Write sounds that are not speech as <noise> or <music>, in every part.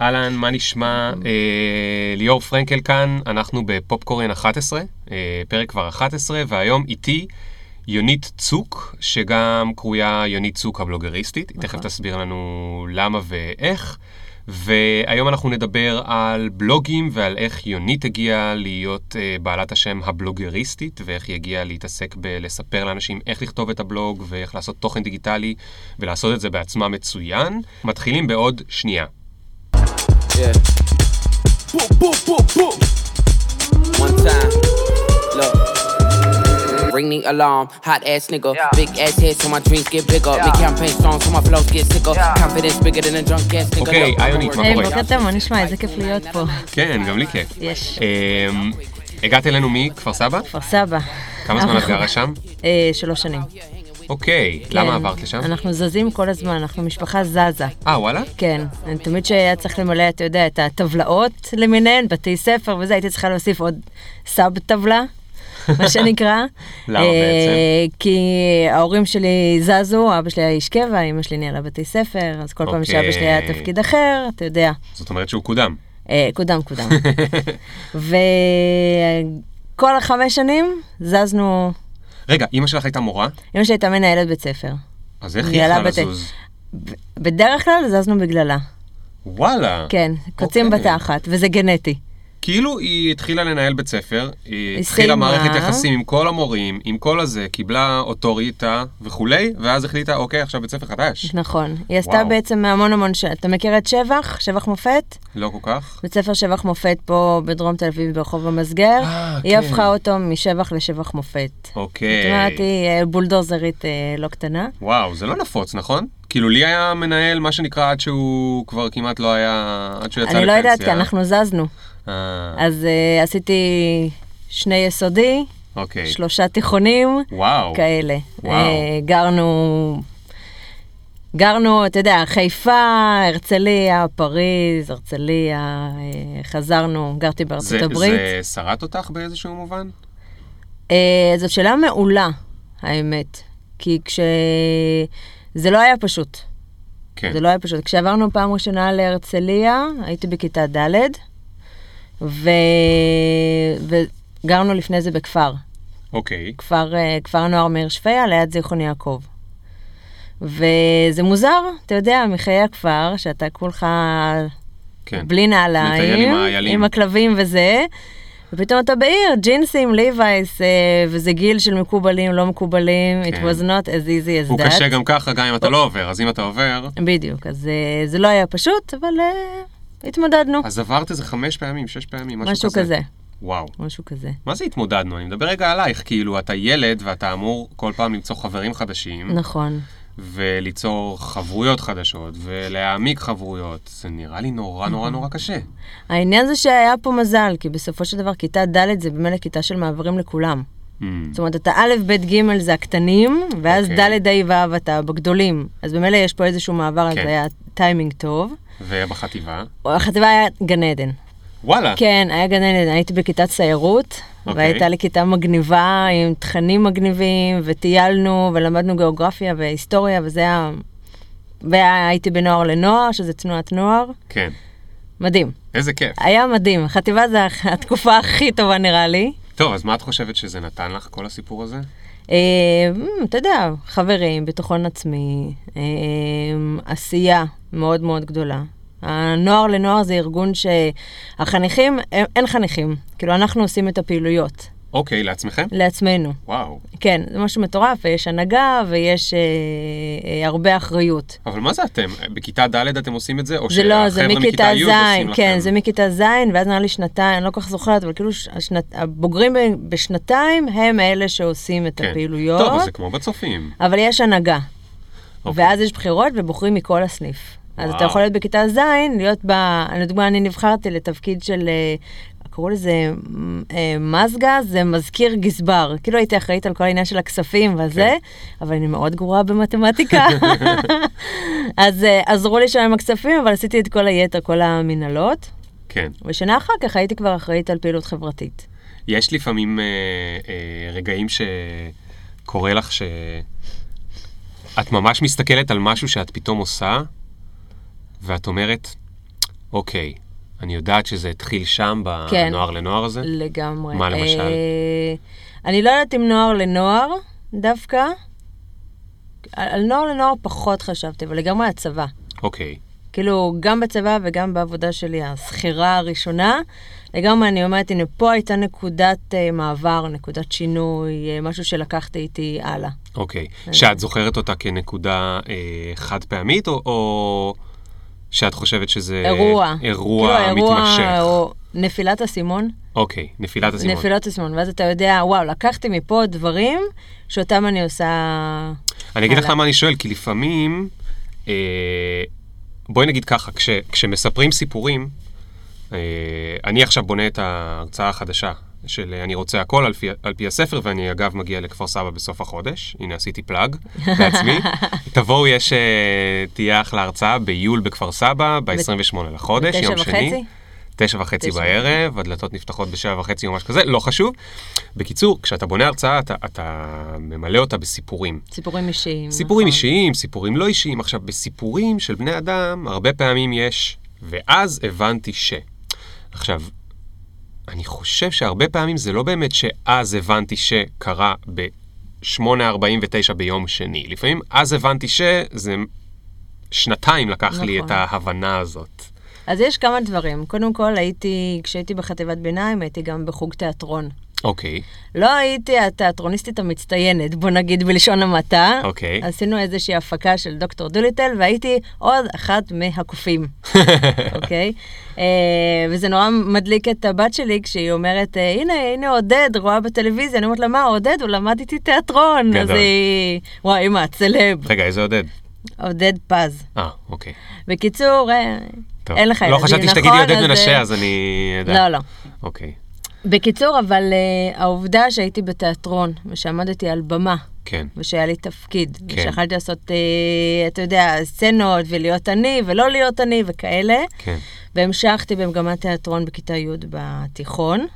אהלן, מה נשמע? אה, ליאור פרנקל כאן, אנחנו בפופקורן 11, אה, פרק כבר 11, והיום איתי יונית צוק, שגם קרויה יונית צוק הבלוגריסטית. היא תכף תסביר לנו למה ואיך. והיום אנחנו נדבר על בלוגים ועל איך יונית הגיעה להיות uh, בעלת השם הבלוגריסטית, ואיך היא הגיעה להתעסק בלספר לאנשים איך לכתוב את הבלוג ואיך לעשות תוכן דיגיטלי ולעשות את זה בעצמה מצוין. מתחילים בעוד שנייה. Yeah. Boom, boom, boom, boom. One time. Look. Ring the alarm, hot ass nigga. Big ass head so my dreams get bigger. Make campaign songs so my flows get sicker. Confidence bigger than a drunk ass nigga. אוקיי, Look, היי, יונית, מה קורה? בוקר טוב, מה נשמע? איזה כיף להיות פה. כן, גם לי כיף. יש. אמ, הגעת אלינו מכפר סבא? כפר סבא. כמה זמן את גרה שם? אה, שלוש שנים. אוקיי, למה כן, עברת לשם? אנחנו זזים כל הזמן, אנחנו משפחה זזה. אה, וואלה? כן, אני תמיד שהיה צריך למלא, אתה יודע, את הטבלאות למיניהן, בתי ספר וזה, הייתי צריכה להוסיף עוד סאב טבלה, מה <laughs> שנקרא. למה אה, בעצם? כי ההורים שלי זזו, אבא שלי היה איש קבע, אמא שלי ניהלה בתי ספר, אז כל פעם שאבא שלי היה אוקיי. תפקיד אחר, אתה יודע, זאת אומרת שהוא קודם. אה, קודם קודם. <laughs> וכל החמש שנים זזנו, רגע, אימא שלך הייתה מורה? אמא שלי הייתה מנהלת בית ספר. אז איך היא יכלה בתי- לזוז? בדרך כלל זזנו בגללה. וואלה. כן, קוצים אוקיי. בתחת, וזה גנטי. כאילו היא התחילה לנהל בית ספר, היא היא התחילה. מערכת יחסים עם כל המורים, עם כל הזה, קיבלה אוטוריטה וכולי, ואז החליטה, אוקיי, עכשיו בית ספר חדש. נכון. היא עשתה וואו. בעצם המון המון ש... אתה מכיר את שבח? שבח מופת? לא כל כך? בית ספר שבח מופת פה בדרום תל אביב ברחוב המסגר. אה, היא כן. הפכה אותו משבח לשבח מופת. אוקיי. זאת אומרת, היא אה, בולדוזרית אה, לא קטנה. וואו, זה לא נפוץ, נכון? כאילו לי היה מנהל, מה שנקרא, עד שהוא כבר כמעט לא היה, עד שהוא יצא לפנסיה. אני לא יודעת, כי אנחנו זזנו. אה, אז אה, עשיתי שני יסודי, אוקיי. שלושה תיכונים, וואו. כאלה. וואו. אה, גרנו, גרנו, אתה יודע, חיפה, הרצליה, פריז, הרצליה, חזרנו, גרתי בארצות זה, הברית. זה שרט אותך באיזשהו מובן? אה, זאת שאלה מעולה, האמת. כי כש... זה לא היה פשוט. כן. זה לא היה פשוט. כשעברנו פעם ראשונה להרצליה, הייתי בכיתה ד', ו... וגרנו לפני זה בכפר. אוקיי. כפר, אה, כפר נוער מאיר שפיה, ליד זיכרון יעקב. וזה מוזר, אתה יודע, מחיי הכפר, שאתה כולך כן. בלי נעליים, עם. עם הכלבים וזה, ופתאום אתה בעיר, ג'ינסים, ליווייס, אה, וזה גיל של מקובלים, לא מקובלים, it כן. was not as easy as הוא that. קשה גם ככה, גם אם אתה לא עובר, אז אם אתה עובר... בדיוק, אז אה, זה לא היה פשוט, אבל התמודדנו, אז עברת איזה חמש פעמים, שש פעמים, משהו, משהו כזה, וואו. משהו כזה. מה זה התמודדנו? אני מדבר רגע עלייך, כאילו, אתה ילד ואתה אמור כל פעם למצוא חברים חדשים, נכון. וליצור חברויות חדשות, ולהעמיק חברויות. זה נראה לי נורא נורא נורא קשה. העניין זה שהיה פה מזל, כי בסופו של דבר כיתה ד' זה במילא כיתה של מעברים לכולם. Mm, זאת אומרת, אתה א', ב', ג' זה הקטנים, ואז אוקיי. ד', ה', ו' אתה בגדולים. אז במילא יש פה איזשהו מעבר, אז כן. היה טיימינג טוב. ובחטיבה? החטיבה היה גן עדן. וואלה. כן, היה גן עדן, הייתי בכיתת סיירות, אוקיי. והייתה לי כיתה מגניבה עם תכנים מגניבים, וטיילנו, ולמדנו גיאוגרפיה והיסטוריה, וזה היה... והייתי בנוער לנוער, שזה תנועת נוער. כן. מדהים. איזה כיף. היה מדהים. חטיבה זה <laughs> התקופה הכי טובה נראה לי. טוב, אז מה את חושבת שזה נתן לך, כל הסיפור הזה? אה, אמ, אתה יודע, חברים, ביטחון עצמי, אה, עשייה מאוד מאוד גדולה. הנוער לנוער זה ארגון שהחניכים, אין חניכים. כאילו, אנחנו עושים את הפעילויות אוקיי, לעצמכם? לעצמנו. וואו. כן, זה משהו מטורף, ויש הנהגה ויש אה, אה, הרבה אחריות. אבל מה זה אתם? בכיתה ד' אתם עושים את זה? או זה לא, זה מכיתה ז', כן, לכם? זה מכיתה ז', ואז נראה לי שנתיים, אני לא כל כך זוכרת, אבל כאילו השנת, הבוגרים בשנתיים הם אלה שעושים את כן. הפעילויות. טוב, זה כמו בצופים. אבל יש הנהגה. אוקיי. ואז יש בחירות ובוחרים מכל הסניף. אז אתה. יכול להיות בכיתה ז', להיות ב... לדוגמה, אני נבחרתי לתפקיד של, אה, קראו לזה אה, מזגה, זה מזכיר גזבר. כאילו הייתי אחראית על כל העניין של הכספים וזה, כן. אבל אני מאוד גרועה במתמטיקה. <laughs> אז אה, עזרו לי שם עם הכספים, אבל עשיתי את כל היתר, כל המנהלות. כן. ושנה אחר כך הייתי כבר אחראית על פעילות חברתית. יש לפעמים אה, אה, רגעים שקורה לך שאת ממש מסתכלת על משהו שאת פתאום עושה, ואת אומרת, אוקיי. אני יודעת שזה התחיל שם, כן. בנוער לנוער הזה? לגמרי. מה למשל? אה, אני לא יודעת אם נוער לנוער דווקא. על על נוער לנוער פחות חשבתי, אבל לגמרי הצבא. אוקיי. כאילו, גם בצבא וגם בעבודה שלי, השכירה הראשונה, לגמרי אני אומרת, הנה, פה הייתה נקודת אה, מעבר, נקודת שינוי, אה, משהו שלקחתי איתי הלאה. אוקיי. שאת זוכרת אותה כנקודה אה, חד פעמית, או, או שאת חושבת שזה... אירוע. אירוע כאילו, אירוע מתמשך? או נפילת אסימון. אוקיי, נפילת הסימון. נפילת אסימון, ואז אתה יודע, וואו, לקחתי מפה דברים שאותם אני עושה... אני אגיד לך. למה אני שואל, כי לפעמים, אה, בואי נגיד ככה, כש, כשמספרים סיפורים, אה, אני עכשיו בונה את ההרצאה החדשה של אני רוצה הכל על פי, על פי הספר, ואני אגב מגיע לכפר סבא בסוף החודש, הנה עשיתי פלאג <laughs> לעצמי. תבואו, יש, אה, תהיה אחלה הרצאה ביול בכפר סבא, ב-28 לחודש, יום שני. וחצי? תשע וחצי. בערב, הדלתות נפתחות בשבע וחצי או משהו כזה, לא חשוב. בקיצור, כשאתה בונה הרצאה, אתה, אתה ממלא אותה בסיפורים. סיפורים אישיים. סיפורים נכון. אישיים, סיפורים לא אישיים. עכשיו, בסיפורים של בני אדם, הרבה פעמים יש, ואז הבנתי ש. עכשיו, אני חושב שהרבה פעמים זה לא באמת שאז הבנתי שקרה ב-8.49 ביום שני. לפעמים אז הבנתי שזה שנתיים לקח לי נכון. את ההבנה הזאת. אז יש כמה דברים. קודם כל, הייתי, כשהייתי בחטיבת ביניים, הייתי גם בחוג תיאטרון. אוקיי, לא הייתי התיאטרוניסטית המצטיינת, בוא נגיד בלשון המעטה. אוקיי. עשינו איזושהי הפקה של דוקטור דוליטל, והייתי עוד אחת מהקופים, <laughs> אוקיי? אה, וזה נורא מדליק את הבת שלי כשהיא אומרת, אה, הנה, הנה עודד, רואה בטלוויזיה. אני אומרת לה, מה, עודד, הוא למד איתי תיאטרון. אז גדול. היא, וואי, אמא, צלב. רגע, איזה עודד? עודד פז. אה, אוקיי. בקיצור, אה, טוב. אין לך לא ילדים, חשבתי שתגידי נכון? עודד אז, מנשה, אז אני... לא, לא. אוקיי, בקיצור, אבל uh, העובדה שהייתי בתיאטרון, ושעמדתי על במה, כן. ושהיה לי תפקיד, כן. ושיכלתי לעשות, uh, אתה יודע, סצנות, ולהיות אני, ולא להיות אני, וכאלה, כן. והמשכתי במגמת תיאטרון בכיתה י' בתיכון,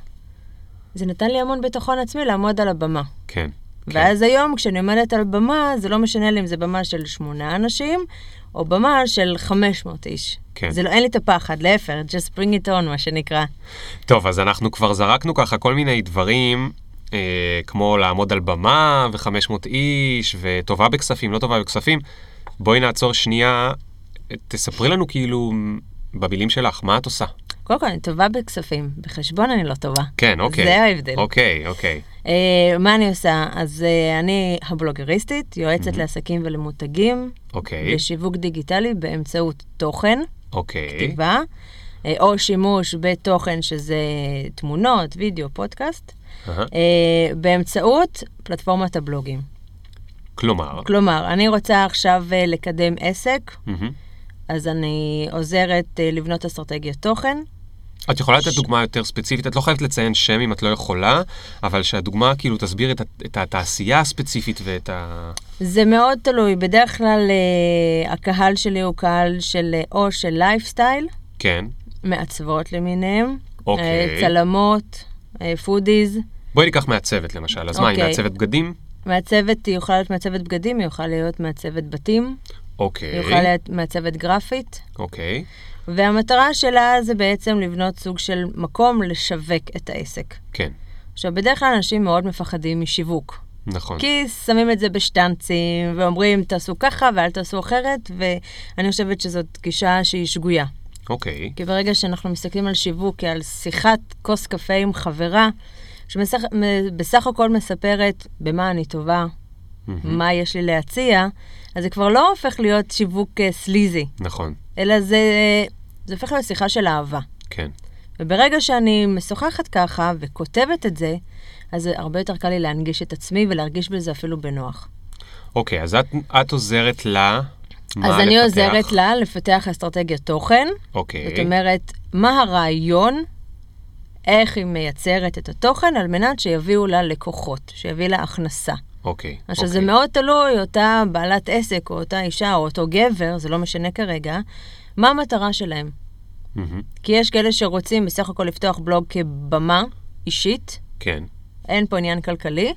זה נתן לי המון ביטחון עצמי לעמוד על הבמה. כן. ואז היום, כשאני עומדת על במה, זה לא משנה לי אם זה במה של שמונה אנשים, או במה של 500 איש. כן. זה לא, אין לי את הפחד, להפך, just bring it on, מה שנקרא. טוב, אז אנחנו כבר זרקנו ככה כל מיני דברים, אה, כמו לעמוד על במה ו-500 איש, וטובה בכספים, לא טובה בכספים. בואי נעצור שנייה, תספרי לנו כאילו, במילים שלך, מה את עושה? קודם כל, אני טובה בכספים, בחשבון אני לא טובה. כן, אוקיי. זה ההבדל. אוקיי, אוקיי. אה, מה אני עושה? אז אה, אני הבלוגריסטית, יועצת לעסקים ולמותגים, אוקיי, בשיווק דיגיטלי באמצעות תוכן, אוקיי. כתיבה, אה, או שימוש בתוכן שזה תמונות, וידאו, פודקאסט. אה, באמצעות פלטפורמת הבלוגים. כלומר, כלומר, אני רוצה עכשיו אה, לקדם עסק, מהמם. אז אני עוזרת לבנות אסטרטגיית תוכן. את יכולה לתת דוגמה יותר ספציפית? את לא חייבת לציין שם אם את לא יכולה, אבל שהדוגמה כאילו תסביר את, את התעשייה הספציפית ואת ה... זה מאוד תלוי, בדרך כלל אה, הקהל שלי הוא קהל של אה, או של לייפסטייל, כן. מעצבות למיניהם, אוקיי. אה, צלמות, אה, foodies. בואי ניקח מעצבת למשל. אז מה, היא אוקיי. מעצבת בגדים? מעצבת, היא יכולה להיות מעצבת בגדים, היא יכולה להיות מעצבת בתים, אוקיי. היא יכולה להיות מעצבת גרפית, אוקיי. והמטרה שלה זה בעצם לבנות סוג של מקום לשווק את העסק. כן. עכשיו, בדרך כלל אנשים מאוד מפחדים משיווק. נכון. כי שמים את זה בשטנצים, ואומרים, תעשו ככה ואל תעשו אחרת, ואני חושבת שזאת גישה שהיא שגויה. אוקיי. כי ברגע שאנחנו מסתכלים על שיווק כעל שיחת כוס קפה עם חברה, שבסך הכל מספרת במה אני טובה, מהמם. מה יש לי להציע, אז זה כבר לא הופך להיות שיווק אה, סליזי, נכון. אלא זה, זה הופך להיות שיחה של אהבה. כן. וברגע שאני משוחחת ככה וכותבת את זה, אז זה הרבה יותר קל לי להנגיש את עצמי ולהרגיש בזה אפילו בנוח. אוקיי, אז את, את עוזרת לה... מה אז אני לפתח? עוזרת לה לפתח אסטרטגיית תוכן. אוקיי. זאת אומרת, מה הרעיון, איך היא מייצרת את התוכן על מנת שיביאו לה לקוחות, שיביא לה הכנסה. אוקיי. עכשיו, אוקיי. זה מאוד תלוי, אותה בעלת עסק, או אותה אישה, או אותו גבר, זה לא משנה כרגע, מה המטרה שלהם. מהמם. כי יש כאלה שרוצים בסך הכל לפתוח בלוג כבמה אישית, כן. אין פה עניין כלכלי,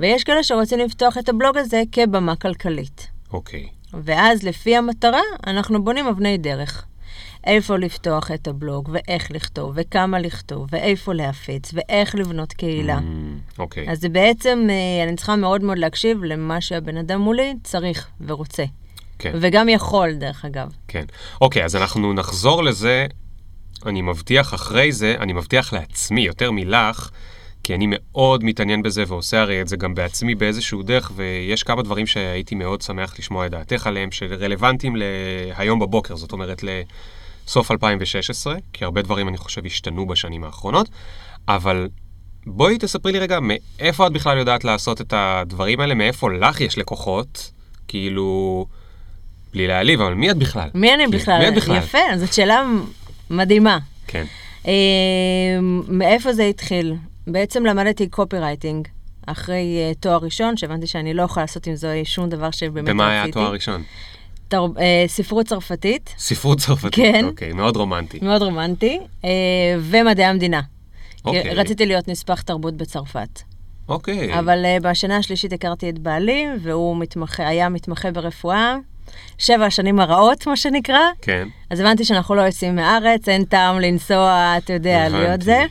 ויש כאלה שרוצים לפתוח את הבלוג הזה כבמה כלכלית. אוקיי. ואז לפי המטרה, אנחנו בונים אבני דרך. איפה לפתוח את הבלוג, ואיך לכתוב, וכמה לכתוב, ואיפה להפיץ, ואיך לבנות קהילה. Mm, אוקיי. אז זה בעצם, אה, אני צריכה מאוד מאוד להקשיב למה שהבן אדם מולי צריך ורוצה. כן. וגם יכול, דרך אגב. כן. אוקיי, אז אנחנו נחזור לזה, אני מבטיח אחרי זה, אני מבטיח לעצמי, יותר מלך, כי אני מאוד מתעניין בזה ועושה הרי את זה גם בעצמי באיזשהו דרך, ויש כמה דברים שהייתי מאוד שמח לשמוע את דעתך עליהם, שרלוונטיים להיום בבוקר, זאת אומרת לסוף 2016, כי הרבה דברים אני חושב השתנו בשנים האחרונות, אבל בואי תספרי לי רגע, מאיפה את בכלל יודעת לעשות את הדברים האלה, מאיפה לך יש לקוחות, כאילו... בלי להעליב, אבל מי את בכלל? מי אני כאילו, בכלל? מי את בכלל? יפה, זאת שאלה מדהימה. כן. אה, מאיפה זה התחיל? בעצם למדתי קופי רייטינג אחרי אה, תואר ראשון, שהבנתי שאני לא יכולה לעשות עם זה שום דבר שבאמת רציתי. במה היה התואר הראשון? תר... אה, ספרות צרפתית, ספרות צרפתית. כן. אוקיי, מאוד רומנטי. מאוד רומנטי, אה, ומדעי המדינה. אוקיי. רציתי להיות נספח תרבות בצרפת. אוקיי. אבל אה, בשנה השלישית הכרתי את בעלי, והוא מתמחה, היה מתמחה ברפואה. שבע השנים הרעות, מה שנקרא. כן. אז הבנתי שאנחנו לא יוצאים מהארץ, אין טעם לנסוע, אתה יודע, הבנתי. להיות זה.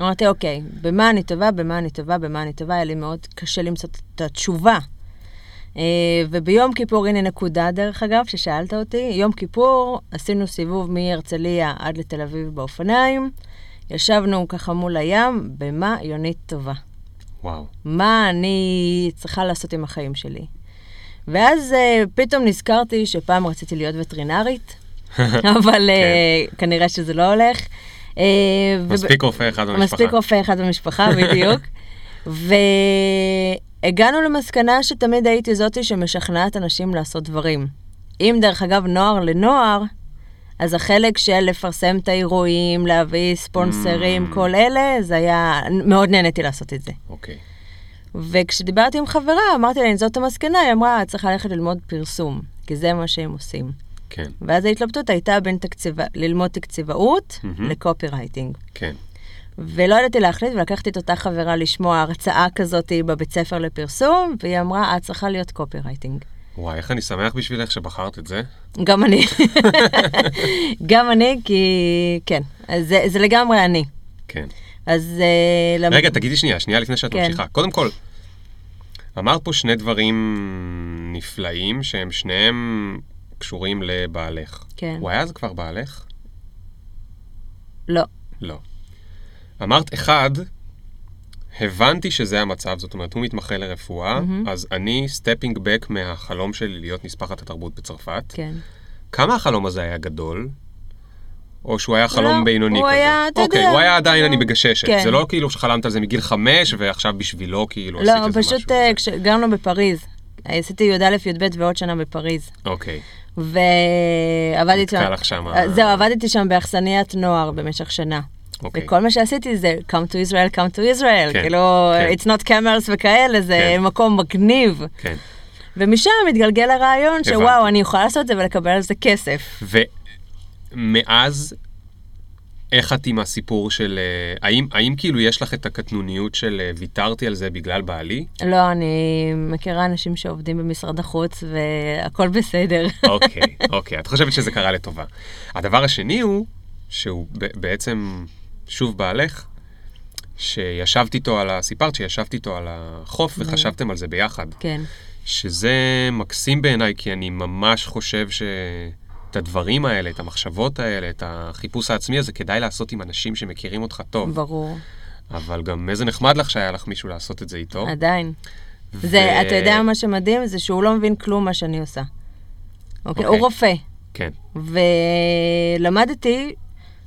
אמרתי, אוקיי, במה אני טובה, במה אני טובה, במה אני טובה, היה לי מאוד קשה למצוא את התשובה. אה, וביום כיפור, הנה נקודה דרך אגב, ששאלת אותי, יום כיפור עשינו סיבוב מהרצליה עד לתל אביב באופניים, ישבנו ככה מול הים, במה יונית טובה. וואו. מה אני צריכה לעשות עם החיים שלי. ואז uh, פתאום נזכרתי שפעם רציתי להיות וטרינרית, <laughs> אבל uh, כנראה שזה לא הולך. Uh, מספיק רופא אחד במשפחה. מספיק רופא אחד במשפחה, בדיוק. <laughs> והגענו למסקנה שתמיד הייתי זאתי שמשכנעת אנשים לעשות דברים. אם דרך אגב נוער לנוער, אז החלק של לפרסם את האירועים, להביא ספונסרים, Mm. כל אלה, זה היה, מאוד נהניתי לעשות את זה. אוקיי. וכשדיברתי עם חברה, אמרתי לה, זאת המסקנה, היא אמרה, את צריכה ללכת ללמוד פרסום, כי זה מה שהם עושים. כן, ואז ההתלבטות הייתה בין תקציב... ללמוד תקציבאות מהמם. לקופי רייטינג. כן. ולא ידעתי להחליט, ולקחתי את אותה חברה לשמוע הרצאה כזאת בבית ספר לפרסום, והיא אמרה, את צריכה להיות קופי רייטינג. וואי, איך אני שמח בשבילך שבחרת את זה. גם אני. גם אני, כי כן, אז זה, זה לגמרי אני. כן. אז... אה, למ- רגע, תגידי שנייה, שנייה לפני שאת כן. ממשיכה. קודם כל, אמרת פה שני דברים נפלאים, שהם שניהם קשורים לבעלך. כן. הוא היה אז כבר בעלך? לא. לא. אמרת, אחד, הבנתי שזה המצב, זאת אומרת, הוא מתמחה לרפואה, מהמם. אז אני stepping back מהחלום שלי להיות נספחת התרבות בצרפת. כן. כמה החלום הזה היה גדול? או שהוא היה חלום לא, בינוני הוא כזה? היה, אתה אוקיי, יודע, הוא היה עדיין לא. אני מגששת. כן. זה לא כאילו שחלמת על זה מגיל חמש, ועכשיו בשבילו כאילו עשית לא, איזה משהו. פשוט אה, כשגרנו בפריז. עשיתי י"א, י"ב ועוד שנה בפריז. אוקיי, ועבדתי שם... נתקע לך שם. אה, זהו, עבדתי שם באכסניית נוער במשך שנה. אוקיי. וכל מה שעשיתי זה come to Israel, come to Israel. כן, כאילו, כן. it's not cameras וכאלה, זה כן. מקום מגניב. כן. ומשם מתגלגל הרעיון הבנתי. שוואו, אני יכולה לעשות את זה ולקבל על זה כסף. ומאז, איך את עם הסיפור של... אה, האם, האם כאילו יש לך את הקטנוניות של אה, ויתרתי על זה בגלל בעלי? לא, אני מכירה אנשים שעובדים במשרד החוץ והכל בסדר. <laughs> אוקיי, אוקיי. את חושבת שזה קרה לטובה. הדבר השני הוא, שהוא בעצם שוב בעלך, שישבת איתו על ה... סיפרת שישבת איתו על החוף וחשבתם על זה ביחד. כן. שזה מקסים בעיניי, כי אני ממש חושב ש... את הדברים האלה, את המחשבות האלה, את החיפוש העצמי הזה, כדאי לעשות עם אנשים שמכירים אותך טוב. ברור. אבל גם איזה נחמד לך שהיה לך מישהו לעשות את זה איתו. עדיין. ו- זה, אתה יודע מה שמדהים? זה שהוא לא מבין כלום מה שאני עושה. אוקיי? אוקיי. הוא רופא. כן, ולמדתי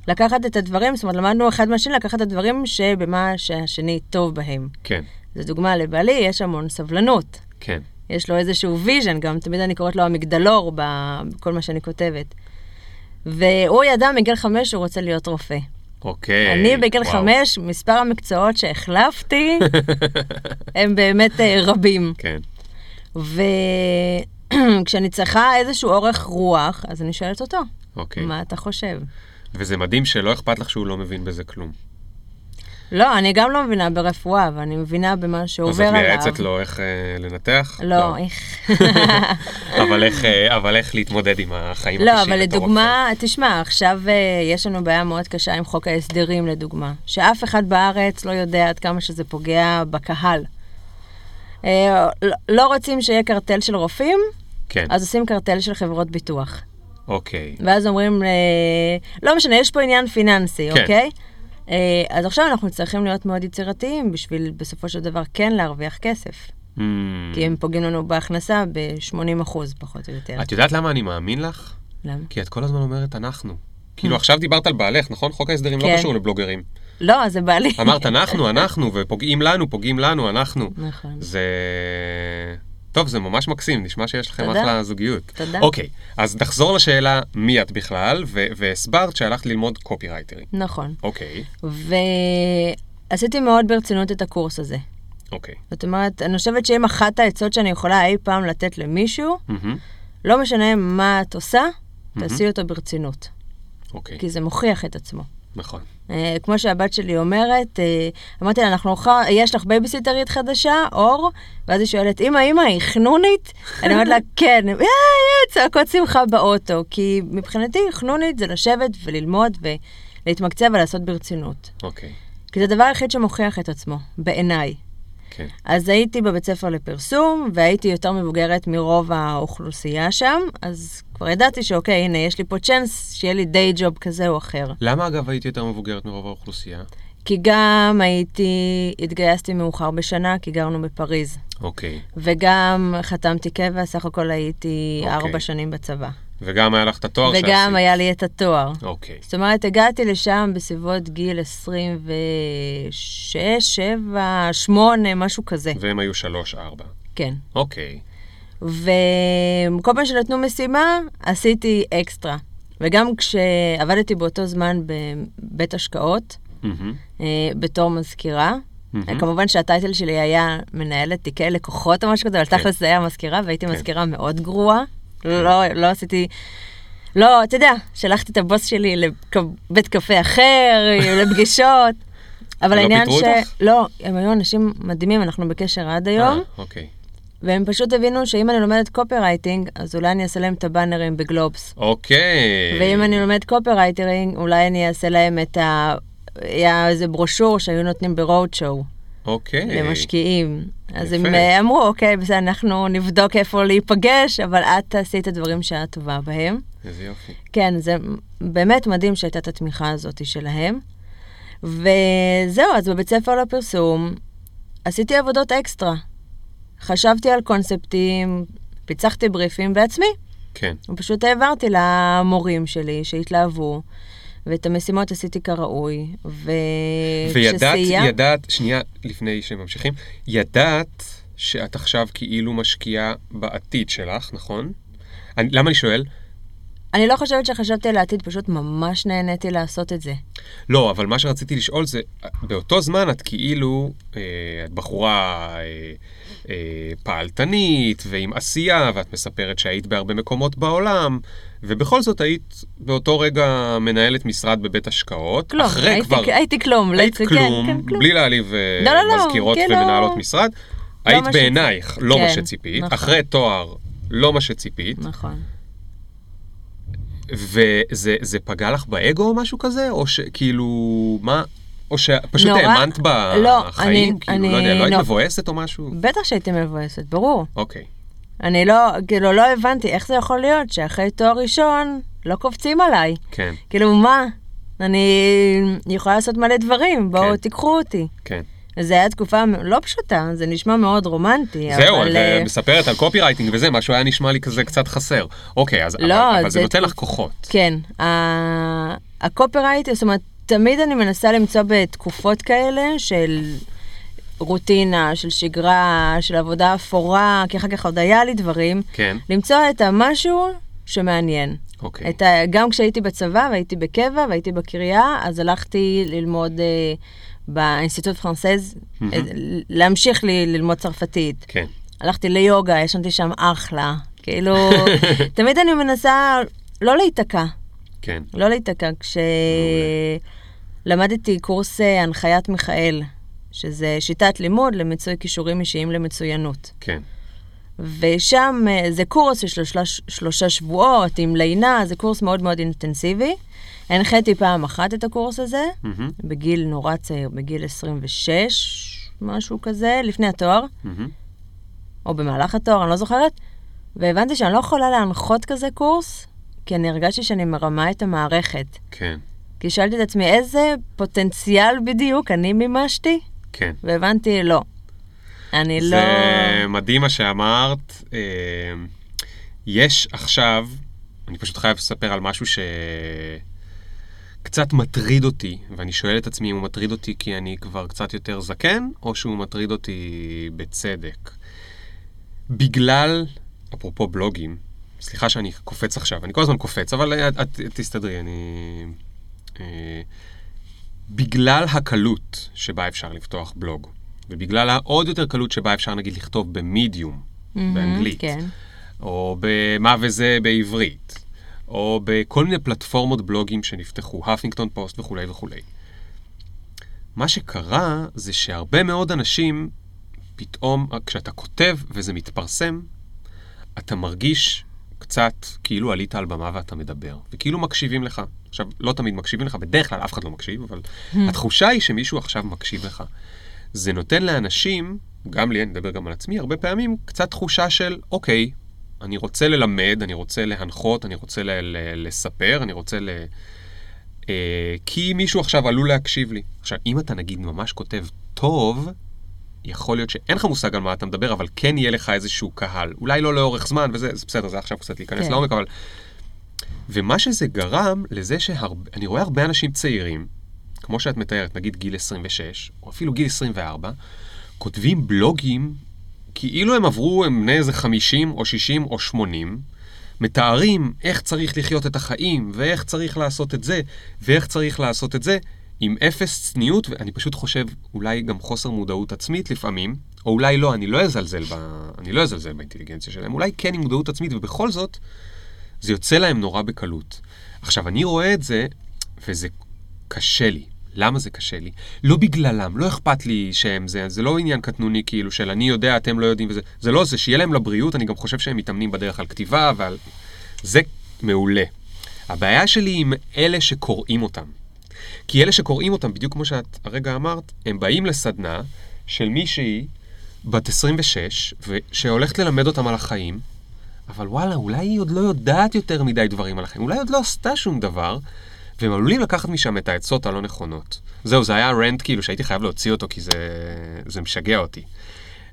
לקחת את הדברים, זאת אומרת, למדנו אחד מהשני לקחת את הדברים שבמה שהשני טוב בהם. כן, לדוגמה לבעלי, יש המון סבלנות. כן. יש לו איזשהו vision, גם תמיד אני קוראת לו המגדלור בכל מה שאני כותבת. והוא ידע מגיל חמש שהוא רוצה להיות רופא. אוקיי. אני בגיל וואו. חמש, מספר המקצועות שהחלפתי <laughs> הם באמת אה, רבים. כן, וכשאני צריכה איזשהו אורך רוח, אז אני שואלת אותו, אוקיי. מה אתה חושב? וזה מדהים שלא אכפת לך שהוא לא מבין בזה כלום. לא, אני גם לא מבינה ברפואה, אבל אני מבינה במה אז שעובר את עליו. מייעצת לו איך אה, לנתח? לא, איך... <laughs> אבל איך, אה, אבל איך להתמודד עם החיים לא, הקשים אבל בתור לדוגמה, תשמע, עכשיו אה, יש לנו בעיה מאוד קשה עם חוק ההסדרים, לדוגמה. שאף אחד בארץ לא יודע עד כמה שזה פוגע בקהל. אה, לא- לא רוצים שיהיה קרטל של רופאים, רופא. כן, אז עושים קרטל של חברות ביטוח. אוקיי. ואז אומרים, אה, לא משנה, יש פה עניין פיננסי, כן. אוקיי? אה, אז עכשיו אנחנו צריכים להיות מאוד יצירתיים בשביל בסופו של דבר כן להרוויח כסף. Hmm. כי הם פוגעים לנו בהכנסה ב-80 אחוז, פחות או יותר. את יודעת למה אני מאמין לך? למה? כי את כל הזמן אומרת אנחנו. כאילו עכשיו דיברת על בעלך, נכון? חוק ההסדרים לא כן. קשור לבלוגרים. לא, זה בעלי. אמרת אנחנו, אנחנו, ופוגעים לנו, פוגעים לנו, אנחנו. נכון. זה... טוב, זה ממש מקסים, נשמע שיש לכם תודה. אחלה זוגיות. תודה. אוקיי, אז נחזור לשאלה מי את בכלל, ו- והסברת שהלכת ללמוד קופירייטרים. נכון. אוקיי, ועשיתי מאוד ברצינות את הקורס הזה. אוקיי. זאת אומרת, אני חושבת שאם אחת העצות שאני יכולה אי פעם לתת למישהו, מהמם, לא משנה מה את עושה, מהמם. תעשי אותו ברצינות. אוקיי, כי זה מוכיח את עצמו. נכון. אה, כמו שהבת שלי אומרת, אה, אמרתי לה, אנחנו נוכל, יש לך בייביסיטרית חדשה, אור? ואז היא שואלת, אמא, אמא, היא חנונית? <laughs> אני אומרת לה, כן, "אה, אה", צעקות שמחה באוטו, כי מבחינתי חנונית זה לשבת וללמוד ולהתמקצע ולעשות ברצינות. אוקיי, כי זה הדבר היחיד שמוכיח את עצמו, בעיניי. כן. אז הייתי בבית ספר לפרסום, והייתי יותר מבוגרת מרוב האוכלוסייה שם, אז כבר ידעתי שאוקיי, הנה, יש לי פה צ'אנס שיהיה לי day job כזה או אחר. למה אגב היית יותר מבוגרת מרוב האוכלוסייה? כי גם הייתי, התגייסתי מאוחר בשנה, כי גרנו בפריז. אוקיי. וגם חתמתי קבע, סך הכל הייתי אוקיי. ארבע שנים בצבא. וגם היה לך את התואר שעשית. וגם היה לי את התואר. אוקיי. זאת אומרת, הגעתי לשם בסביבות גיל 26, 7, 8, משהו כזה. והם היו שלוש, ארבע. כן. אוקיי. וכל פעם שנתנו משימה, עשיתי אקסטרה. וגם כשעבדתי באותו זמן בבית השקעות, אה, בתור מזכירה, מהמם. כמובן שה title שלי היה מנהלת תיקי לקוחות או משהו כזה, אבל כן. תכלס זה היה מזכירה, והייתי כן. מזכירה מאוד גרועה. לא, לא עשיתי... לא, אתה יודע, שלחתי את הבוס שלי לבית קפה אחר, לפגישות. <laughs> אבל ולא העניין פיטרו ש... אותך? לא, הם היו אנשים מדהימים, אנחנו בקשר עד היום, אה, אוקיי. והם פשוט הבינו שאם אני לומדת קופרייטינג, אז אולי אני אעשה להם את הבאנרים בגלובס. אוקיי. ואם אני לומדת קופרייטינג, אולי אני אעשה להם את ה... היה איזה ברושור שהיו נותנים ב road show. אוקיי. למשקיעים. אז הם יפה. אה, אמרו, אוקיי, בסדר, אנחנו נבדוק איפה להיפגש, אבל את תעשי את הדברים שאת טובה בהם. איזה יופי. כן, זה באמת מדהים שהייתה את התמיכה הזאת שלהם. וזהו, אז בבית ספר לפרסום עשיתי עבודות אקסטרה. חשבתי על קונספטים, פיצחתי בריפים בעצמי, כן. ופשוט העברתי למורים שלי שהתלהבו, ואת המשימות עשיתי כראוי, וידעת, וכשסיימת... ידעת, שנייה לפני שממשיכים, ידעת שאת עכשיו כאילו משקיעה בעתיד שלך, נכון? אני, למה אני שואל? אני לא חושבת שחשבתי על העתיד, פשוט ממש נהניתי לעשות את זה. לא, אבל מה שרציתי לשאול זה, באותו זמן את כאילו, אה, את בחורה אה, אה, פעלתנית ועם עשייה, ואת מספרת שהיית בהרבה מקומות בעולם, ובכל זאת היית באותו רגע מנהלת משרד בבית השקעות. כלום, אחרי הייתי, כבר... הייתי כלום. היית כן, כלום, כן, כלום. בלי להעליב אה, לא, לא, לא, מזכירות כאילו- ומנהלות משרד. היית מה בעינייך לא כן, מה שציפית, נכון. אחרי תואר לא מה שציפית, נכון. וזה זה פגע לך באגו או משהו כזה? או שכאילו, מה? או שפשוט נורא- האמנת לא, בחיים? אני- כאילו, לא יודע, אני לא היית לא- מבואסת או משהו? בטח שהייתי מבואסת, ברור. אוקיי. אני לא, כאילו, לא הבנתי איך זה יכול להיות שאחרי תואר ראשון לא קופצים עליי. כן, כאילו, מה? אני יכולה לעשות מלא דברים, בואו כן. תיקחו אותי. כן. זו הייתה תקופה לא פשוטה, זה נשמע מאוד רומנטי, זהו, אבל... את אה, אה, מספרת על קופי רייטינג וזה, משהו היה נשמע לי כזה קצת חסר. אוקיי, אז לא, אבל אבל זה זה נותן לך כוחות. כן, ה- ה copywrite, זאת אומרת, תמיד אני מנסה למצוא בתקופות כאלה של רוטינה, של שגרה, של עבודה אפורה, כי אחר כך עוד היה לי דברים, כן, למצוא את המשהו שמעניין. אוקיי. את ה... גם כשהייתי בצבא והייתי בקבע והייתי בקריה, אז הלכתי ללמוד אה, ב Institut français, מהמם. אה, להמשיך לי ללמוד צרפתית. כן, הלכתי ליוגה, ישנתי שם אחלה. כאילו, <laughs> תמיד אני מנסה לא להיתקע. כן. לא להיתקע, כש... למדתי קורס אה, הנחיית מיכאל, שזה שיטת לימוד למיצוי כישורים אישיים למצוינות. כן. ושם אה, זה קורס של שלושה, שלושה שבועות עם לינה, זה קורס מאוד מאוד אינטנסיבי. הנחיתי פעם אחת את הקורס הזה, מהמם, בגיל נורא צעיר, בגיל 26, משהו כזה, לפני התואר, מהמם. או במהלך התואר, אני לא זוכרת, והבנתי שאני לא יכולה להנחות כזה קורס, כי אני הרגשתי שאני מרמה את המערכת. כן, כי שאלתי את עצמי, איזה פוטנציאל בדיוק אני מימשתי? כן. והבנתי, לא. אני לא... זה מדהים מה שאמרת. אה, יש עכשיו, אני פשוט חייב לספר על משהו שקצת מטריד אותי, ואני שואל את עצמי אם הוא מטריד אותי כי אני כבר קצת יותר זקן, או שהוא מטריד אותי בצדק. בגלל, אפרופו בלוגים, סליחה שאני קופץ עכשיו, אני כל הזמן קופץ, אבל את, את, את תסתדרי, אני... בגלל הקלות שבה אפשר לפתוח בלוג, ובגלל העוד יותר קלות שבה אפשר נגיד לכתוב במדיום, מהמם, באנגלית, כן. או במה וזה בעברית, או בכל מיני פלטפורמות בלוגים שנפתחו, הפינגטון פוסט וכולי וכולי. מה שקרה זה שהרבה מאוד אנשים, פתאום, כשאתה כותב וזה מתפרסם, אתה מרגיש קצת כאילו עלית על במה ואתה מדבר, וכאילו מקשיבים לך. עכשיו, לא תמיד מקשיבים לך, בדרך כלל אף אחד לא מקשיב, אבל התחושה היא שמישהו עכשיו מקשיב לך. זה נותן לאנשים, גם לי, אני מדבר גם על עצמי, הרבה פעמים קצת תחושה של, אוקיי, אני רוצה ללמד, אני רוצה להנחות, אני רוצה ל- ל- לספר, אני רוצה ל... אה, כי מישהו עכשיו עלול להקשיב לי. עכשיו, אם אתה נגיד ממש כותב טוב, יכול להיות שאין לך מושג על מה אתה מדבר, אבל כן יהיה לך איזשהו קהל. אולי לא לאורך זמן, וזה זה בסדר, זה עכשיו קצת להיכנס כן. לעומק, אבל... ומה שזה גרם לזה שאני רואה הרבה אנשים צעירים, כמו שאת מתארת, נגיד גיל 26, או אפילו גיל 24, כותבים בלוגים כאילו הם עברו, הם בני איזה 50 או 60 או 80, מתארים איך צריך לחיות את החיים, ואיך צריך לעשות את זה, ואיך צריך לעשות את זה, עם אפס צניעות, ואני פשוט חושב, אולי גם חוסר מודעות עצמית לפעמים, או אולי לא, אני לא אזלזל, ב... אני לא אזלזל באינטליגנציה שלהם, אולי כן עם מודעות עצמית, ובכל זאת, זה יוצא להם נורא בקלות. עכשיו, אני רואה את זה, וזה קשה לי. למה זה קשה לי? לא בגללם, לא אכפת לי שהם זה, זה לא עניין קטנוני כאילו של אני יודע, אתם לא יודעים וזה, זה לא זה, שיהיה להם לבריאות, אני גם חושב שהם מתאמנים בדרך על כתיבה ועל... זה מעולה. הבעיה שלי עם אלה שקוראים אותם. כי אלה שקוראים אותם, בדיוק כמו שאת הרגע אמרת, הם באים לסדנה של מישהי בת 26, שהולכת ללמד אותם על החיים, אבל וואלה, אולי היא עוד לא יודעת יותר מדי דברים על החיים, אולי עוד לא עשתה שום דבר, והם עלולים לקחת משם את העצות הלא נכונות. זהו, זה היה רנט כאילו שהייתי חייב להוציא אותו, כי זה, זה משגע אותי.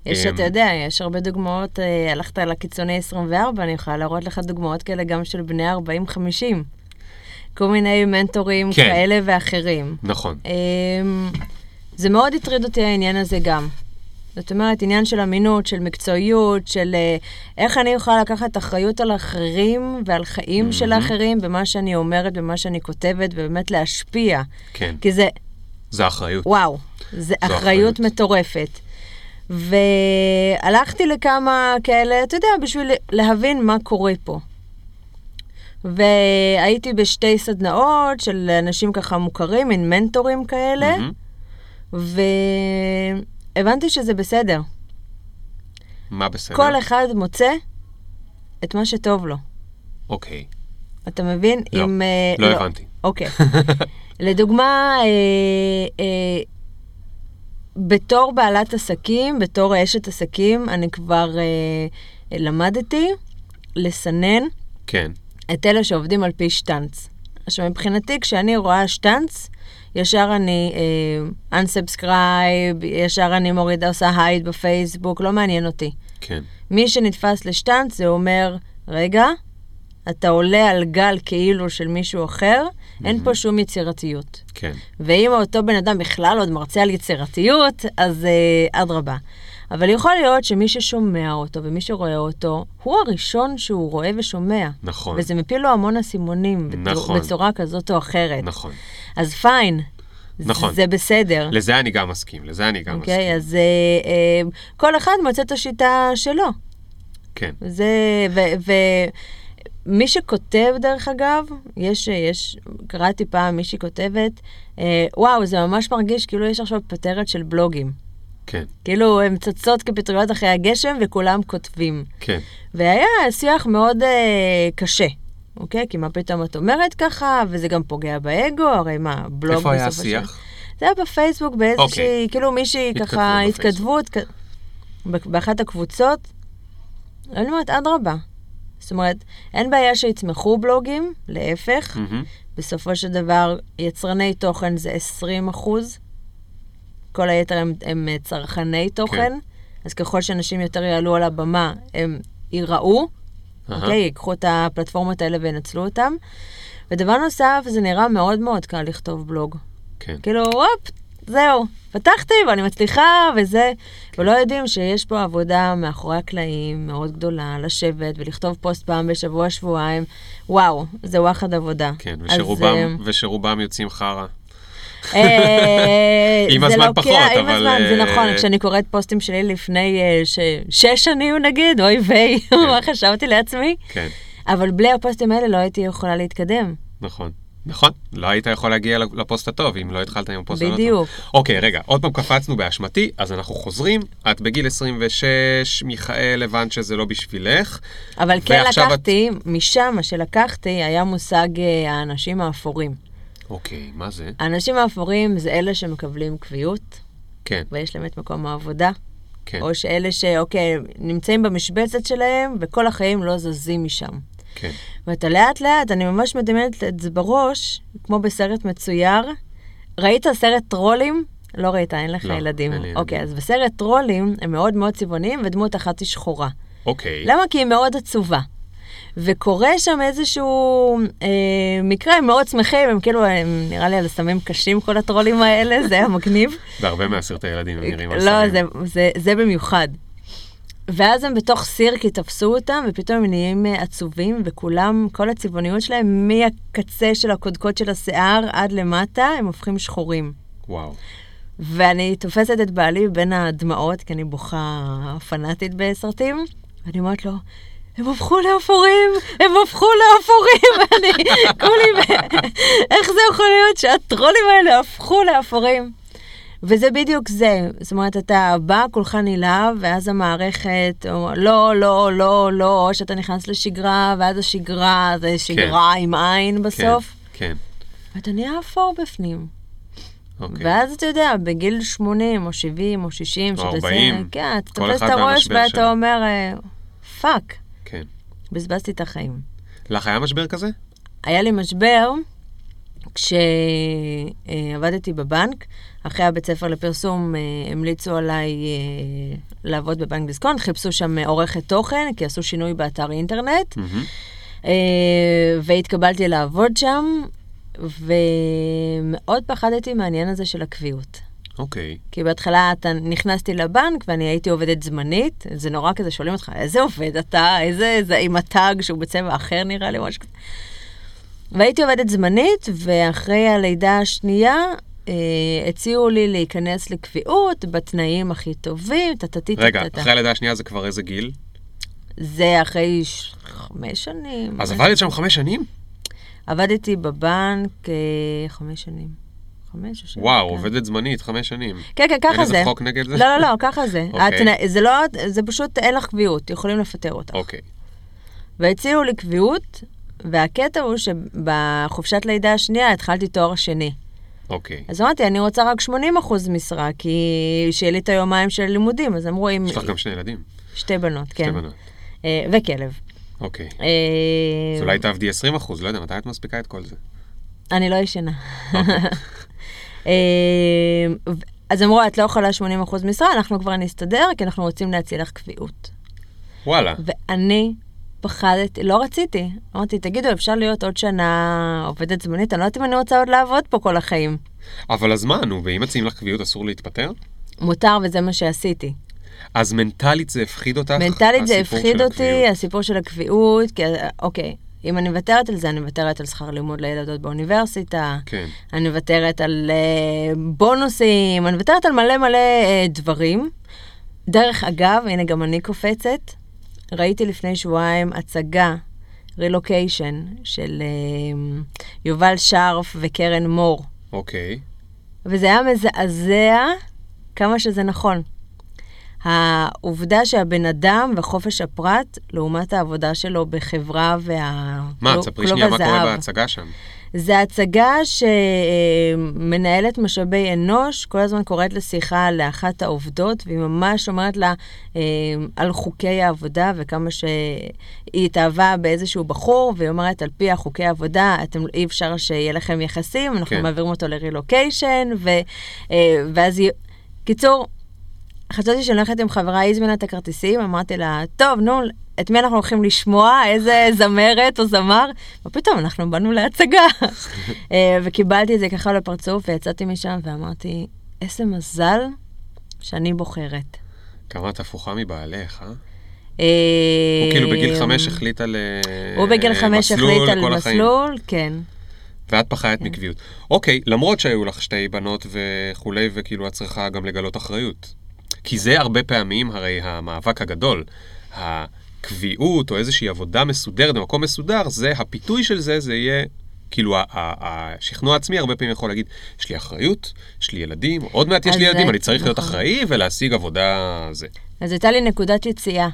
יש, אמ, אתה יודע, יש הרבה דוגמאות, אה, הלכת על הקיצוני 24, אני יכולה להראות לך דוגמאות כאלה גם של בני 40-50. כל מיני מנטורים כן. כאלה ואחרים. נכון. אמ, זה מאוד הטריד אותי העניין הזה גם. זאת אומרת, עניין של אמינות, של מקצועיות, של אה, איך אני יכולה לקחת אחריות על אחרים ועל חיים של האחרים במה שאני אומרת, במה שאני כותבת, ובאמת להשפיע. כן, כי זה, זה אחריות. וואו, זה אחריות. אחריות מטורפת. והלכתי לכמה כאלה, אתה יודע, בשביל להבין מה קורה פה. והייתי בשתי סדנאות של אנשים ככה מוכרים, מין מנטורים כאלה, מהמם. והבנתי שזה בסדר. מה בסדר? כל אחד מוצא את מה שטוב לו. אוקיי. אתה מבין? לא, אם, אה, לא הבנתי. אוקיי. <laughs> לדוגמה, אה, אה, בתור בעלת עסקים, בתור אשת עסקים, אני כבר אה, למדתי לסנן כן. את אלה שעובדים על פי שטנץ. עכשיו, מבחינתי, כשאני רואה שטנץ, ישר אני אה, unsubscribe, ישר אני מורידה, עושה הייד בפייסבוק, לא מעניין אותי. כן. מי שנתפס לשטנץ, זה אומר, רגע, אתה עולה על גל כאילו של מישהו אחר, אין פה שום יצירתיות. כן. ואם אותו בן אדם בכלל עוד מרצה על יצירתיות, אז אה, אדרבה. אבל יכול להיות שמי ששומע אותו ומי שרואה אותו, הוא הראשון שהוא רואה ושומע. נכון. וזה מפיל לו המון אסימונים, נכון. בצורה כזאת או אחרת. נכון. אז פיין. נכון. זה בסדר. לזה אני גם מסכים, לזה אני גם אוקיי, מסכים. אז אה, אה, כל אחד מוצא את השיטה שלו. כן. זה, ו, ו, מי שכותב, דרך אגב, יש, יש, קראתי פעם מישהי כותבת, אה, וואו, זה ממש מרגיש כאילו יש עכשיו פטרת של בלוגים. כן, כאילו, הן צצות כפטריות אחרי הגשם וכולם כותבים. כן. והיה שיח מאוד אה, קשה, אוקיי? כי מה פתאום את אומרת ככה, וזה גם פוגע באגו, הרי מה, בלוג איפה היה בסוף השנה- השיח? זה היה בפייסבוק באיזושהי, אוקיי. כאילו מישהי ככה. התכתבות, כ- באחת הקבוצות. אני אומרת, אדרבה. זאת אומרת, אין בעיה שיצמחו בלוגים, להפך. מהמם. בסופו של דבר, יצרני תוכן זה 20 אחוז. כל היתר הם, הם אה, צרכני תוכן. כן. אז ככל שאנשים יותר יעלו על הבמה, הם ייראו. אוקיי? ייקחו את הפלטפורמות האלה וינצלו אותם. ודבר נוסף, זה נראה מאוד מאוד קל לכתוב בלוג. כן. כאילו, הופ, זהו, פתחתי ואני מצליחה וזה, ולא יודעים שיש פה עבודה מאחורי הקלעים מאוד גדולה, לשבת ולכתוב פוסט פעם בשבוע, שבועיים. וואו, זה וואחד עבודה. כן, אז, ושרובם, ושרובם יוצאים חרא. אה, <laughs> עם הזמן לוקח- פחות, עם אבל, הזמן, זה אה, נכון, כשאני קוראת פוסטים שלי לפני אה, שש שנים נגיד, אוי ויי, <laughs> מה חשבתי לעצמי? כן, אבל בלי הפוסטים האלה לא הייתי יכולה להתקדם. נכון. נכון, לא היית יכול להגיע לפוסט הטוב אם לא התחלת עם הפוסט הלא טוב. בדיוק. אוקיי, רגע, עוד פעם קפצנו באשמתי, אז אנחנו חוזרים. את בגיל 26, מיכאל, הבנת שזה לא בשבילך. אבל כן ועכשיו את- לקחתי, משם מה שלקחתי היה מושג האנשים האפורים. אוקיי, מה זה? האנשים האפורים זה אלה שמקבלים קביעות, כן, ויש להם את מקום העבודה, כן, או שאלה שאוקיי, נמצאים במשבצת שלהם, וכל החיים לא זזים משם. כן. ואתה לאט לאט, אני ממש מדמיינת את זה בראש, כמו בסרט מצויר. ראית סרט טרולים? לא ראית, אין לך לא, ילדים. אין ילדים. אוקיי, אז בסרט טרולים הם מאוד מאוד צבעוניים, ודמות אחת היא שחורה. אוקיי. למה? כי היא מאוד עצובה. וקורה שם איזשהו אה, מקרה, הם מאוד שמחים, הם כאילו, הם נראה לי על סמים קשים כל הטרולים האלה, זה היה מגניב. <laughs> בהרבה מהסרטי ילדים הם נראים על לא, סמים. זה, זה, זה במיוחד. ואז הם בתוך סיר כי תפסו אותם, ופתאום הם נהיים אה, עצובים, וכולם, כל הצבעוניות שלהם, מהקצה של הקודקוד של השיער עד למטה, הם הופכים שחורים. וואו. ואני תופסת את בעלי בין הדמעות, כי אני בוכה פנאטית בסרטים, ואני אומרת לו, הם הפכו לאפורים, הם הפכו לאפורים, <laughs> ואני, כולי, איך זה יכול להיות שהטרולים האלה הפכו לאפורים? וזה בדיוק זה, זאת אומרת, אתה בא, כולך נלהב, ואז המערכת, אומרת, לא, לא, לא, לא, או שאתה נכנס לשגרה, ואז השגרה זה שגרה עם עין בסוף, כן, כן. ואתה נהיה אפור בפנים. אוקיי. ואז אתה יודע, בגיל 80 או 70 או 60, או שאתה 40, כן, אתה תופס את הראש. ואתה אומר, אה, fuck, כן. בזבזתי את החיים. לך היה משבר כזה? היה לי משבר כשעבדתי בבנק, אחרי הבית ספר לפרסום אה, המליצו עליי אה, לעבוד בבנק דיסקונט, חיפשו שם אה, עורכת תוכן, כי עשו שינוי באתר אינטרנט. אה, והתקבלתי לעבוד שם, ומאוד פחדתי מהעניין הזה של הקביעות. אוקיי. כי בהתחלה אתה נכנסתי לבנק ואני הייתי עובדת זמנית, זה נורא כזה, שואלים אותך, איזה עובד אתה? איזה, זה עם הטאג שהוא בצבע אחר נראה לי, משהו כזה. והייתי עובדת זמנית, ואחרי הלידה השנייה, אה, הציעו לי להיכנס לקביעות בתנאים הכי טובים, טטטי רגע, טטטה. אחרי הלידה השנייה זה כבר איזה גיל? זה אחרי ש... חמש שנים. אז עבדת שם חמש שנים? עבדתי בבנק אה, חמש שנים. חמש או שנים. וואו, כן. עובדת זמנית, חמש שנים. כן, כן, ככה אין איזה זה. חוק נגד זה? לא, לא, לא, ככה זה. <laughs> אוקיי. התנא- זה לא, זה פשוט אין לך קביעות, יכולים לפטר אותך. אוקיי. והציעו לי קביעות, והקטע הוא שבחופשת לידה השנייה התחלתי תואר שני. אוקיי. אז אמרתי, אני רוצה רק 80 אחוז משרה, כי שיהיה לי את היומיים של לימודים. אז אמרו, אם... יש לך גם שני ילדים. שתי בנות, כן. שתי בנות. אה, וכלב. אוקיי. אה, אז אולי תעבדי 20 אחוז, לא יודע, מתי את מספיקה את כל זה? אני לא ישנה. <laughs> ו- אז אמרו, את לא יכולה 80 אחוז משרה, אנחנו כבר נסתדר, כי אנחנו רוצים להציע לך קביעות. וואלה. ואני פחדתי, לא רציתי. אמרתי, תגידו, אפשר להיות עוד שנה עובדת זמנית? אני לא יודעת אם אני רוצה עוד לעבוד פה כל החיים. אבל אז מה, נו, ואם מציעים לך קביעות אסור להתפטר? מותר, וזה מה שעשיתי. אז מנטלית זה הפחיד אותך? מנטלית זה הפחיד אותי, הקביעות? הסיפור של הקביעות, כי אוקיי, אם אני מוותרת על זה, אני מוותרת על שכר לימוד לילדות באוניברסיטה, כן. אני מוותרת על אה, בונוסים, אני מוותרת על מלא מלא אה, דברים. דרך אגב, הנה גם אני קופצת, ראיתי לפני שבועיים הצגה רילוקיישן של אה, יובל שרף וקרן מור. אוקיי. וזה היה מזעזע כמה שזה נכון. העובדה שהבן אדם וחופש הפרט, לעומת העבודה שלו בחברה וה... מה, תספרי שנייה מה קורה. בהצגה שם. זה הצגה שמנהלת משאבי אנוש, כל הזמן קוראת לשיחה לאחת העובדות, והיא ממש אומרת לה אה, על חוקי העבודה וכמה שהיא התאהבה באיזשהו בחור, והיא אומרת, על פי החוקי העבודה, אתם, אי אפשר שיהיה לכם יחסים, אנחנו כן. מעבירים אותו לרילוקיישן, ו, אה, ואז היא... קיצור, חשבתי שאני הולכת עם חברה, היא הזמינה את הכרטיסים, אמרתי לה, טוב, נו, את מי אנחנו הולכים לשמוע? איזה זמרת או זמר? ופתאום אנחנו באנו להצגה. אה, וקיבלתי את זה ככה לפרצוף, ויצאתי משם ואמרתי, איזה מזל שאני בוחרת. כמה את הפוכה מבעלך, אה? אה, הוא כאילו בגיל חמש החליט על הוא בגיל אה, חמש מסלול החליט על. מסלול, כן. ואת פחדת מקביעות. אוקיי, למרות שהיו לך שתי בנות וכולי, וכאילו את צריכה גם לגלות אחריות. כי זה הרבה פעמים הרי המאבק הגדול. הקביעות או איזושהי עבודה מסודרת במקום מסודר, זה, הפיתוי של זה, זה יהיה, כאילו השכנוע העצמי הרבה פעמים יכול להגיד, יש לי אחריות, יש לי ילדים, עוד מעט יש לי ילדים, אני צריך להיות נכון. אחראי ולהשיג עבודה זה. אז הייתה לי נקודת יציאה.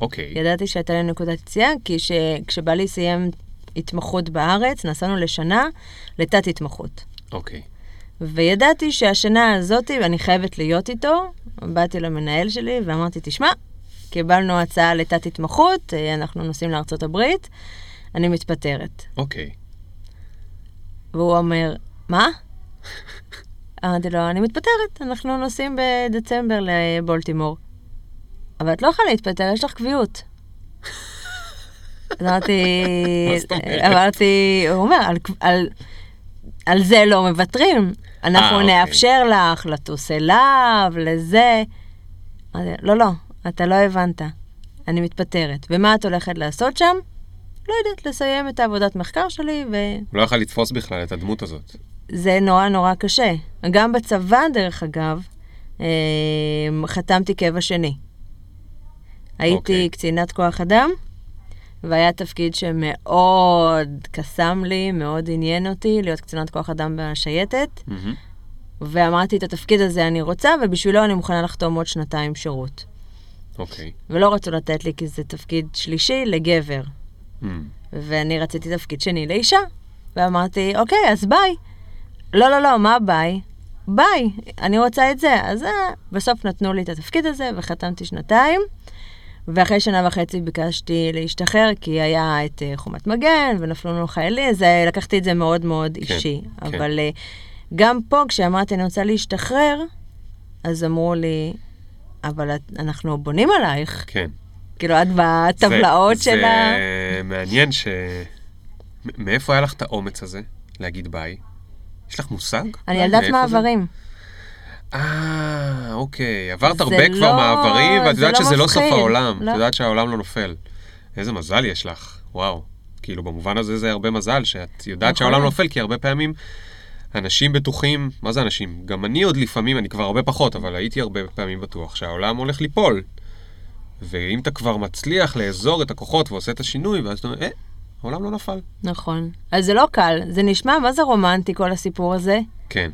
אוקיי, ידעתי שהייתה לי נקודת יציאה, כי ש... כשבעלי סיים התמחות בארץ, נסענו לשנה לתת התמחות. אוקיי. וידעתי שהשנה הזאת, ואני חייבת להיות איתו, באתי למנהל שלי ואמרתי, תשמע, קיבלנו הצעה לתת התמחות, אה, אנחנו נוסעים לארצות הברית, אני מתפטרת. אוקיי. והוא אומר, מה? אמרתי לו, אני מתפטרת, אנחנו נוסעים בדצמבר לבולטימור. אבל את לא יכולה להתפטר, יש לך קביעות. אז אמרתי? אמרתי, הוא אומר, על, על, על זה לא מוותרים. אנחנו אה, אוקיי. נאפשר לך לטוס אליו, לזה. לא, לא, אתה לא הבנת. אני מתפטרת. ומה את הולכת לעשות שם? לא יודעת, לסיים את העבודת מחקר שלי, ו... הוא לא יכל לתפוס בכלל את הדמות הזאת. זה נורא נורא קשה. גם בצבא, דרך אגב, אה, חתמתי קבע שני. הייתי אוקיי. קצינת כוח אדם, והיה תפקיד שמאוד קסם לי, מאוד עניין אותי, להיות קצינת כוח אדם בשייטת, מהמם. ואמרתי, את התפקיד הזה אני רוצה, ובשבילו אני מוכנה לחתום עוד שנתיים שירות. אוקיי. ולא רצו לתת לי, כי זה תפקיד שלישי לגבר. מהמם. ואני רציתי תפקיד שני לאישה. ואמרתי, אוקיי, אז ביי. לא, לא, לא, מה ביי? ביי, אני רוצה את זה. אז אה, בסוף נתנו לי את התפקיד הזה, וחתמתי שנתיים. ואחרי שנה וחצי ביקשתי להשתחרר, כי היה את אה, חומת מגן, ונפלו לנו חיילים, אז אה, לקחתי את זה מאוד מאוד כן, אישי. כן. אבל אה, גם פה, כשאמרתי אני רוצה להשתחרר, אז אמרו לי, אבל את, אנחנו בונים עלייך. כן. כאילו, את בטבלאות זה- של ה... זה מעניין ש... מאיפה היה לך את האומץ הזה להגיד ביי? יש לך מושג? אני ילדת מאיפה זה? אה, אוקיי. עברת הרבה כבר לא- מעברים, ואת יודעת לא שזה לא סוף מפחיד. העולם. לא. את יודעת שהעולם לא נופל. איזה מזל יש לך, וואו. כאילו, במובן הזה זה הרבה מזל, שאת יודעת נכון. שהעולם לא נופל, כי הרבה פעמים אנשים בטוחים, מה זה אנשים? גם אני עוד לפעמים, אני כבר הרבה פחות, אבל הייתי הרבה פעמים בטוח שהעולם הולך ליפול. ואם אתה כבר מצליח לאזור את הכוחות ועושה את השינוי, ואז אתה אומר, אה, העולם לא נפל. נכון. אז זה לא קל, זה נשמע, מה זה רומנטי כל הסיפור הזה? כן.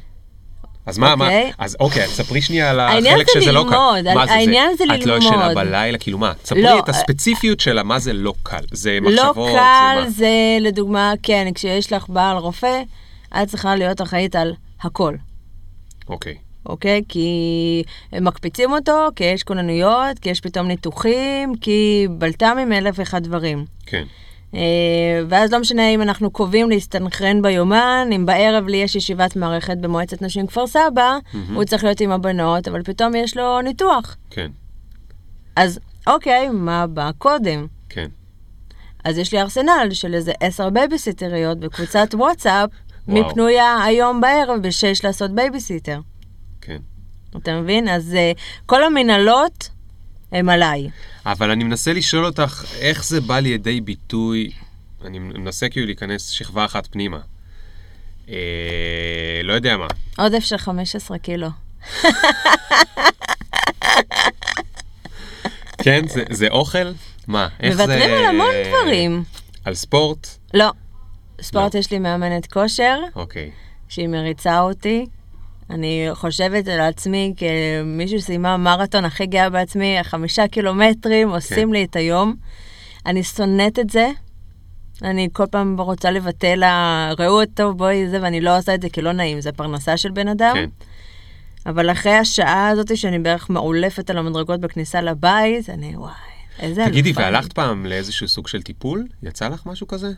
אז מה, מה, אוקיי. אז אוקיי, אז ספרי שנייה על העניין החלק זה שזה לא קל. ללמוד, מה זה, העניין זה את לא ללמוד. ישנה בלילה, כאילו מה? ספרי לא, את הספציפיות של מה זה לא קל. זה לא מחשבות, זה קל, מה? זה לדוגמה, כן, כשיש לך בעל רופא, את צריכה להיות אחראית על הכל, אוקיי. אוקיי? כי מקפיצים אותו, כי יש כוננויות, כי יש פתאום ניתוחים, כי בלת"מים אלף ואחד דברים. כן. אה, ואז לא משנה אם אנחנו קובעים להסתנכרן ביומן, אם בערב לי יש ישיבת מערכת במועצת נשים כפר סבא, הוא צריך להיות עם הבנות, אבל פתאום יש לו ניתוח. כן. אז אוקיי, מה בא קודם? כן. אז יש לי ארסנל של איזה עשר בייביסיטריות בקבוצת וואטסאפ, מי וואו. פנויה היום בערב בשש לעשות בייביסיטר. כן. אתה מבין? אז אה, כל המנהלות הם עליי. אבל אני מנסה לשאול אותך, איך זה בא לידי ביטוי, אני מנסה כאילו להיכנס שכבה אחת פנימה. אה, לא יודע מה. עודף של 15 קילו. כן, זה, זה אוכל? מה? איך זה... מוותרים על המון דברים. על ספורט? לא. ספורט לא. יש לי מאמנת כושר, אוקיי. שהיא מריצה אותי. אני חושבת על עצמי כמישהו שסיימה מרתון הכי גאה בעצמי, החמישה קילומטרים עושים לי את היום. אני שונאת את זה. אני כל פעם רוצה לבטל לה, ראו אותו, בואי זה, ואני לא עושה את זה כי לא נעים, זה פרנסה של בן אדם. כן. אבל אחרי השעה הזאת שאני בערך מעולפת על המדרגות בכניסה לבית, אני וואי, איזה תגידי. והלכת פעם לאיזשהו סוג של טיפול? יצא לך משהו כזה?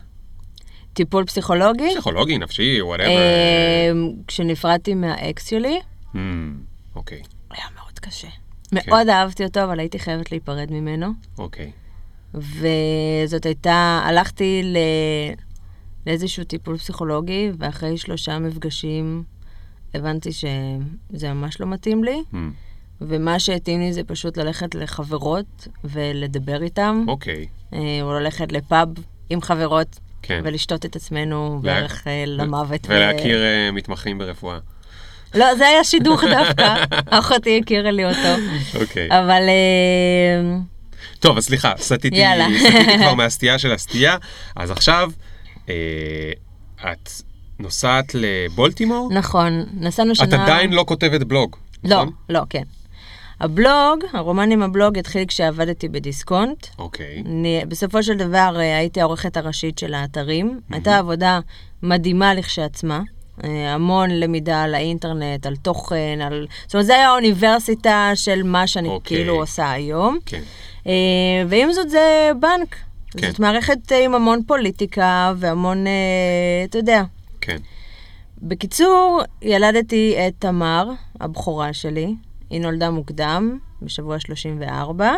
טיפול פסיכולוגי? פסיכולוגי, נפשי, whatever. אה, כשנפרדתי מהאקס שלי, אוקיי, היה מאוד קשה. כן. מאוד אהבתי אותו, אבל הייתי חייבת להיפרד ממנו. אוקיי. וזאת הייתה, הלכתי ל... לאיזשהו טיפול פסיכולוגי, ואחרי שלושה מפגשים הבנתי שזה ממש לא מתאים לי, Hmm, ומה שהתאים לי זה פשוט ללכת לחברות ולדבר איתם, אוקיי. אה, או ללכת לפאב עם חברות, כן. ולשתות את עצמנו לה- בערך אה, למוות. ו- ולהכיר אה, מתמחים ברפואה. לא, זה היה שידוך דווקא, <laughs> אחותי הכירה לי אותו. אוקיי. אבל אה, טוב, אז סליחה, סטיתי. סטיתי כבר מהסטייה של הסטייה. אז עכשיו, אה, את נוסעת לבולטימור? נכון, נסענו שנה... את עדיין לא כותבת בלוג, לא, נכון? לא, כן. הבלוג, הרומן עם הבלוג התחיל כשעבדתי בדיסקונט. אוקיי. אני, בסופו של דבר אה, הייתי העורכת הראשית של האתרים. הייתה עבודה מדהימה לכשעצמה. אה, המון למידה על האינטרנט, על תוכן, על... זאת אומרת, זה היה האוניברסיטה של מה שאני אוקיי. כאילו עושה היום. כן. אה, ועם זאת זה בנק. כן. זאת מערכת עם המון פוליטיקה והמון, אתה יודע. כן. בקיצור, ילדתי את תמר, הבכורה שלי. היא נולדה מוקדם, בשבוע 34,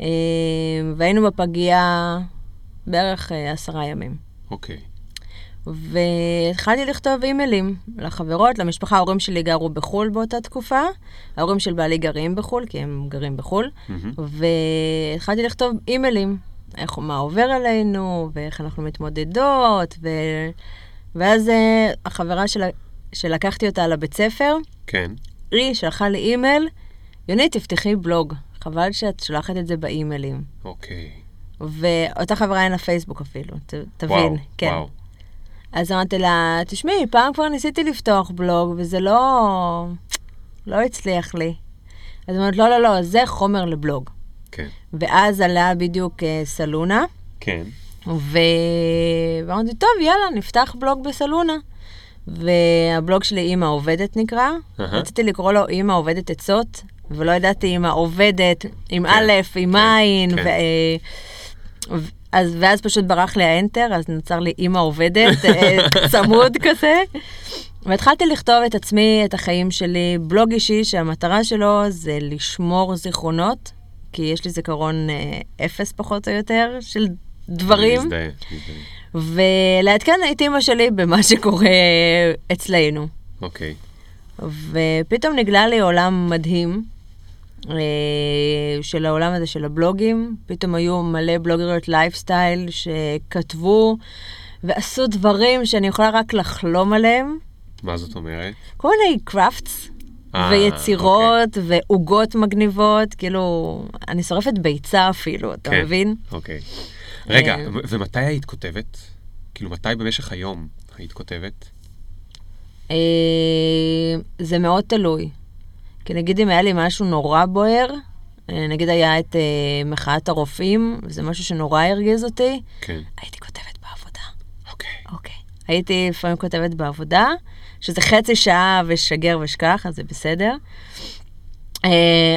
אה, והיינו בפגייה בערך אה, עשרה ימים. אוקיי. והתחלתי לכתוב אימיילים לחברות, למשפחה, ההורים שלי גרו בחו"ל באותה תקופה, ההורים של בעלי גרים בחו"ל, כי הם גרים בחו"ל, מהמם. והתחלתי לכתוב אימיילים, איך, מה עובר עלינו, ואיך אנחנו מתמודדות, ו... ואז אה, החברה של... שלקחתי אותה לבית ספר, כן. היא שלחה לי אימייל, יונית, תפתחי בלוג, חבל שאת שולחת את זה באימיילים. אוקיי. ואותה חברה אין לה פייסבוק אפילו, ת, תבין. וואו, כן. וואו. אז אמרתי לה, תשמעי, פעם כבר ניסיתי לפתוח בלוג, וזה לא... לא הצליח לי. אז אמרת, לא, לא, לא, זה חומר לבלוג. כן. ואז עלה בדיוק אה, סלונה, כן. ו... ואמרתי, טוב, יאללה, נפתח בלוג בסלונה. והבלוג שלי אימא עובדת נקרא. אהה. רציתי לקרוא לו אימא עובדת עצות, ולא ידעתי אימא עובדת, עם כן, א', עם כן, עין, כן. ו... אה, אז, ואז פשוט ברח לי האנטר, אז נוצר לי אימא עובדת, אה, <laughs> צמוד כזה. והתחלתי לכתוב את עצמי, את החיים שלי, בלוג אישי שהמטרה שלו זה לשמור זיכרונות, כי יש לי זיכרון אה, אפס פחות או יותר של דברים, מזדהה, מזדהה. ולעדכן את אימא שלי במה שקורה אצלנו. אוקיי. ופתאום נגלה לי עולם מדהים אה, של העולם הזה של הבלוגים. פתאום היו מלא בלוגריות לייפסטייל שכתבו ועשו דברים שאני יכולה רק לחלום עליהם. מה זאת אומרת? כל מיני קראפטס אה, ויצירות ועוגות מגניבות, כאילו, אני שורפת ביצה אפילו, אתה כן. מבין? אוקיי. רגע, אה. ומתי היית כותבת? כאילו, מתי במשך היום היית כותבת? אה, זה מאוד תלוי. כי נגיד אם היה לי משהו נורא בוער, אה, נגיד היה את מחאת הרופאים, וזה משהו שנורא הרגיז אותי, כן. הייתי כותבת בעבודה. אוקיי. אוקיי. הייתי לפעמים כותבת בעבודה, שזה חצי שעה ושגר ושכח, אז זה בסדר.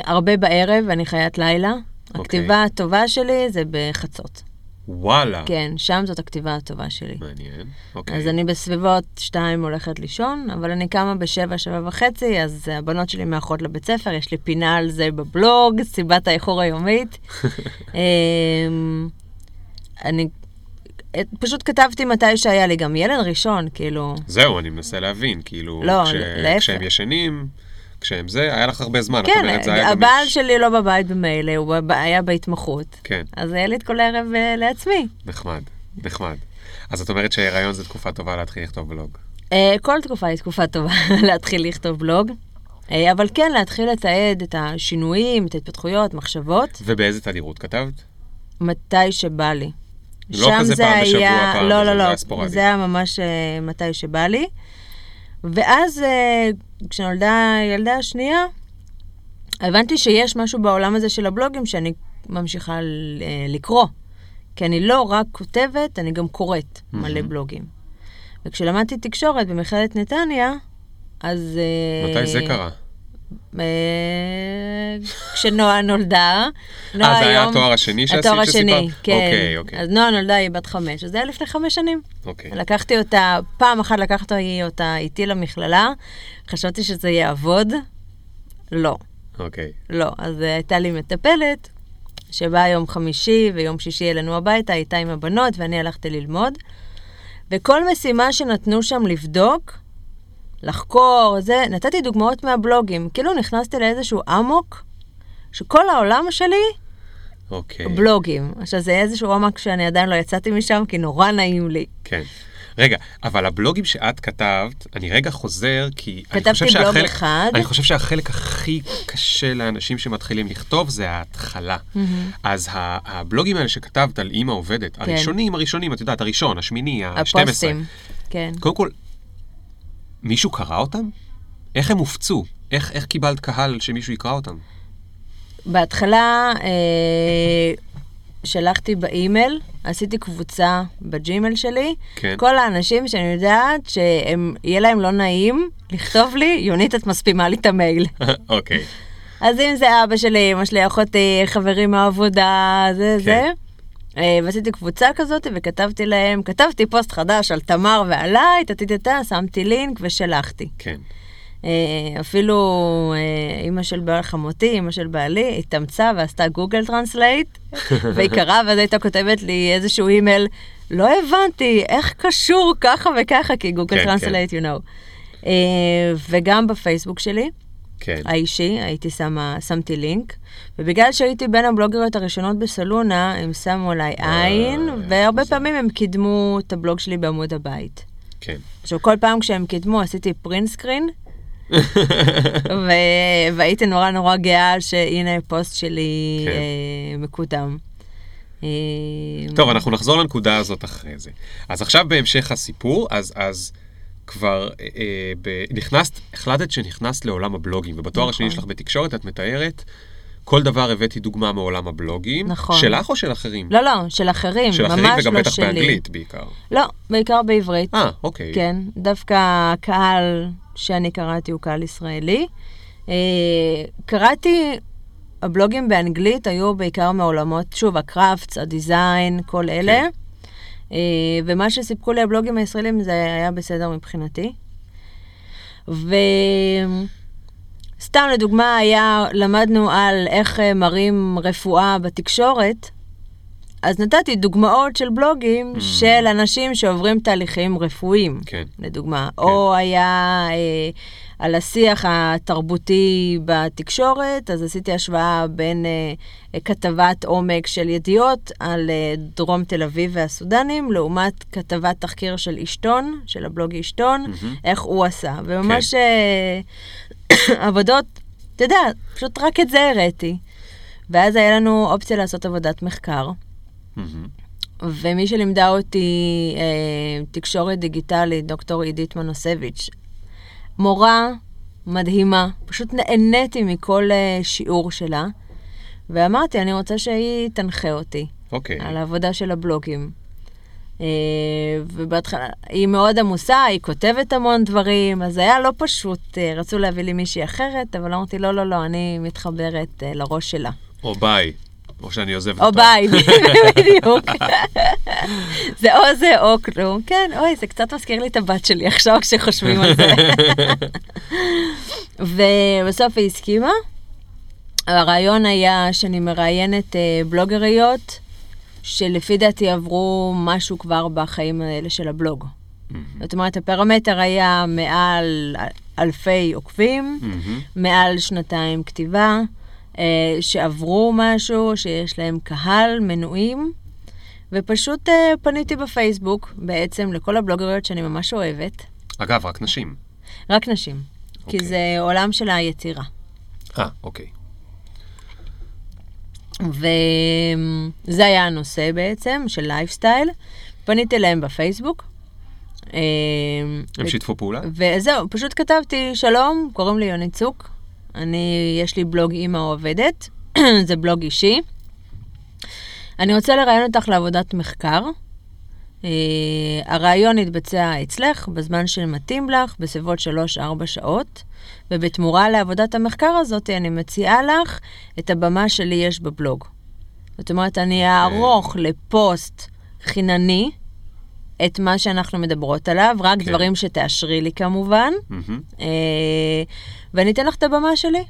הרבה בערב, אני חיית לילה. אוקיי. הכתיבה הטובה שלי זה בחצות. וואלה. כן, שם זאת הכתיבה הטובה שלי. מעניין. אוקיי. אז אני בסביבות שתיים הולכת לישון, אבל אני קמה בשבע, שבע וחצי, אז הבנות שלי מאחרות לבית ספר, יש לי פינה על זה בבלוג, סיבת האיחור היומית. <laughs> אמ, אני פשוט כתבתי מתי שהיה לי גם ילד ראשון, כאילו, זהו, אני מנסה להבין, כאילו, לא, כש- להפך. כשהם ישנים, כשהם זה, היה לך הרבה זמן, כן, אומרת, זה היה גמיש. הבעל שלי לא בבית במילא, הוא היה בהתמחות. כן, אז היה לי את כל הערב אה, לעצמי. נחמד, נחמד. אז את אומרת שהיריון זו תקופה טובה להתחיל לכתוב בלוג. אה, כל תקופה היא תקופה טובה <laughs> להתחיל לכתוב בלוג, אה, אבל כן, להתחיל לתעד את השינויים, את ההתפתחויות, מחשבות, ובאיזה תדירות כתבת? מתי שבא לי. לא כזה פעם בשבוע, פעם, לא, וזה- לא, זה לא, היה ספורדי. זה היה ממש אה, מתי שבא לי. ואז אה, כשנולדה הילדה השנייה, הבנתי שיש משהו בעולם הזה של הבלוגים שאני ממשיכה אה, לקרוא. כי אני לא רק כותבת, אני גם קוראת מלא מהמם. בלוגים. וכשלמדתי תקשורת במכללת נתניה, אז... אה, מתי זה קרה? אה, כשנועה נולדה. אה, זה היה התואר השני שעשית, התואר? השני, כן. אוקיי, אוקיי. אז נועה נולדה, היא בת חמש, אז זה היה לפני חמש שנים. אוקיי. לקחתי אותה, פעם אחת לקחתי אותה איתי למכללה, חשבתי שזה יעבוד. לא, אוקיי. לא. אז אה, הייתה לי מטפלת, שבאה יום חמישי ויום שישי אלינו הביתה, הייתה עם הבנות ואני הלכתי ללמוד. וכל משימה שנתנו שם לבדוק, לחקור, זה, נתתי דוגמאות מהבלוגים. כאילו נכנסתי לאיזשהו אמוק, שכל העולם שלי אוקיי. בלוגים. עכשיו, זה איזשהו עומק שאני עדיין לא יצאתי משם, כי נורא נעים לי. כן. רגע, אבל הבלוגים שאת כתבת, אני רגע חוזר, כי אני כתבתי בלוג שהחלק, אחד. אני חושב שהחלק הכי קשה לאנשים שמתחילים לכתוב זה ההתחלה. אז ה- הבלוגים האלה שכתבת על אימא עובדת, הראשונים, הראשונים, את יודעת, הראשון, השמיני, ה-12. כן. הפוסטים. כן. קודם כל, מישהו קרא אותם? איך הם הופצו? איך, איך קיבלת קהל שמישהו יקרא אותם? בהתחלה אה, שלחתי באימייל, עשיתי קבוצה בג'ימייל שלי. כן. כל האנשים שאני יודעת שיהיה להם לא נעים לכתוב לי, יונית, את מספימה לי את המייל. <laughs> אוקיי. אז אם זה אבא שלי, אמא שלי, אחותי, חברים מהעבודה, זה כן. זה. אה, ועשיתי קבוצה כזאת וכתבתי להם, כתבתי פוסט חדש על תמר ועליי, טטטטה, שמתי לינק ושלחתי. כן. אה, אפילו אה, אימא של בעל חמותי, אימא של בעלי, התאמצה ועשתה גוגל translate, <laughs> והיא קראה ואז הייתה כותבת לי איזשהו אימייל, לא הבנתי איך קשור ככה וככה, כי גוגל כן, translate, you know. וגם בפייסבוק שלי, כן. האישי, הייתי שמה, שמתי לינק, ובגלל שהייתי בין הבלוגריות הראשונות בסלונה, הם שמו עליי עין, והרבה. פעמים הם קידמו את הבלוג שלי בעמוד הבית. כן. עכשיו, כל פעם כשהם קידמו, עשיתי פרינט סקרין, <laughs> ו- והייתי נורא נורא גאה שהנה פוסט שלי כן. אה, מקודם. אה, טוב, אנחנו נחזור לנקודה הזאת אחרי זה. אז עכשיו בהמשך הסיפור, אז, אז כבר אה, אה, ב, נכנסת, החלטת שנכנסת לעולם הבלוגים, ובתואר השני נכון. שלך בתקשורת את מתארת, כל דבר הבאתי דוגמה מעולם הבלוגים. נכון. שלך או של אחרים? לא, לא, של אחרים, של אחרים ממש וגם לא בטח שלי. באנגלית בעיקר. לא, בעיקר בעברית. אה, אוקיי. כן, דווקא הקהל שאני קראתי הוא קהל ישראלי. אה, קראתי, הבלוגים באנגלית היו בעיקר מעולמות, שוב, הקראפטס, הדיזיין, כל אלה. כן. אה, ומה שסיפקו לי הבלוגים הישראלים זה היה בסדר מבחינתי. וסתם לדוגמה היה, למדנו על איך אה, מראים רפואה בתקשורת, אז נתתי דוגמאות של בלוגים Mm. של אנשים שעוברים תהליכים רפואיים, כן. לדוגמה. או היה אה, על השיח התרבותי בתקשורת, אז עשיתי השוואה בין אה, כתבת עומק של ידיעות על אה, דרום תל אביב והסודנים, לעומת כתבת תחקיר של אשתון, של הבלוג אשתון, מהמם. איך הוא עשה. וממש אה, <coughs> עבודות, אתה יודע, פשוט רק את זה הראיתי. ואז היה לנו אופציה לעשות עבודת מחקר. מהמם. ומי שלימדה אותי אה, תקשורת דיגיטלית, דוקטור עידית מנוסביץ', מורה מדהימה, פשוט נהניתי מכל אה, שיעור שלה, ואמרתי, אני רוצה שהיא תנחה אותי אוקיי. על העבודה של הבלוגים. אה, ובהתחלה, היא מאוד עמוסה, היא כותבת המון דברים, אז היה לא פשוט, אה, רצו להביא לי מישהי אחרת, אבל אמרתי, לא, לא, לא, אני מתחברת אה, לראש שלה. או ביי. או שאני עוזב או. ביי, <laughs> בדיוק. זה או זה או כלום. כן, אוי, זה קצת מזכיר לי את הבת שלי עכשיו כשחושבים על זה. <laughs> ובסוף היא הסכימה. הרעיון היה שאני מראיינת אה, בלוגריות, שלפי דעתי עברו משהו כבר בחיים האלה של הבלוג. זאת אומרת, הפרמטר היה מעל אלפי עוקבים. מעל שנתיים כתיבה, אה, שעברו משהו, שיש להם קהל, מנויים, ופשוט אה, פניתי בפייסבוק בעצם לכל הבלוגריות שאני ממש אוהבת, אגב, רק נשים. רק נשים, כי אוקיי. זה עולם של היצירה. אה, אוקיי. וזה היה הנושא בעצם, של לייפסטייל. פניתי אליהם בפייסבוק. אה, הם שיתפו פעולה? וזהו, פשוט כתבתי, שלום, קוראים לי יוני צוק, אני, יש לי בלוג אימא עובדת, <clears throat> זה בלוג אישי. אני רוצה לראיין אותך לעבודת מחקר. Uh, הרעיון יתבצע אצלך בזמן שמתאים לך, בסביבות 3-4 שעות, ובתמורה לעבודת המחקר הזאת אני מציעה לך את הבמה שלי יש בבלוג. זאת אומרת, אני אערוך לפוסט חינני את מה שאנחנו מדברות עליו, רק כן. דברים שתאשרי לי כמובן, אה, ואני אתן לך את הבמה שלי.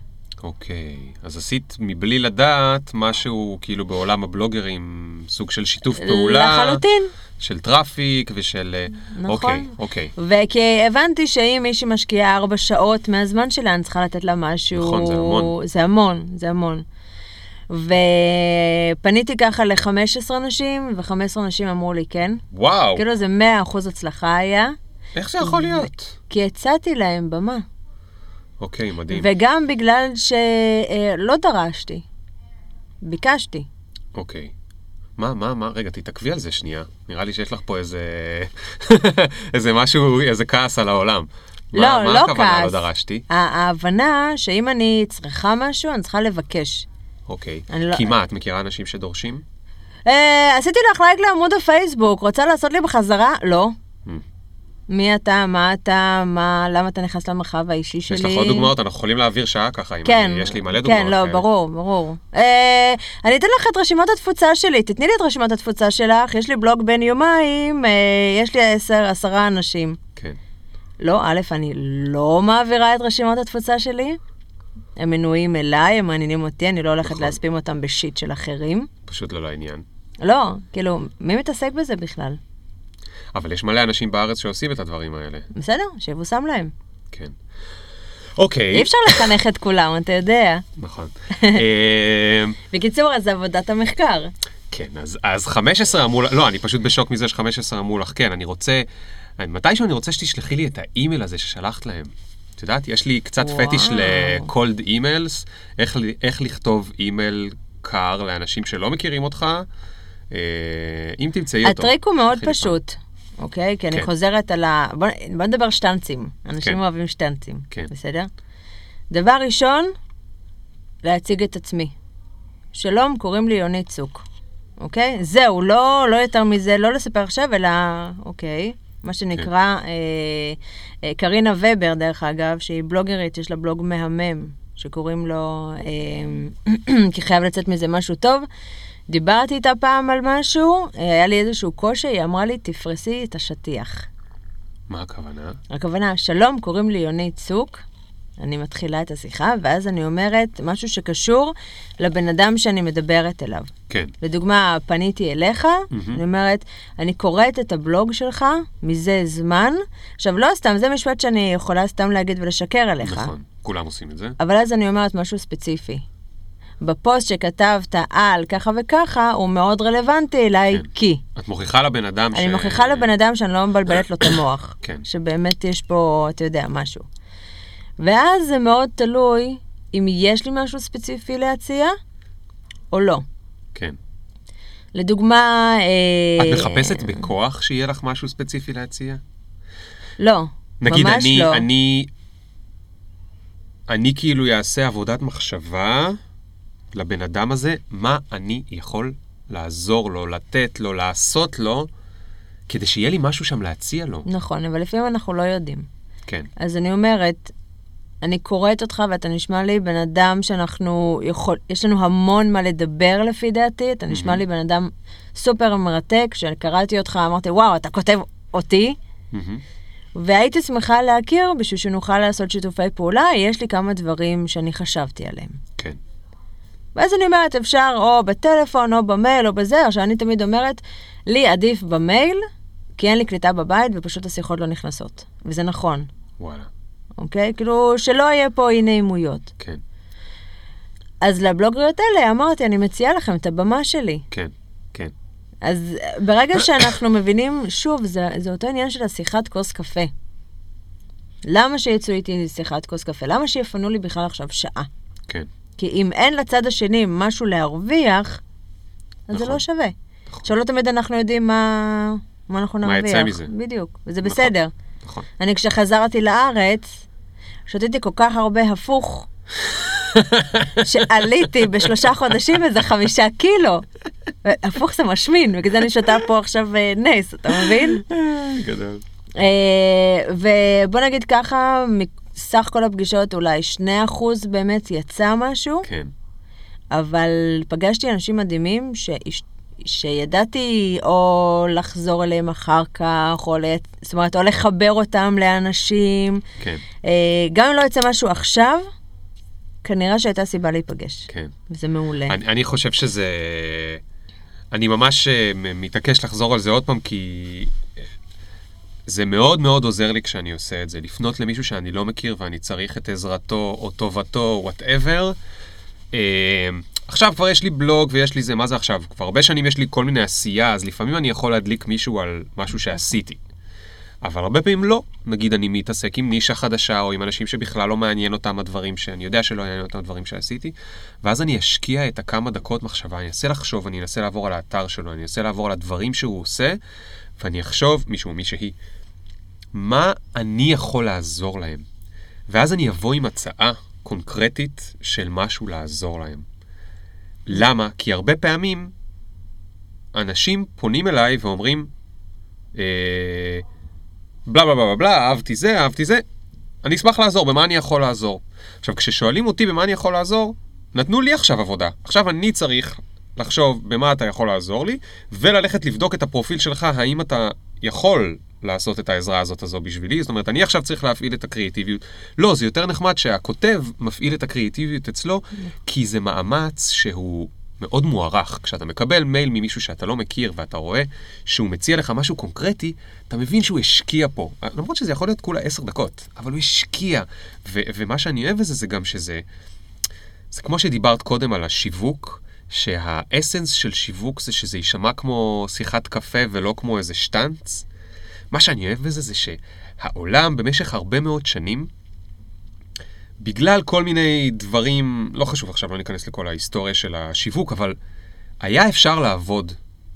אוקיי, אז עשית מבלי לדעת משהו כאילו בעולם הבלוגרים, סוג של שיתוף פעולה. לחלוטין. של traffic ושל... אה, נכון. אוקיי, אוקיי. וכי הבנתי שאם מישהי משקיעה ארבע שעות מהזמן שלה, אני צריכה לתת לה משהו... נכון, זה המון. זה המון, זה המון. ופניתי ככה ל-15 נשים, ו-15 נשים אמרו לי כן. וואו, כאילו זה 100% הצלחה היה, איך זה יכול להיות? כי הצעתי להם במה. אוקיי, מדהים. וגם בגלל שלא דרשתי, ביקשתי. אוקיי. מה, מה, מה, רגע, תתעכבי על זה שנייה. נראה לי שיש לך פה איזה... <laughs> איזה משהו, איזה כעס על העולם. לא, מה, מה לא הכוונה לא כעס. דרשתי? ההבנה שאם אני צריכה משהו, אני צריכה לבקש. אוקיי. לא- כי מה, את מכירה אנשים שדורשים? אה, עשיתי לך לייק לעמוד הפייסבוק, רוצה לעשות לי בחזרה? לא. Hmm. מי אתה, מה אתה, מה, למה אתה נכנס למרחב האישי שלי? יש לך עוד דוגמאות? אנחנו יכולים להעביר שעה ככה, אם כן, אני, יש לי מלא דוגמאות כן, לא, כאלה. ברור, ברור. אה, אני אתן לך את רשימת התפוצה שלי, תתני לי את רשימת התפוצה שלך, יש לי בלוג בין יומיים, אה, יש לי עשר, עשרה אנשים. כן. לא, א', אני לא מעבירה את רשימת התפוצה שלי, הם מנויים אליי, הם מעניינים אותי, אני לא הולכת נכון. להספים אותם בשיט של אחרים. פשוט לא לעניין. לא, כאילו, מי מתעסק בזה בכלל? אבל יש מלא אנשים בארץ שעושים את הדברים האלה. בסדר, שיבושם להם. כן. אוקיי. אי אפשר לחנך את כולם, אתה יודע. נכון. <laughs> אה, בקיצור, אז עבודת המחקר. כן, אז, אז 15 אמרו, ל- לא, אני פשוט בשוק מזה ש-15 אמרו לך, כן, אני רוצה, אני- מתישהו אני רוצה שתשלחי לי את האימייל הזה ששלחת להם. את יודעת, יש לי קצת וואו. פטיש ל-cold emails, איך, איך לכתוב אימייל קר לאנשים שלא מכירים אותך, אה, אם תמצאי אותו. הטריק הוא מאוד פשוט, אוקיי? כי אני כן. חוזרת על ה... בוא בוא נדבר שטנצים. אנשים כן. אוהבים שטנצים. כן. בסדר? דבר ראשון, להציג את עצמי. שלום, קוראים לי יונית צוק. אוקיי? זהו, לא, לא יותר מזה, לא לספר עכשיו, אלא, אוקיי, מה שנקרא, אה, אה, קרינה ובר, דרך אגב, שהיא בלוגרית, יש לה בלוג מהמם, שקוראים לו, אה, <clears throat> כי חייב לצאת מזה משהו טוב. דיברתי איתה פעם על משהו, אה, היה לי איזשהו קושי, היא אמרה לי, תפרסי את השטיח. מה הכוונה? הכוונה, שלום, קוראים לי יונית צוק. אני מתחילה את השיחה, ואז אני אומרת משהו שקשור לבן אדם שאני מדברת אליו. כן. לדוגמה, פניתי אליך, אני אומרת, אני קוראת את הבלוג שלך מזה זמן. עכשיו, לא סתם, זה משפט שאני יכולה סתם להגיד ולשקר עליך. נכון, כולם עושים את זה. אבל אז אני אומרת משהו ספציפי. בפוסט שכתבת על ככה וככה, הוא מאוד רלוונטי אליי, כן. כי. את מוכיחה לבן אדם ש... אני מוכיחה לבן אדם שאני לא מבלבלת לו את המוח. <coughs> כן. שבאמת יש פה, אתה יודע, משהו. ואז זה מאוד תלוי אם יש לי משהו ספציפי להציע, או לא. כן. לדוגמה... אה, את מחפשת בכוח שיהיה לך משהו ספציפי להציע? לא, נגיד, ממש אני, לא. אני, אני כאילו אעשה עבודת מחשבה לבן אדם הזה, מה אני יכול לעזור לו, לתת לו, לעשות לו, כדי שיהיה לי משהו שם להציע לו. נכון, אבל לפעמים אנחנו לא יודעים. כן, אז אני אומרת, אני קוראת אותך ואתה נשמע לי בן אדם שאנחנו יכול, יש לנו המון מה לדבר לפי דעתי, אתה נשמע לי בן אדם סופר מרתק, כשקראתי אותך אמרתי, וואו, אתה כותב אותי. והייתי שמחה להכיר בשביל שנוכל לעשות שיתופי פעולה, יש לי כמה דברים שאני חשבתי עליהם. כן, ואז אני אומרת, אפשר או בטלפון או במייל או בזה, עכשיו אני תמיד אומרת, לי עדיף במייל, כי אין לי קליטה בבית ופשוט השיחות לא נכנסות. וזה נכון, וואלה, אוקיי? כאילו, שלא יהיה פה אי נעימויות. כן, אז לבלוגריות האלה אמרתי, אני מציעה לכם את הבמה שלי. כן, כן, אז ברגע שאנחנו מבינים, שוב, זה, זה אותו עניין של השיחת כוס קפה. למה שיצאו איתי שיחת כוס קפה? למה שיפנו לי בכלל עכשיו שעה? כן, כי אם אין לצד השני משהו להרוויח, אז זה נכון. לא שווה. עכשיו, לא תמיד אנחנו יודעים מה, מה אנחנו מה נרוויח. יצא מזה. בדיוק, וזה נכון. בסדר. נכון. אני, כשחזרתי לארץ, שתיתי כל כך הרבה הפוך, שעליתי בשלושה חודשים איזה חמישה קילו. הפוך זה משמין, בגלל זה אני שותה פה עכשיו אה, נס, אתה מבין? גדול. אה, ובוא נגיד ככה, מסך כל הפגישות אולי 2% באמת יצא משהו, כן. אבל פגשתי אנשים מדהימים. שידעתי או לחזור אליהם אחר כך, או, ל... זאת אומרת, או לחבר אותם לאנשים. כן. אה, גם אם לא יצא משהו עכשיו, כנראה שהייתה סיבה להיפגש. כן. וזה מעולה. אני, אני חושב שזה... אני ממש אה, מתעקש לחזור על זה עוד פעם, כי אה, זה מאוד מאוד עוזר לי כשאני עושה את זה. לפנות למישהו שאני לא מכיר ואני צריך את עזרתו או טובתו, וואטאבר. עכשיו כבר יש לי בלוג ויש לי זה, מה זה עכשיו? כבר הרבה שנים יש לי כל מיני עשייה, אז לפעמים אני יכול להדליק מישהו על משהו שעשיתי. אבל הרבה פעמים לא. נגיד אני מתעסק עם נישה חדשה, או עם אנשים שבכלל לא מעניין אותם הדברים שאני יודע שלא מעניין אותם הדברים שעשיתי, ואז אני אשקיע את הכמה דקות מחשבה, אני אנסה לחשוב, אני אנסה לעבור על האתר שלו, אני אנסה לעבור על הדברים שהוא עושה, ואני אחשוב, מישהו או מישהי, מה אני יכול לעזור להם? ואז אני אבוא עם הצעה קונקרטית של משהו לעזור להם. למה? כי הרבה פעמים אנשים פונים אליי ואומרים, אה, בלה בלה בלה בלה, אהבתי זה, אהבתי זה, אני אשמח לעזור, במה אני יכול לעזור? עכשיו, כששואלים אותי במה אני יכול לעזור, נתנו לי עכשיו עבודה. עכשיו אני צריך לחשוב במה אתה יכול לעזור לי, וללכת לבדוק את הפרופיל שלך, האם אתה יכול לעשות את העזרה הזאת הזו בשבילי. זאת אומרת, אני עכשיו צריך להפעיל את הקריאטיביות. לא, זה יותר נחמד שהכותב מפעיל את הקריאטיביות אצלו, כי זה מאמץ שהוא מאוד מוערך. כשאתה מקבל מייל ממישהו שאתה לא מכיר ואתה רואה שהוא מציע לך משהו קונקרטי, אתה מבין שהוא השקיע פה. למרות שזה יכול להיות כולה עשר דקות, אבל הוא השקיע. ו- ומה שאני אוהב בזה זה גם שזה... זה כמו שדיברת קודם על השיווק, שהאסנס של שיווק זה שזה יישמע כמו שיחת קפה ולא כמו איזה שטנץ. מה שאני אוהב בזה זה שהעולם במשך הרבה מאוד שנים, בגלל כל מיני דברים, לא חשוב עכשיו, לא ניכנס לכל ההיסטוריה של השיווק, אבל היה אפשר לעבוד.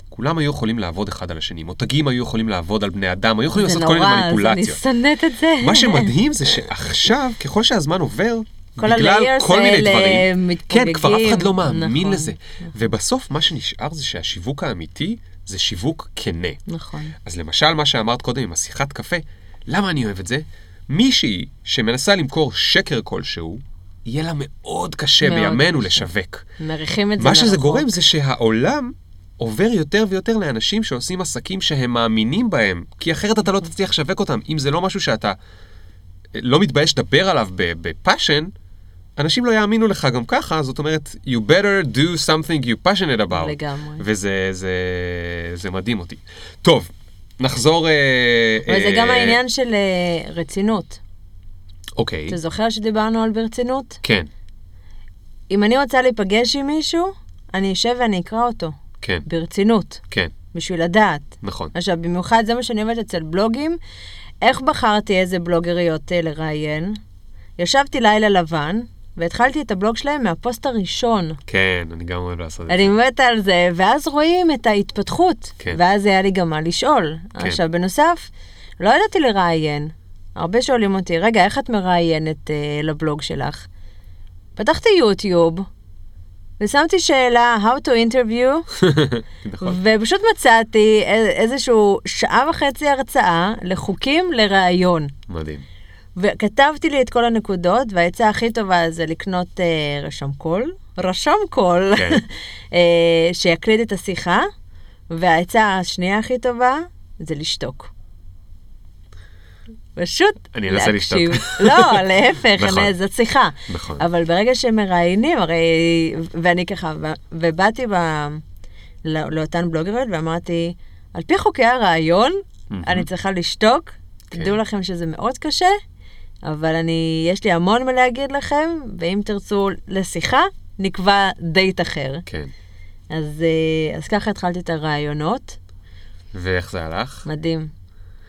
כולם היו יכולים לעבוד אחד על השני, מותגים היו יכולים לעבוד על בני אדם, היו יכולים זה לעשות כל מיני נורא, אז אני מניפולציות. שונאת את זה. מה שמדהים זה <laughs> שעכשיו, ככל שהזמן עובר, כל בגלל כל מיני דברים, מתפוגגים. כן, כבר אף אחד לא מאמין נכון, לזה. ובסוף מה שנשאר זה שהשיווק האמיתי זה שיווק כנה. נכון. אז למשל, מה שאמרת קודם עם השיחת קפה, למה אני אוהב את זה? מישהי שמנסה למכור שקר כלשהו, יהיה לה מאוד קשה מאוד בימינו קשה. לשווק. מריחים את זה מה שזה מרחוק. גורם זה שהעולם עובר יותר ויותר לאנשים שעושים עסקים שהם מאמינים בהם, כי אחרת אתה לא תצליח לשווק אותם. אם זה לא משהו שאתה לא מתבייש לדבר עליו בפאשן, אנשים לא יאמינו לך גם ככה, זאת אומרת, you better do something you passionate about. לגמרי. וזה זה, זה מדהים אותי. טוב, נחזור... אה, אבל זה אה, גם העניין של אה, רצינות. אוקיי, אתה זוכר שדיברנו על ברצינות? כן, אם אני רוצה להיפגש עם מישהו, אני אשב ואני אקרא אותו. כן, ברצינות. כן, בשביל לדעת. נכון. עכשיו, במיוחד זה מה שאני אוהבת אצל בלוגים. איך בחרתי איזה בלוגריות אה, לראיין? ישבתי לילה לבן, והתחלתי את הבלוג שלהם מהפוסט הראשון. כן, אני גם אוהב לעשות את זה. אני מתה על זה, ואז רואים את ההתפתחות. כן. ואז היה לי גם מה לשאול. כן. עכשיו, בנוסף, לא ידעתי לראיין. הרבה שואלים אותי, רגע, איך את מראיינת אה, לבלוג שלך? פתחתי יוטיוב, ושמתי שאלה, How to interview, <laughs> נכון. ופשוט מצאתי א- איזשהו שעה וחצי הרצאה לחוקים לראיון. מדהים. וכתבתי לי את כל הנקודות, והעצה הכי טובה זה לקנות אה, רשם קול, רשם קול, כן. <laughs> אה, שיקליד את השיחה, והעצה השנייה הכי טובה זה לשתוק. פשוט אני אנסה להקשיב. לשתוק. <laughs> לא, להפך, נכון. אני- זאת שיחה. נכון. אבל ברגע שמראיינים, הרי... ואני ככה, ו- ובאתי ב... לא- לאותן בלוגריות ואמרתי, על פי חוקי הרעיון, מהמם. אני צריכה לשתוק. כן. תדעו לכם שזה מאוד קשה, אבל אני, יש לי המון מה להגיד לכם, ואם תרצו לשיחה, נקבע דייט אחר. כן. אז, אה, אז ככה התחלתי את הרעיונות. ואיך זה הלך? מדהים,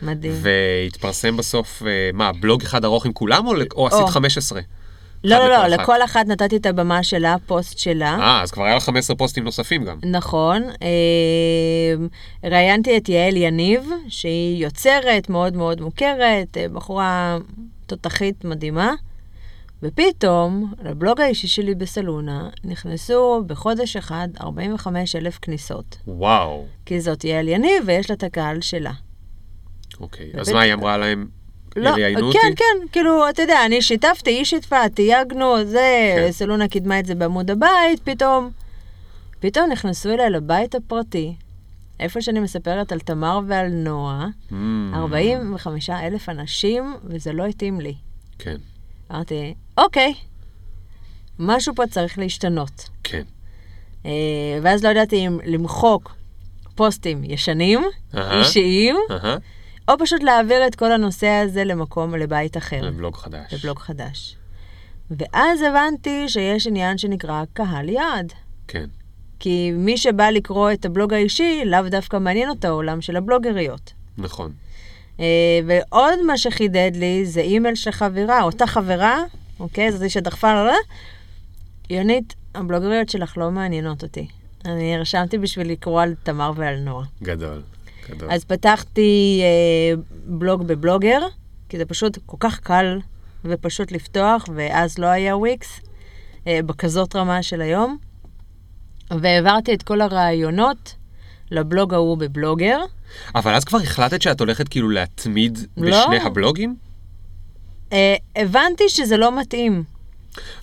מדהים. והתפרסם בסוף, אה, מה, בלוג אחד ארוך עם כולם, או, או עשית או. 15? לא, לא, לא, לכל אחת. לכל אחת נתתי את הבמה שלה, פוסט שלה. אה, אז כבר היה לך 15 פוסטים נוספים גם. נכון. אה, ראיינתי את יעל יניב, שהיא יוצרת מאוד מאוד מוכרת, אה, בחורה תותחית מדהימה, ופתאום, לבלוג האישי שלי בסלונה, נכנסו בחודש אחד 45 אלף כניסות. וואו. כי זאת יעל יניב ויש לה את הקהל שלה. אוקיי, אז באמת? מה היא אמרה להם? לא, יראיינו אותי? כן, כן, כאילו, אתה יודע, אני שיתפתי, היא שיתפה, תייגנו, זה, כן. סלונה קידמה את זה בעמוד הבית, פתאום, פתאום נכנסו אליי לבית הפרטי, איפה שאני מספרת על תמר ועל נועה, Mm, 45 אלף אנשים, וזה לא התאים לי. כן, אמרתי, אוקיי, משהו פה צריך להשתנות. כן. אה, ואז לא ידעתי אם למחוק פוסטים ישנים, אהה. אישיים, אהה, או פשוט להעביר את כל הנושא הזה למקום, לבית אחר. לבלוג חדש. לבלוג חדש. ואז הבנתי שיש עניין שנקרא קהל יעד. כן, כי מי שבא לקרוא את הבלוג האישי, לאו דווקא מעניין אותו העולם של הבלוגריות. נכון. אה, ועוד מה שחידד לי זה אימייל של חברה, אותה חברה, אוקיי? זאתי שדחפה לה, יונית, הבלוגריות שלך לא מעניינות אותי. אני רשמתי בשביל לקרוא על תמר ועל נועה. גדול. גדול. אז פתחתי אה, בלוג בבלוגר, כי זה פשוט כל כך קל ופשוט לפתוח, ואז לא היה וויקס, אה, בכזאת רמה של היום. והעברתי את כל הרעיונות לבלוג ההוא בבלוגר. אבל אז כבר החלטת שאת הולכת כאילו להתמיד לא. בשני הבלוגים? אה, הבנתי שזה לא מתאים.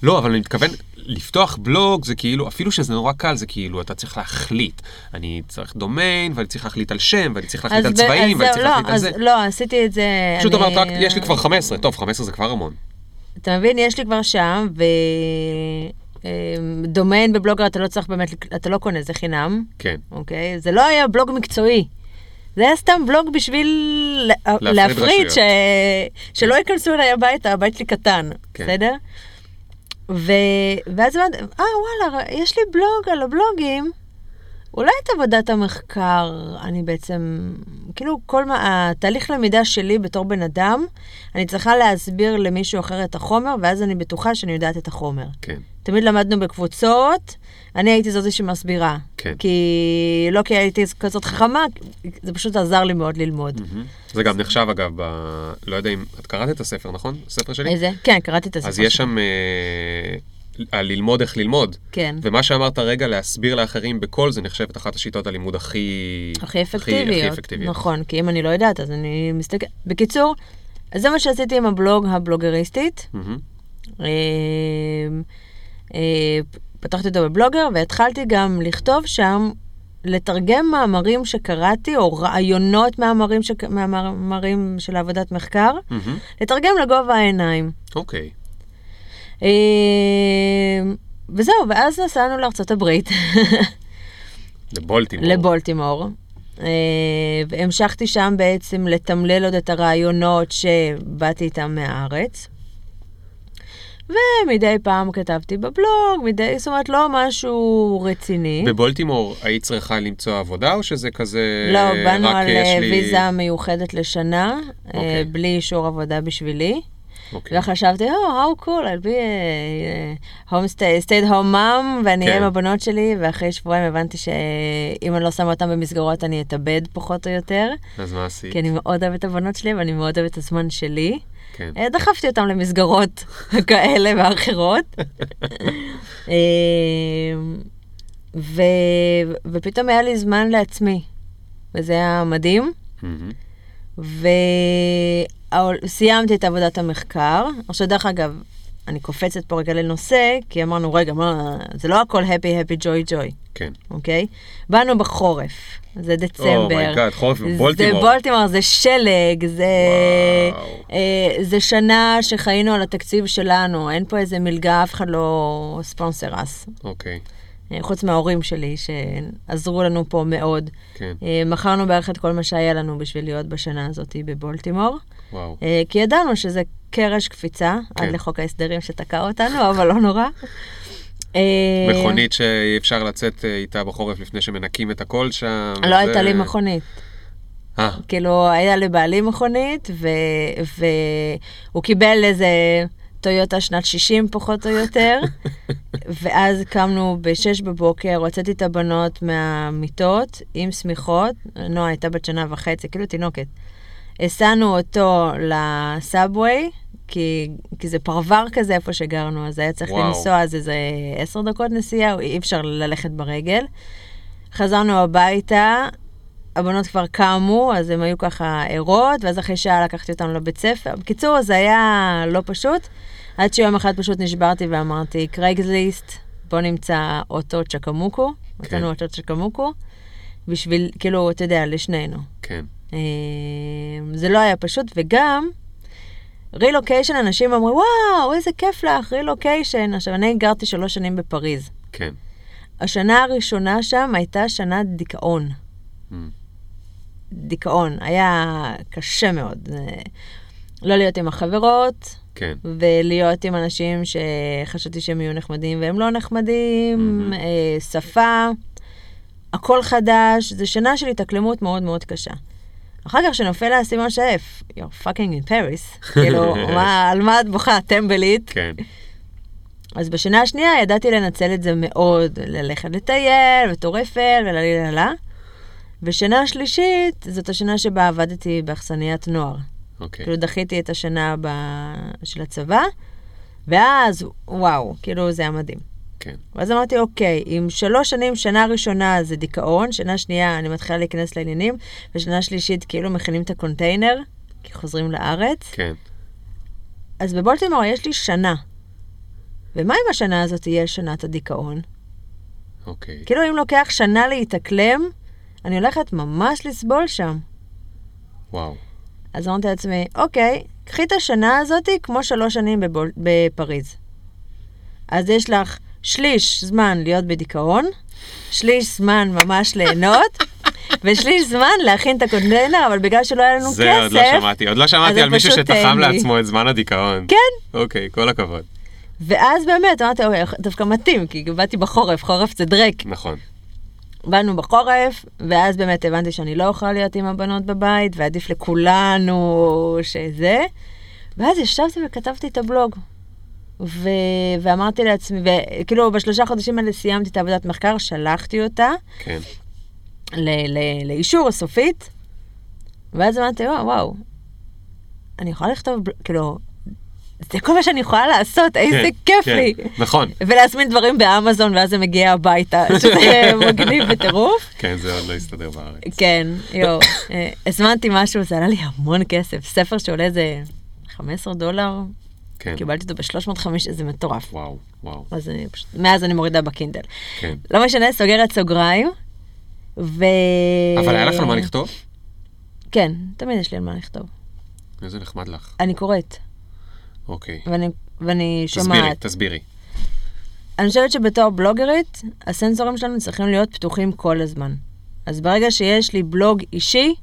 לא, אבל אני מתכוון, לפתוח בלוג זה כאילו, אפילו שזה נורא קל, זה כאילו, אתה צריך להחליט. אני צריך דומיין, ואני צריך להחליט על שם, ואני צריך להחליט על צבעים, ואני צריך לא, להחליט על זה. לא, עשיתי את זה... פשוט אני- אמרת, רק, יש לי כבר 15, טוב, 15 זה כבר המון. אתה מבין, יש לי כבר שם, ו... אה, דומיין בבלוגר אתה לא צריך באמת, אתה לא קונה, זה חינם. כן. אוקיי? זה לא היה בלוג מקצועי. זה היה סתם בלוג בשביל לה- להפריד. ש... שלא ייכנסו אליי הביתה, הבית שלי קטן, כן. בסדר? ו... ואז אמרתי, אה, וואלה, יש לי בלוג על הבלוגים, אולי את עבודת המחקר, אני בעצם, כאילו, כל מה, התהליך למידה שלי בתור בן אדם, אני צריכה להסביר למישהו אחר את החומר, ואז אני בטוחה שאני יודעת את החומר. כן. תמיד למדנו בקבוצות, אני הייתי זאתי שמסבירה. כן. כי לא כי הייתי כזאת חכמה, זה פשוט עזר לי מאוד ללמוד. מהמם. זה גם נחשב אגב, ב... לא יודע אם, את קראת את הספר, נכון? הספר שלי? איזה? כן, קראתי את הספר. אז יש. שם אה, על ללמוד איך ללמוד. כן. ומה שאמרת רגע, להסביר לאחרים בקול, זה נחשבת אחת השיטות הלימוד הכי... הכי אפקטיביות. הכי אפקטיביות. נכון, כי אם אני לא יודעת, אז אני מסתכלת... בקיצור, אז זה מה שעשיתי עם הבלוג הבלוגריסטית. אה, אה, פתחתי אותו בבלוגר, והתחלתי גם לכתוב שם, לתרגם מאמרים שקראתי, או רעיונות מאמרים, שק... מאמרים של עבודת מחקר, מהמם. לתרגם לגובה העיניים. אוקיי. אה, וזהו, ואז נסענו לארצות הברית, לבולטימור. לבולטימור. אה, והמשכתי שם בעצם לתמלל עוד את הרעיונות שבאתי איתם מהארץ. ומדי פעם כתבתי בבלוג, מדי, זאת אומרת, לא משהו רציני. בבולטימור היית צריכה למצוא עבודה, או שזה כזה... לא, באנו על אה, לי- ויזה מיוחדת לשנה, אה, אוקיי. בלי אישור עבודה בשבילי. אוקיי. וחשבתי, או, how cool, I'll be a home stay, stay at home mom, ואני אהיה כן. עם הבנות שלי, ואחרי שבועיים הבנתי שאם אני לא שמה אותן במסגרות, אני אתאבד פחות או יותר, אז מה עשית? כי אני מאוד אוהבת את הבנות שלי, ואני מאוד אוהבת את הזמן שלי. כן. אה, דחפתי אותם למסגרות <laughs> כאלה ואחרות. <laughs> אה, ו... ופתאום היה לי זמן לעצמי, וזה היה מדהים. מהמם. וסיימתי את עבודת המחקר. עכשיו, דרך אגב, אני קופצת פה רגע לנושא, כי אמרנו, רגע, מה, זה לא הכל happy, happy, joy, joy, כן. אוקיי? באנו בחורף, זה דצמבר. oh my god, חורף בבולטימור. זה בולטימור, זה שלג, זה. אה, זה שנה שחיינו על התקציב שלנו, אין פה איזה מלגה, אף אחד לא sponsor us. אוקיי. אה, חוץ מההורים שלי, שעזרו לנו פה מאוד. כן. אה, מכרנו בערך את כל מה שהיה לנו בשביל להיות בשנה הזאת בבולטימור. וואו. אה, כי ידענו שזה קרש קפיצה, כן. עד לחוק ההסדרים שתקע אותנו, אבל לא נורא. אה, מכונית שאי אפשר לצאת אה, איתה בחורף לפני שמנקים את הכל שם. לא וזה- הייתה לי מכונית. אה, כאילו, היה לבעלי מכונית, והוא קיבל איזה טויוטה שנת 60 פחות או יותר, <laughs> ואז קמנו ב-6 בבוקר, הוצאתי את הבנות מהמיטות עם שמיכות, נועה הייתה בת שנה וחצי, כאילו תינוקת. הסענו אותו לסאבווי, כי, כי זה פרבר כזה איפה שגרנו, אז היה צריך וואו. לנסוע אז איזה עשר דקות נסיעה, אי אפשר ללכת ברגל. חזרנו הביתה, הבנות כבר קמו, אז הן היו ככה ערות, ואז אחרי שעה לקחתי אותן לבית ספר. בקיצור, זה היה לא פשוט, עד שיום אחד פשוט נשברתי ואמרתי, קרייגליסט, בוא נמצא אוטו צ'קמוקו, מצאנו אוטו צ'קמוקו, בשביל, כאילו, אתה יודע, לשנינו. כן. אה, זה לא היה פשוט, וגם, רילוקיישן, אנשים אומרים, וואו, איזה כיף לך, רילוקיישן. עכשיו, אני גרתי שלוש שנים בפריז. כן. השנה הראשונה שם הייתה שנת דיכאון. Mm. דיכאון, היה קשה מאוד. אה, לא להיות עם החברות, כן. ולהיות עם אנשים שחשבתי שהם יהיו נחמדים והם לא נחמדים, אה, שפה, הכל חדש, זו שנה של התאקלמות מאוד מאוד קשה. אחר כך שנופל האסימון שאף, you're fucking in Paris, <laughs> כאילו, מה, על מה את בוכה, טמבלית? כן. אז בשנה השנייה ידעתי לנצל את זה מאוד, ללכת לטייל, וטור אפל, ולליללה. ושנה שלישית, זאת השנה שבה עבדתי באכסניית נוער. אוקיי. כאילו דחיתי את השנה ב... של הצבא, ואז, וואו, כאילו זה היה מדהים. כן. ואז אמרתי, אוקיי, אם שלוש שנים, שנה ראשונה זה דיכאון, שנה שנייה אני מתחילה להיכנס לעניינים, ושנה שלישית כאילו מכינים את הקונטיינר, כי חוזרים לארץ, כן. אז בבולטימור יש לי שנה. ומה אם השנה הזאת תהיה שנת הדיכאון? אוקיי. כאילו אם לוקח שנה להתאקלם, אני הולכת ממש לסבול שם. וואו. אז אמרתי לעצמי, אוקיי, קחי את השנה הזאת כמו שלוש שנים בבול, בפריז. אז יש לך שליש זמן להיות בדיכאון, שליש זמן ממש ליהנות, <laughs> ושליש זמן להכין את הקונטיינר, אבל בגלל שלא היה לנו זה כסף... עוד לא שמעתי. עוד לא שמעתי זה על מישהו שתחם לי. לעצמו את זמן הדיכאון. כן. אוקיי, כל הכבוד. ואז באמת, אמרתי, אוקיי, דווקא מתאים, כי באתי בחורף, חורף זה דרק. נכון. באנו בחורף, ואז באמת הבנתי שאני לא יכולה להיות עם הבנות בבית, ועדיף לכולנו שזה. ואז ישבתי וכתבתי את הבלוג. ו... ואמרתי לעצמי, וכאילו בשלושה חודשים האלה סיימתי את העבודת מחקר, שלחתי אותה כן. ל... ל... לאישור הסופית, ואז אמרתי, וואו, וואו, אני יכולה לכתוב, כאילו, זה כל מה שאני יכולה לעשות, איזה כן, כיף כן. לי. נכון. ולהזמין דברים באמזון, ואז זה מגיע הביתה, <laughs> שזה מגניב בטירוף. כן, זה עוד לא יסתדר בארץ. כן, יואו. אה, הזמנתי משהו, זה עלה לי המון כסף. ספר שעולה איזה 15 דולר, כן. קיבלתי אותו ב-305, זה מטורף. וואו, וואו. אז אני פשוט, מאז אני מורידה בקינדל. כן. לא משנה, סוגרת סוגריים, ו... אבל היה לך על מה לכתוב? כן, תמיד יש לי על מה לכתוב. איזה נחמד לך. אני קוראת, אוקיי. ואני, ואני תסבירי, שומעת. תסבירי. אני חושבת שבתור בלוגרית, הסנסורים שלנו צריכים להיות פתוחים כל הזמן. אז ברגע שיש לי בלוג אישי,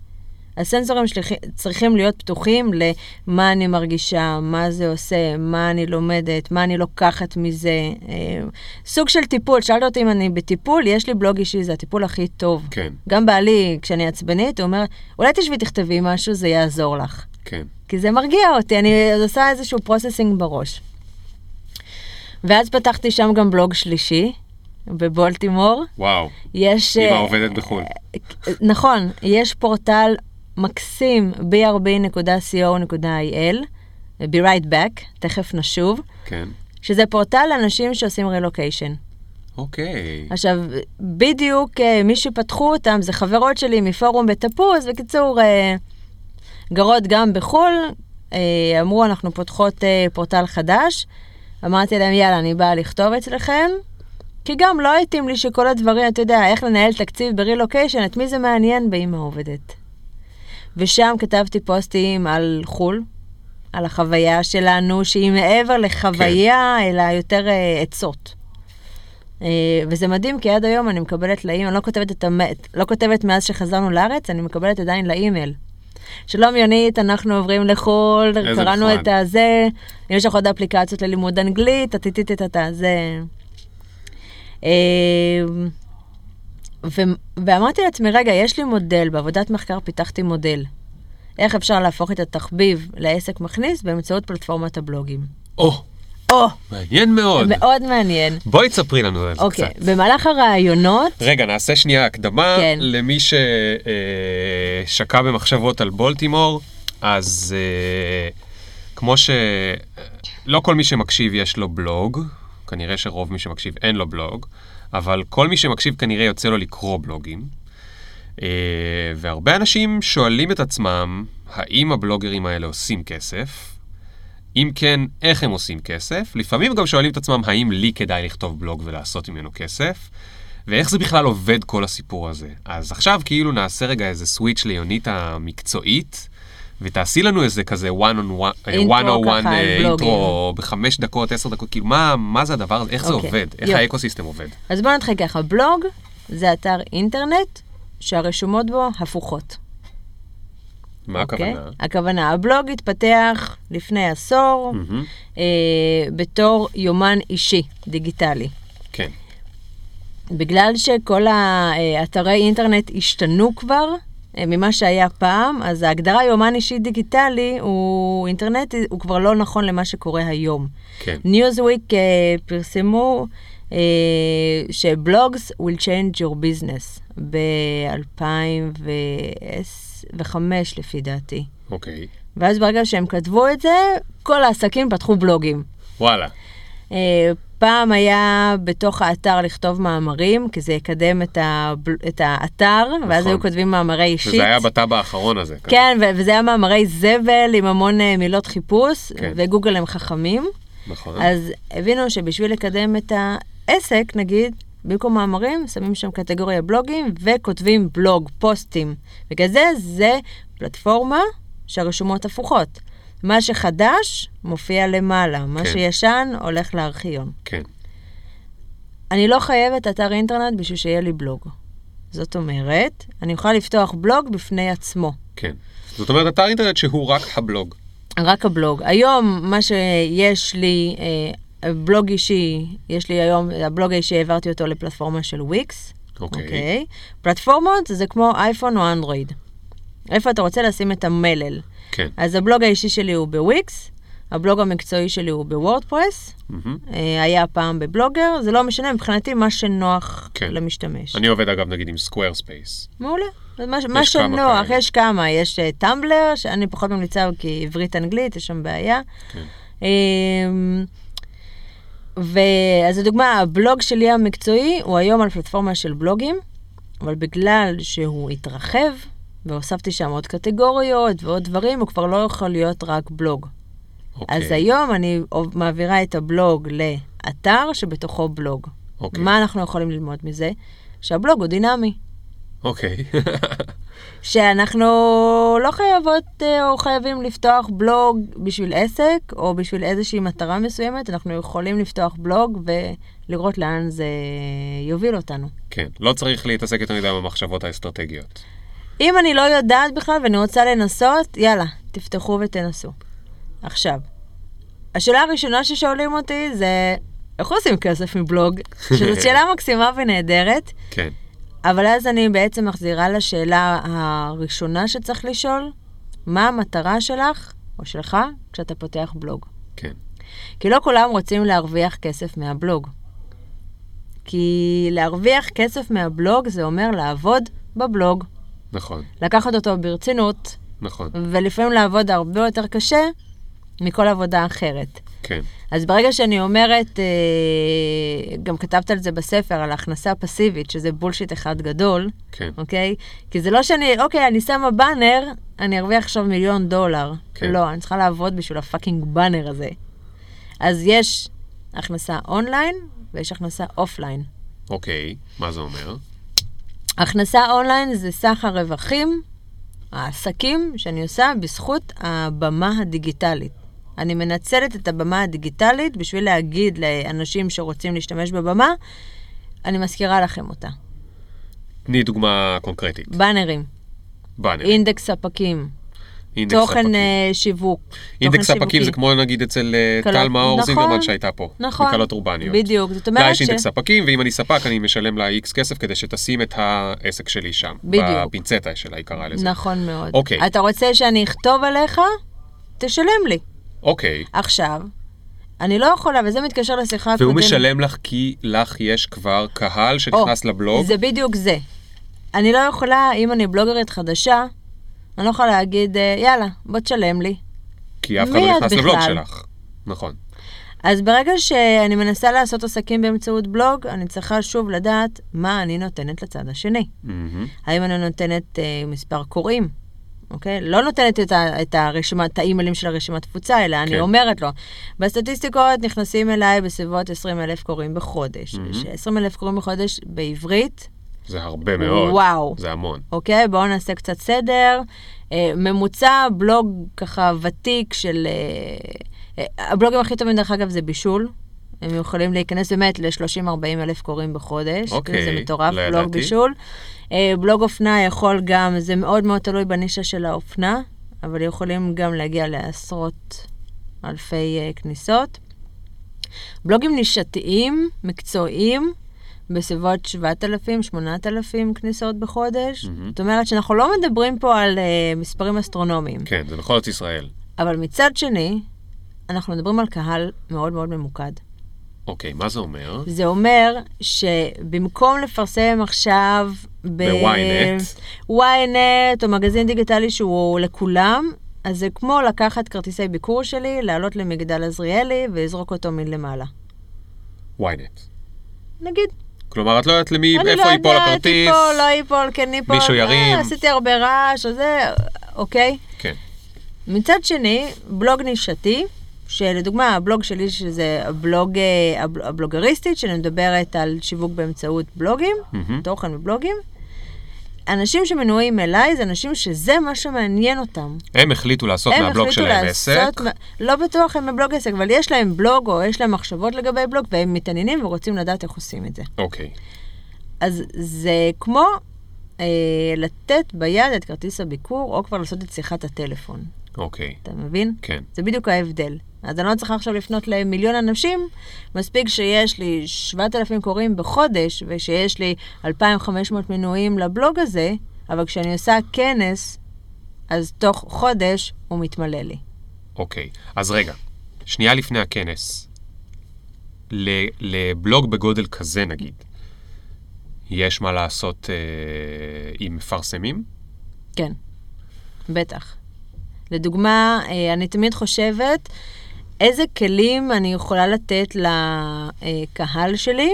הסנסורים שלי צריכים להיות פתוחים למה אני מרגישה, מה זה עושה, מה אני לומדת, מה אני לוקחת מזה. אה, סוג של טיפול, שאלת אותי אם אני בטיפול, יש לי בלוג אישי, זה הטיפול הכי טוב. כן, גם בעלי, כשאני עצבנית, הוא אומר, אולי תשבי תכתבי משהו, זה יעזור לך. כן. כי זה מרגיע אותי, אני עושה איזשהו processing בראש. ואז פתחתי שם גם בלוג שלישי, בבולטימור. וואו. יש... אמא אה, עובדת בחו"ל. נכון, יש פורטל מקסים, brb.co.il, be right back, תכף נשוב, כן. שזה פורטל לאנשים שעושים רילוקיישן. אוקיי. עכשיו, בדיוק אה, מי שפתחו אותם זה חברות שלי מפורום בתפוז, בקיצור, אה, גרות גם בחו"ל, אה, אמרו, אנחנו פותחות אה, פורטל חדש. אמרתי להם, יאללה, אני באה לכתוב אצלכם, כי גם לא התאים לי שכל הדברים, אתה יודע, איך לנהל תקציב ברילוקיישן, את מי זה מעניין באמא עובדת. ושם כתבתי פוסטים על חו"ל, על החוויה שלנו, שהיא מעבר לחוויה, כן. אלא יותר אה, עצות. אה, וזה מדהים, כי עד היום אני מקבלת לאימייל, אני לא כותבת, את המ... לא כותבת מאז שחזרנו לארץ, אני מקבלת עדיין לאימייל. שלום יונית, אנחנו עוברים לחו"ל, קראנו. את הזה, יש לך עוד אפליקציות ללימוד אנגלית, טטיטית את הזה. אה, ואמרתי לעצמי, רגע, יש לי מודל, בעבודת מחקר פיתחתי מודל. איך אפשר להפוך את התחביב לעסק מכניס באמצעות פלטפורמת הבלוגים. או, או, מעניין מאוד. מאוד מעניין. בואי תספרי לנו על זה אוקיי, קצת. במהלך הראיונות, רגע, נעשה שנייה הקדמה כן. למי ששקע במחשבות על בולטימור, אז אה, כמו ש... לא כל מי שמקשיב יש לו בלוג, כנראה שרוב מי שמקשיב אין לו בלוג, אבל כל מי שמקשיב כנראה יוצא לו לקרוא בלוגים. אה, והרבה אנשים שואלים את עצמם, האם הבלוגרים האלה עושים כסף? אם כן, איך הם עושים כסף? לפעמים גם שואלים את עצמם, האם לי כדאי לכתוב בלוג ולעשות ממנו כסף? ואיך זה בכלל עובד כל הסיפור הזה. אז עכשיו כאילו נעשה רגע איזה סוויץ' ליונית המקצועית, ותעשי לנו איזה כזה one on one, אינטרו one on one ככה אה. אינטרו בחמש דקות, עשר דקות, כאילו מה, מה זה הדבר הזה, איך זה אוקיי, עובד, איך יופי. האקוסיסטם עובד. אז בואו נתחיל ככה, בלוג זה אתר אינטרנט שהרשומות בו הפוכות. מה אוקיי? הכוונה? הכוונה, הבלוג התפתח לפני עשור מהמם. אה, בתור יומן אישי, דיגיטלי. כן, בגלל שכל האתרי אינטרנט השתנו כבר אה, ממה שהיה פעם, אז ההגדרה יומן אישי דיגיטלי הוא אינטרנטי, הוא כבר לא נכון למה שקורה היום. כן. ניוזוויק uh, פרסמו uh, שבלוגס will change your business ב-2005 לפי דעתי. אוקיי. ואז ברגע שהם כתבו את זה, כל העסקים פתחו בלוגים. וואלה. Uh, פעם היה בתוך האתר לכתוב מאמרים, כי זה יקדם את, הבל... את האתר, ואז נכון. היו כותבים מאמרי אישית. וזה היה בטאב האחרון הזה. כן, ו- וזה היה מאמרי זבל עם המון uh, מילות חיפוש, כן. וגוגל הם חכמים. נכון. אז הבינו שבשביל לקדם את העסק, נגיד, במקום מאמרים, שמים שם קטגוריה בלוגים וכותבים בלוג, פוסטים. בגלל זה, זה פלטפורמה שהרשומות הפוכות. מה שחדש מופיע למעלה, מה כן. שישן הולך לארכיון. כן. אני לא חייבת אתר אינטרנט בשביל שיהיה לי בלוג. זאת אומרת, אני יכולה לפתוח בלוג בפני עצמו. כן. זאת אומרת, אתר אינטרנט שהוא רק הבלוג. רק הבלוג. היום, מה שיש לי, אה, בלוג אישי, יש לי היום, הבלוג האישי, העברתי אותו לפלטפורמה של וויקס. אוקיי. פלטפורמות זה כמו אייפון או אנדרואיד. איפה אתה רוצה לשים את המלל. כן. אז הבלוג האישי שלי הוא בוויקס, הבלוג המקצועי שלי הוא בוורדפרס. אה, היה פעם בבלוגר, זה לא משנה, מבחינתי מה שנוח כן. למשתמש. אני עובד אגב נגיד עם סקוורספייס. מעולה. מה, מה כמה שנוח, כאלה. יש כמה, יש טמבלר, שאני פחות ממליצה כי עברית-אנגלית, יש שם בעיה. כן. ואז לדוגמה, הבלוג שלי המקצועי הוא היום על פלטפורמה של בלוגים, אבל בגלל שהוא התרחב, והוספתי שם עוד קטגוריות ועוד דברים, הוא כבר לא יכול להיות רק בלוג. אוקיי. אז היום אני מעבירה את הבלוג לאתר שבתוכו בלוג. אוקיי. מה אנחנו יכולים ללמוד מזה? שהבלוג הוא דינמי. אוקיי. <laughs> שאנחנו לא חייבות אה, או חייבים לפתוח בלוג בשביל עסק או בשביל איזושהי מטרה מסוימת, אנחנו יכולים לפתוח בלוג ולראות לאן זה יוביל אותנו. כן. לא צריך להתעסק יותר מדי במחשבות האסטרטגיות. אם אני לא יודעת בכלל ואני רוצה לנסות, יאללה, תפתחו ותנסו. עכשיו, השאלה הראשונה ששואלים אותי זה, איך עושים כסף מבלוג? <laughs> שזו שאלה מקסימה ונהדרת. כן. אבל אז אני בעצם מחזירה לשאלה הראשונה שצריך לשאול, מה המטרה שלך או שלך כשאתה פותח בלוג? כן. כי לא כולם רוצים להרוויח כסף מהבלוג. כי להרוויח כסף מהבלוג זה אומר לעבוד בבלוג, נכון. לקחת אותו ברצינות, נכון. ולפעמים לעבוד הרבה יותר קשה מכל עבודה אחרת. כן. אז ברגע שאני אומרת, אה, גם כתבת על זה בספר, על הכנסה פסיבית, שזה bullshit אחד גדול, כן. אוקיי? כי זה לא שאני, אוקיי, אני שמה באנר, אני ארוויח עכשיו מיליון דולר. כן. לא, אני צריכה לעבוד בשביל ה fucking באנר הזה. אז יש הכנסה אונליין ויש הכנסה אופליין. אוקיי. מה זה אומר? הכנסה אונליין זה סך הרווחים, העסקים שאני עושה בזכות הבמה הדיגיטלית. אני מנצלת את הבמה הדיגיטלית בשביל להגיד לאנשים שרוצים להשתמש בבמה, אני מזכירה לכם אותה. תני דוגמה קונקרטית. באנרים, באנר. אינדקס ספקים, אינדקס תוכן ספקים. אה, שיווק. אינדקס ספקים שיווקי. זה כמו נגיד אצל אה, קלות- טל מאור נכון, זינגרמן שהייתה פה. נכון, מקלות אורבניות. בדיוק, זאת לה אומרת יש ש... אינדקס ספקים, ואם אני ספק אני משלם לה איקס כסף כדי שתשים את העסק שלי שם. בדיוק. בפינצטה שלה היא קראה לזה. נכון מאוד. אוקיי. אתה רוצה שאני אכתוב עליך? תשלם לי. אוקיי. עכשיו, אני לא יכולה, וזה מתקשר לשיחה הקודמת. והוא משלם לך כי לך יש כבר קהל שנכנס או, לבלוג. זה בדיוק זה. אני לא יכולה, אם אני בלוגרית חדשה, אני לא יכולה להגיד, אה, יאללה, בוא תשלם לי. כי אף אחד לא נכנס לבלוג בכלל? שלך. נכון. אז ברגע שאני מנסה לעשות עסקים באמצעות בלוג, אני צריכה שוב לדעת מה אני נותנת לצד השני. מהמם. האם אני נותנת אה, מספר קוראים, אוקיי? לא נותנת את, ה, את הרשימה, את האימיילים של הרשימת תפוצה, אלא כן. אני אומרת לו, בסטטיסטיקות נכנסים אליי בסביבות 20 אלף קוראים בחודש. מהמם. 20 אלף קוראים בחודש בעברית, זה הרבה מאוד. וואו. זה המון. אוקיי? בואו נעשה קצת סדר. אה, ממוצע בלוג ככה ותיק של... אה, אה, הבלוגים הכי טובים, דרך אגב, זה בישול. הם יכולים להיכנס באמת ל-30-40 אלף קוראים בחודש. אוקיי, זה מטורף, לא בלוג ידעתי. בישול. אה, בלוג אופנה יכול גם, זה מאוד מאוד תלוי בנישה של האופנה, אבל יכולים גם להגיע לעשרות אלפי אה, כניסות. בלוגים נישתיים, מקצועיים, בסביבות 7,000-8,000 כניסות בחודש. מהמם. זאת אומרת שאנחנו לא מדברים פה על uh, מספרים אסטרונומיים. כן, זה בכל זאת ישראל. אבל מצד שני, אנחנו מדברים על קהל מאוד מאוד ממוקד. אוקיי, מה זה אומר? זה אומר שבמקום לפרסם עכשיו ב- ב-ynet. ynet או מגזין דיגיטלי שהוא לכולם, אז זה כמו לקחת כרטיסי ביקור שלי, לעלות למגדל עזריאלי ולזרוק אותו מלמעלה. ynet. נגיד, כלומר, את לא יודעת למי, אני איפה לא ייפול יודעת, הכרטיס. ייפול, לא ייפול, כן ייפול. מישהו אה, ירים. עשיתי הרבה רעש, או זה, אוקיי. כן. מצד שני, בלוג נישתי, שלדוגמה, הבלוג שלי, שזה הבלוג, אה, הבל- הבלוגריסטית, שאני מדברת על שיווק באמצעות בלוגים, מהמם. תוכן ובלוגים, אנשים שמנויים אליי זה אנשים שזה מה שמעניין אותם. הם החליטו לעשות הם מהבלוג החליטו שלהם לעשות עסק. מה- לא בטוח הם בבלוג עסק, אבל יש להם בלוג או יש להם מחשבות לגבי בלוג והם מתעניינים ורוצים לדעת איך עושים את זה. אוקיי. אז זה כמו אה, לתת ביד את כרטיס הביקור, או כבר לעשות את שיחת הטלפון. אוקיי. אתה מבין? כן. זה בדיוק ההבדל. אז אני לא צריכה עכשיו לפנות למיליון אנשים, מספיק שיש לי 7,000 קוראים בחודש, ושיש לי 2,500 מנויים לבלוג הזה, אבל כשאני עושה כנס, אז תוך חודש הוא מתמלא לי. אוקיי. אז רגע, שנייה לפני הכנס, לבלוג בגודל כזה נגיד, יש מה לעשות אה, עם מפרסמים? כן, בטח. לדוגמה, אה, אני תמיד חושבת איזה כלים אני יכולה לתת לקהל שלי.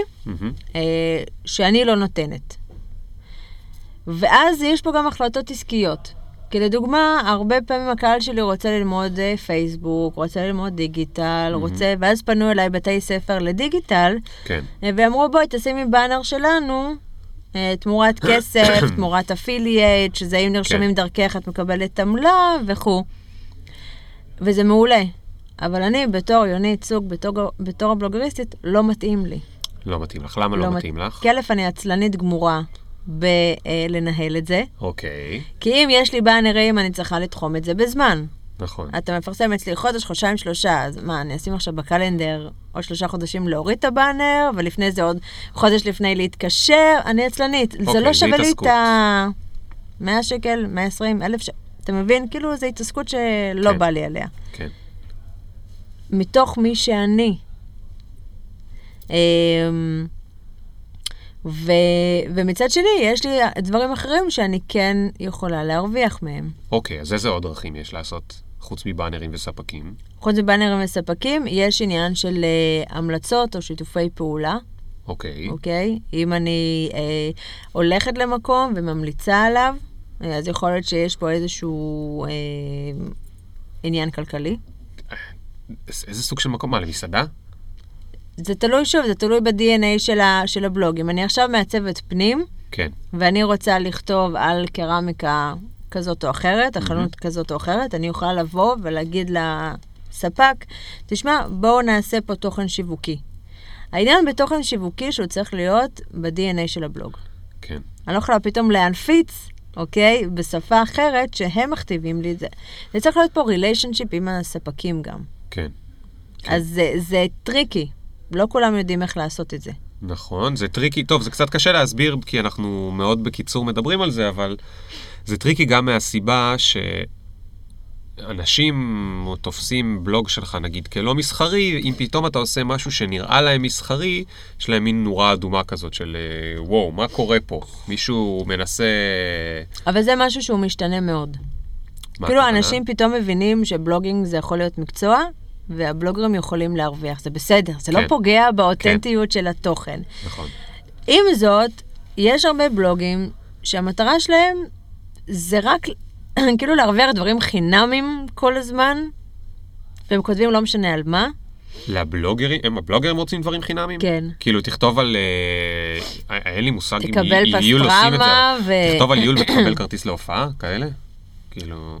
אה, שאני לא נותנת. ואז יש פה גם החלטות עסקיות. כי לדוגמה, הרבה פעמים הקהל שלי רוצה ללמוד אה, פייסבוק, רוצה ללמוד דיגיטל, רוצה, ואז פנו אליי בתי ספר לדיגיטל, כן. ואמרו, בואי, תשימי באנר שלנו, תמורת כסף, <coughs> תמורת אפילייט, שזה אם נרשמים כן. דרכך את מקבלת עמלה וכו'. וזה מעולה. אבל אני, בתור יונית סוג, בתור, בתור הבלוגריסטית, לא מתאים לי. לא מתאים לך. למה לא מת- מתאים לך? כי א', אני עצלנית גמורה בלנהל את זה, אוקיי, כי אם יש לי באנרים, אני צריכה לתחום את זה בזמן. נכון. אתה מפרסם אצלי חודש, חודשיים, שלושה, אז מה, אני אשים עכשיו בקלנדר עוד שלושה חודשים להוריד את הבאנר, ולפני זה עוד חודש לפני להתקשר, אני עצלנית. זה אוקיי, לא זה שווה לי את. ה... 100 שקל, 120, 1,000 שקל. אתה מבין? כאילו, זו התעסקות שלא כן. בא לי עליה. כן. מתוך מי שאני. אמ, ו, ומצד שני, יש לי דברים אחרים שאני כן יכולה להרוויח מהם. אוקיי, אז איזה עוד דרכים יש לעשות, חוץ מבאנרים וספקים? חוץ מבאנרים וספקים, יש עניין של אה, המלצות או שיתופי פעולה, אוקיי. אוקיי? אם אני אה, הולכת למקום וממליצה עליו, אה, אז יכול להיות שיש פה איזשהו אה, עניין כלכלי. איזה איזה סוג של מקום? מה, למסעדה? זה תלוי, שוב, זה תלוי ב-DNA של, ה, של הבלוג. אם אני עכשיו מעצבת פנים, כן. ואני רוצה לכתוב על קרמיקה כזאת או אחרת, החנות כזאת או אחרת, אני יכולה לבוא ולהגיד לספק, תשמע, בואו נעשה פה תוכן שיווקי. העניין בתוכן שיווקי שהוא צריך להיות ב-DNA של הבלוג. כן. אני לא יכולה פתאום להנפיץ אוקיי? בשפה אחרת, שהם מכתיבים לי את זה. זה צריך להיות פה relationship עם הספקים גם. כן. אז זה, זה tricky. לא כולם יודעים איך לעשות את זה. נכון, זה tricky, טוב, זה קצת קשה להסביר, כי אנחנו מאוד בקיצור מדברים על זה, אבל זה tricky גם מהסיבה שאנשים תופסים בלוג שלך, נגיד, כלא מסחרי, אם פתאום אתה עושה משהו שנראה להם מסחרי, יש להם מין נורה אדומה כזאת של אה, וואו, מה קורה פה? מישהו מנסה... אבל זה משהו שהוא משתנה מאוד. כאילו, הכוונה? אנשים פתאום מבינים שבלוגינג זה יכול להיות מקצוע, והבלוגרים יכולים להרוויח. זה בסדר, זה כן. לא פוגע באותנטיות של התוכן. נכון. עם זאת, יש הרבה בלוגים שהמטרה שלהם זה רק <clears throat> כאילו להרוויח דברים חינמים כל הזמן, והם כותבים לא משנה על מה. לבלוגרים, הם הבלוגרים רוצים דברים חינמים? כן. כאילו, תכתוב על... אה, אין לי מושג אם תקבל יול עושים את זה. פסטרמה אבל ו- תכתוב על יול <clears throat> ותקבל כרטיס להופעה, כאלה? כאילו...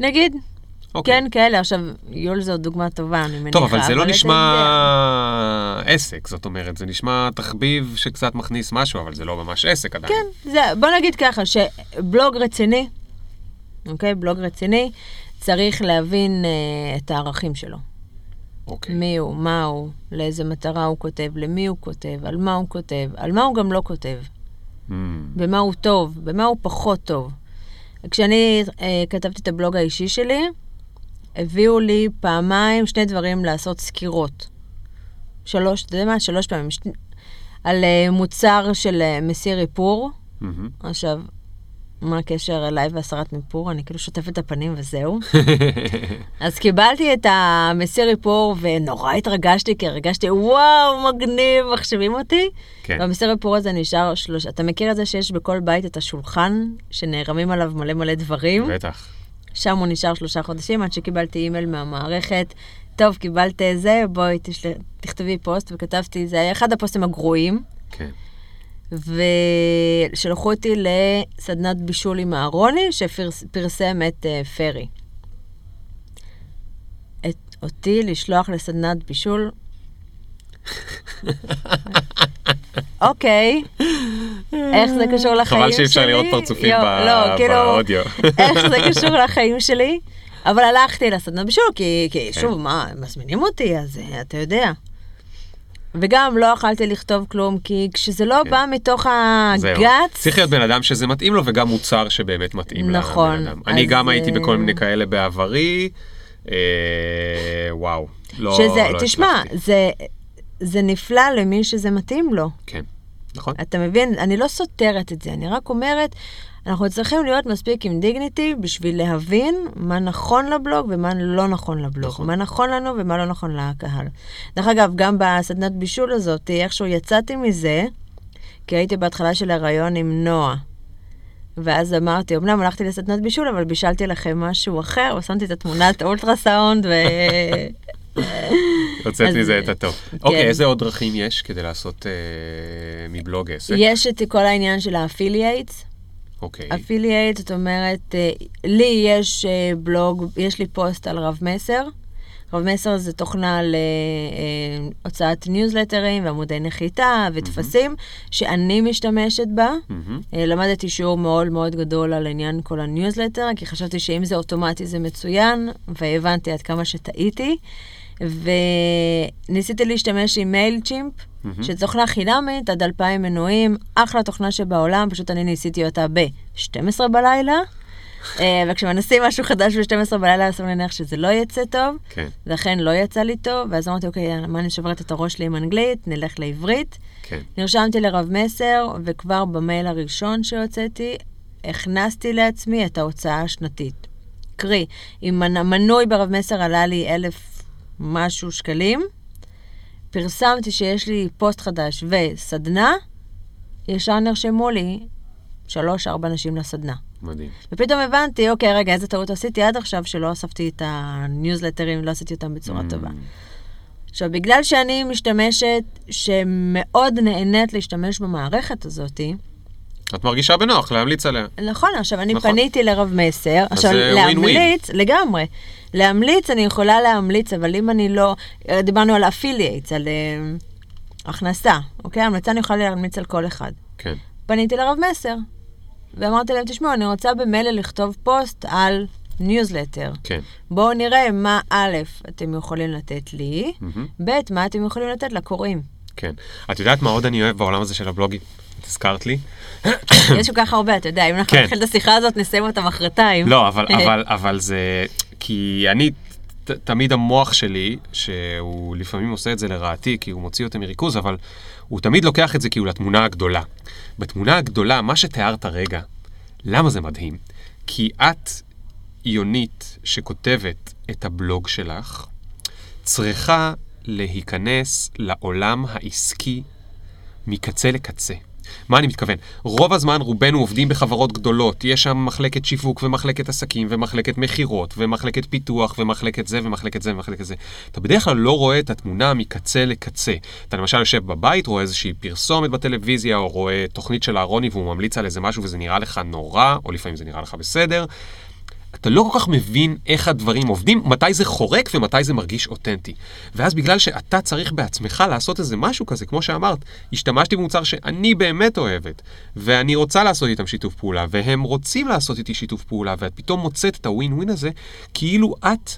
נגיד, אוקיי. כן, כאלה. עכשיו, יול זו דוגמה טובה, אני מניחה. טוב, אבל זה לא אתה נשמע יודע. עסק, זאת אומרת, זה נשמע תחביב שקצת מכניס משהו, אבל זה לא ממש עסק עדיין. כן, זה, בוא נגיד ככה, שבלוג רציני, אוקיי? בלוג רציני, צריך להבין אה, את הערכים שלו. אוקיי. מי הוא, מה הוא, לאיזה מטרה הוא כותב, למי הוא כותב, על מה הוא כותב, על מה הוא גם לא כותב, Mm, במה הוא טוב, במה הוא פחות טוב. כשאני אה, כתבתי את הבלוג האישי שלי, הביאו לי פעמיים שני דברים לעשות סקירות. שלוש, אתה יודע מה? שלוש פעמים. ש... על אה, מוצר של אה, מסיר איפור. מהמם. עכשיו, מה הקשר אליי והסרת ניפור? אני כאילו שוטפת את הפנים וזהו. <laughs> אז קיבלתי את המסיר איפור ונורא התרגשתי, כי הרגשתי, וואו, מגניב, מחשבים אותי. כן. והמסיר איפור הזה נשאר שלוש... אתה מכיר את זה שיש בכל בית את השולחן, שנערמים עליו מלא מלא דברים? בטח. שם הוא נשאר שלושה חודשים, עד שקיבלתי אימייל מהמערכת. טוב, קיבלת זה, בואי תשל... תכתבי פוסט, וכתבתי, זה היה אחד הפוסטים הגרועים. כן. ושלחו אותי לסדנת בישול עם אהרוני, שפרסם את uh, פרי. את אותי לשלוח לסדנת בישול? אוקיי, איך זה קשור לחיים חבל שלי? שאי אפשר לראות פרצופים לא, כאילו, באודיו. <laughs> איך זה קשור לחיים שלי? אבל הלכתי לסדנת בישול, כי, כי כן. שוב, מה, מזמינים אותי, אז אה, אתה יודע. וגם לא יכלתי לכתוב כלום, כי כשזה לא כן. בא מתוך. הגץ... צריך להיות בן אדם שזה מתאים לו, וגם מוצר שבאמת מתאים נכון, לבן אדם. אני אז, גם הייתי אה, בכל מיני כאלה בעברי. אה, וואו. לא, שזה, לא תשמע, הצלחתי. זה, זה נפלא למי שזה מתאים לו. כן, נכון. אתה מבין? אני לא סותרת את זה, אני רק אומרת, אנחנו צריכים להיות מספיק עם דיגניטי בשביל להבין מה נכון לבלוג ומה לא נכון לבלוג. נכון. מה נכון לנו ומה לא נכון לקהל. דרך אגב, גם בסדנת בישול הזאת, איכשהו יצאתי מזה, כי הייתי בהתחלה של הריאיון עם נועה. ואז אמרתי, אמנם הלכתי לסדנת בישול, אבל בישלתי לכם משהו אחר, ושמתי את התמונת אולטרסאונד, ו... <laughs> הוצאת מזה את הטוב. כן. אוקיי, איזה עוד דרכים יש כדי לעשות אה, מבלוג עסק? יש את כל העניין של ה affiliates. אוקיי. affiliate, זאת אומרת, אה, לי יש אה, בלוג, יש לי פוסט על רב מסר. רב מסר זה תוכנה להוצאת ניוזלטרים ועמודי נחיתה וטפסים, שאני משתמשת בה. אה, למדתי שיעור מאוד מאוד גדול על עניין כל הניוזלטר, כי חשבתי שאם זה אוטומטי זה מצוין, והבנתי עד כמה שטעיתי. וניסיתי להשתמש עם מייל צ'ימפ, שזו תוכנה חינמית עד 2,000 מנויים, אחלה תוכנה שבעולם, פשוט אני ניסיתי אותה ב-12 בלילה. <laughs> אה, וכשמנסים משהו חדש ב-12 בלילה, אסור להניח שזה לא יצא טוב. כן, ואכן לא יצא לי טוב, ואז אמרתי, אוקיי, מה אני שוברת את הראש לי עם אנגלית? נלך לעברית. כן. נרשמתי לרב מסר, וכבר במייל הראשון שהוצאתי, הכנסתי לעצמי את ההוצאה השנתית. קרי, אם מנ- מנוי ברב מסר עלה לי אלף משהו שקלים, פרסמתי שיש לי פוסט חדש וסדנה, ישר נרשמו לי שלוש-ארבע נשים לסדנה. מדהים. ופתאום הבנתי, אוקיי, רגע, איזה טעות עשיתי עד עכשיו שלא אספתי את הניוזלטרים, לא עשיתי אותם בצורה Mm. טובה. עכשיו, בגלל שאני משתמשת, שמאוד נהנית להשתמש במערכת הזאתי, את מרגישה בנוח להמליץ עליה. נכון, עכשיו אני נכון. פניתי לרב מסר, עכשיו זה ווין. להמליץ, לגמרי, להמליץ אני יכולה להמליץ, אבל אם אני לא, דיברנו על affiliates, על אה, הכנסה, אוקיי? המלצה אני יכולה להמליץ על כל אחד. כן. פניתי לרב מסר, ואמרתי להם, תשמעו, אני רוצה במילא לכתוב פוסט על ניוזלטר. כן. בואו נראה מה א', אתם יכולים לתת לי, מהמם. ב', מה אתם יכולים לתת לקוראים. כן. את יודעת מה עוד אני אוהב בעולם הזה של הבלוגים? את הזכרת לי? יש כל כך הרבה, אתה יודע, אם אנחנו כן. נתחיל את השיחה הזאת, נסיים אותה מחרתיים. לא, אבל, אבל זה... כי אני, ת, תמיד המוח שלי, שהוא לפעמים עושה את זה לרעתי, כי הוא מוציא אותי מריכוז, אבל הוא תמיד לוקח את זה כאילו לתמונה הגדולה. בתמונה הגדולה, מה שתיארת רגע, למה זה מדהים? כי את, יונית, שכותבת את הבלוג שלך, צריכה להיכנס לעולם העסקי מקצה לקצה. מה אני מתכוון? רוב הזמן רובנו עובדים בחברות גדולות, יש שם מחלקת שיווק ומחלקת עסקים ומחלקת מכירות ומחלקת פיתוח ומחלקת זה ומחלקת זה ומחלקת זה. אתה בדרך כלל לא רואה את התמונה מקצה לקצה. אתה למשל יושב בבית, רואה איזושהי פרסומת בטלוויזיה, או רואה תוכנית של אהרוני והוא ממליץ על איזה משהו וזה נראה לך נורא, או לפעמים זה נראה לך בסדר. אתה לא כל כך מבין איך הדברים עובדים, מתי זה חורק ומתי זה מרגיש אותנטי. ואז בגלל שאתה צריך בעצמך לעשות איזה משהו כזה, כמו שאמרת, השתמשתי במוצר שאני באמת אוהבת, ואני רוצה לעשות איתם שיתוף פעולה, והם רוצים לעשות איתי שיתוף פעולה, ואת פתאום מוצאת את הווין ווין הזה, כאילו את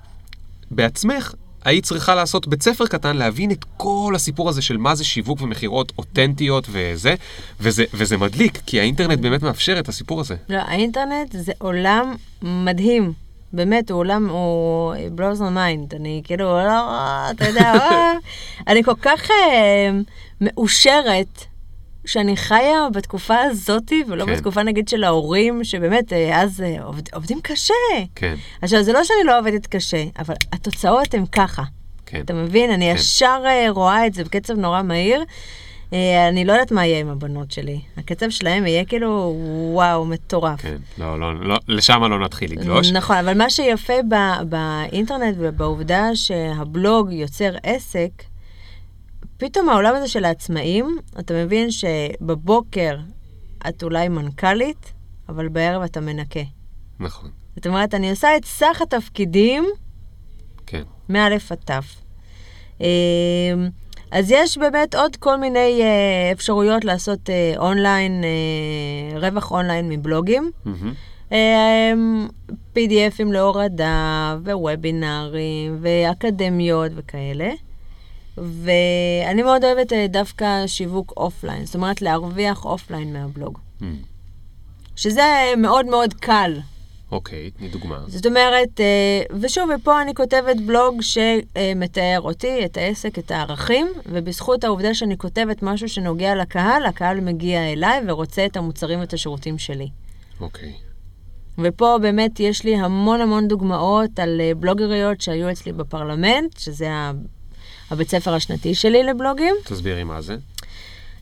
בעצמך היית צריכה לעשות בית ספר קטן, להבין את כל הסיפור הזה של מה זה שיווק ומכירות אותנטיות וזה, וזה, וזה מדליק, כי האינטרנט באמת מאפשר את הסיפור הזה. לא, האינטרנט זה עולם מדהים. באמת, הוא עולם, הוא blows my mind. אני כאילו, לא, אתה יודע, <laughs> אה, אני כל כך אה, מאושרת שאני חיה בתקופה הזאתי, ולא כן. בתקופה נגיד של ההורים, שבאמת, אה, אז אה, עובד, עובדים קשה. כן, עכשיו, זה לא שאני לא עובדת קשה, אבל התוצאות הן ככה. כן. אתה מבין? אני כן. ישר אה, רואה את זה בקצב נורא מהיר. אני לא יודעת מה יהיה עם הבנות שלי. הקצב שלהם יהיה כאילו, וואו, מטורף. כן, לא, לא, לא, לשם לא נתחיל לגלוש. נכון, אבל מה שיפה ב- באינטרנט ובעובדה שהבלוג יוצר עסק, פתאום העולם הזה של העצמאים, אתה מבין שבבוקר את אולי מנכ"לית, אבל בערב אתה מנקה. נכון, זאת אומרת, אני עושה את סך התפקידים כן. מא' עד ת'. אה, אז יש באמת עוד כל מיני אה, אפשרויות לעשות אה, אונליין, אה, רווח אונליין מבלוגים. מהמם. אה, PDFים להורדה, ווובינארים, ואקדמיות וכאלה. ואני מאוד אוהבת אה, דווקא שיווק אופליין, זאת אומרת להרוויח אופליין מהבלוג. מהמם. שזה מאוד מאוד קל. אוקיי, תני דוגמה. זאת אומרת, אה, ושוב, ופה אני כותבת בלוג שמתאר אותי, את העסק, את הערכים, ובזכות העובדה שאני כותבת משהו שנוגע לקהל, הקהל מגיע אליי ורוצה את המוצרים ואת השירותים שלי. אוקיי. ופה באמת יש לי המון המון דוגמאות על אה, בלוגריות שהיו אצלי בפרלמנט, שזה הבית ספר השנתי שלי לבלוגים. תסבירי מה זה.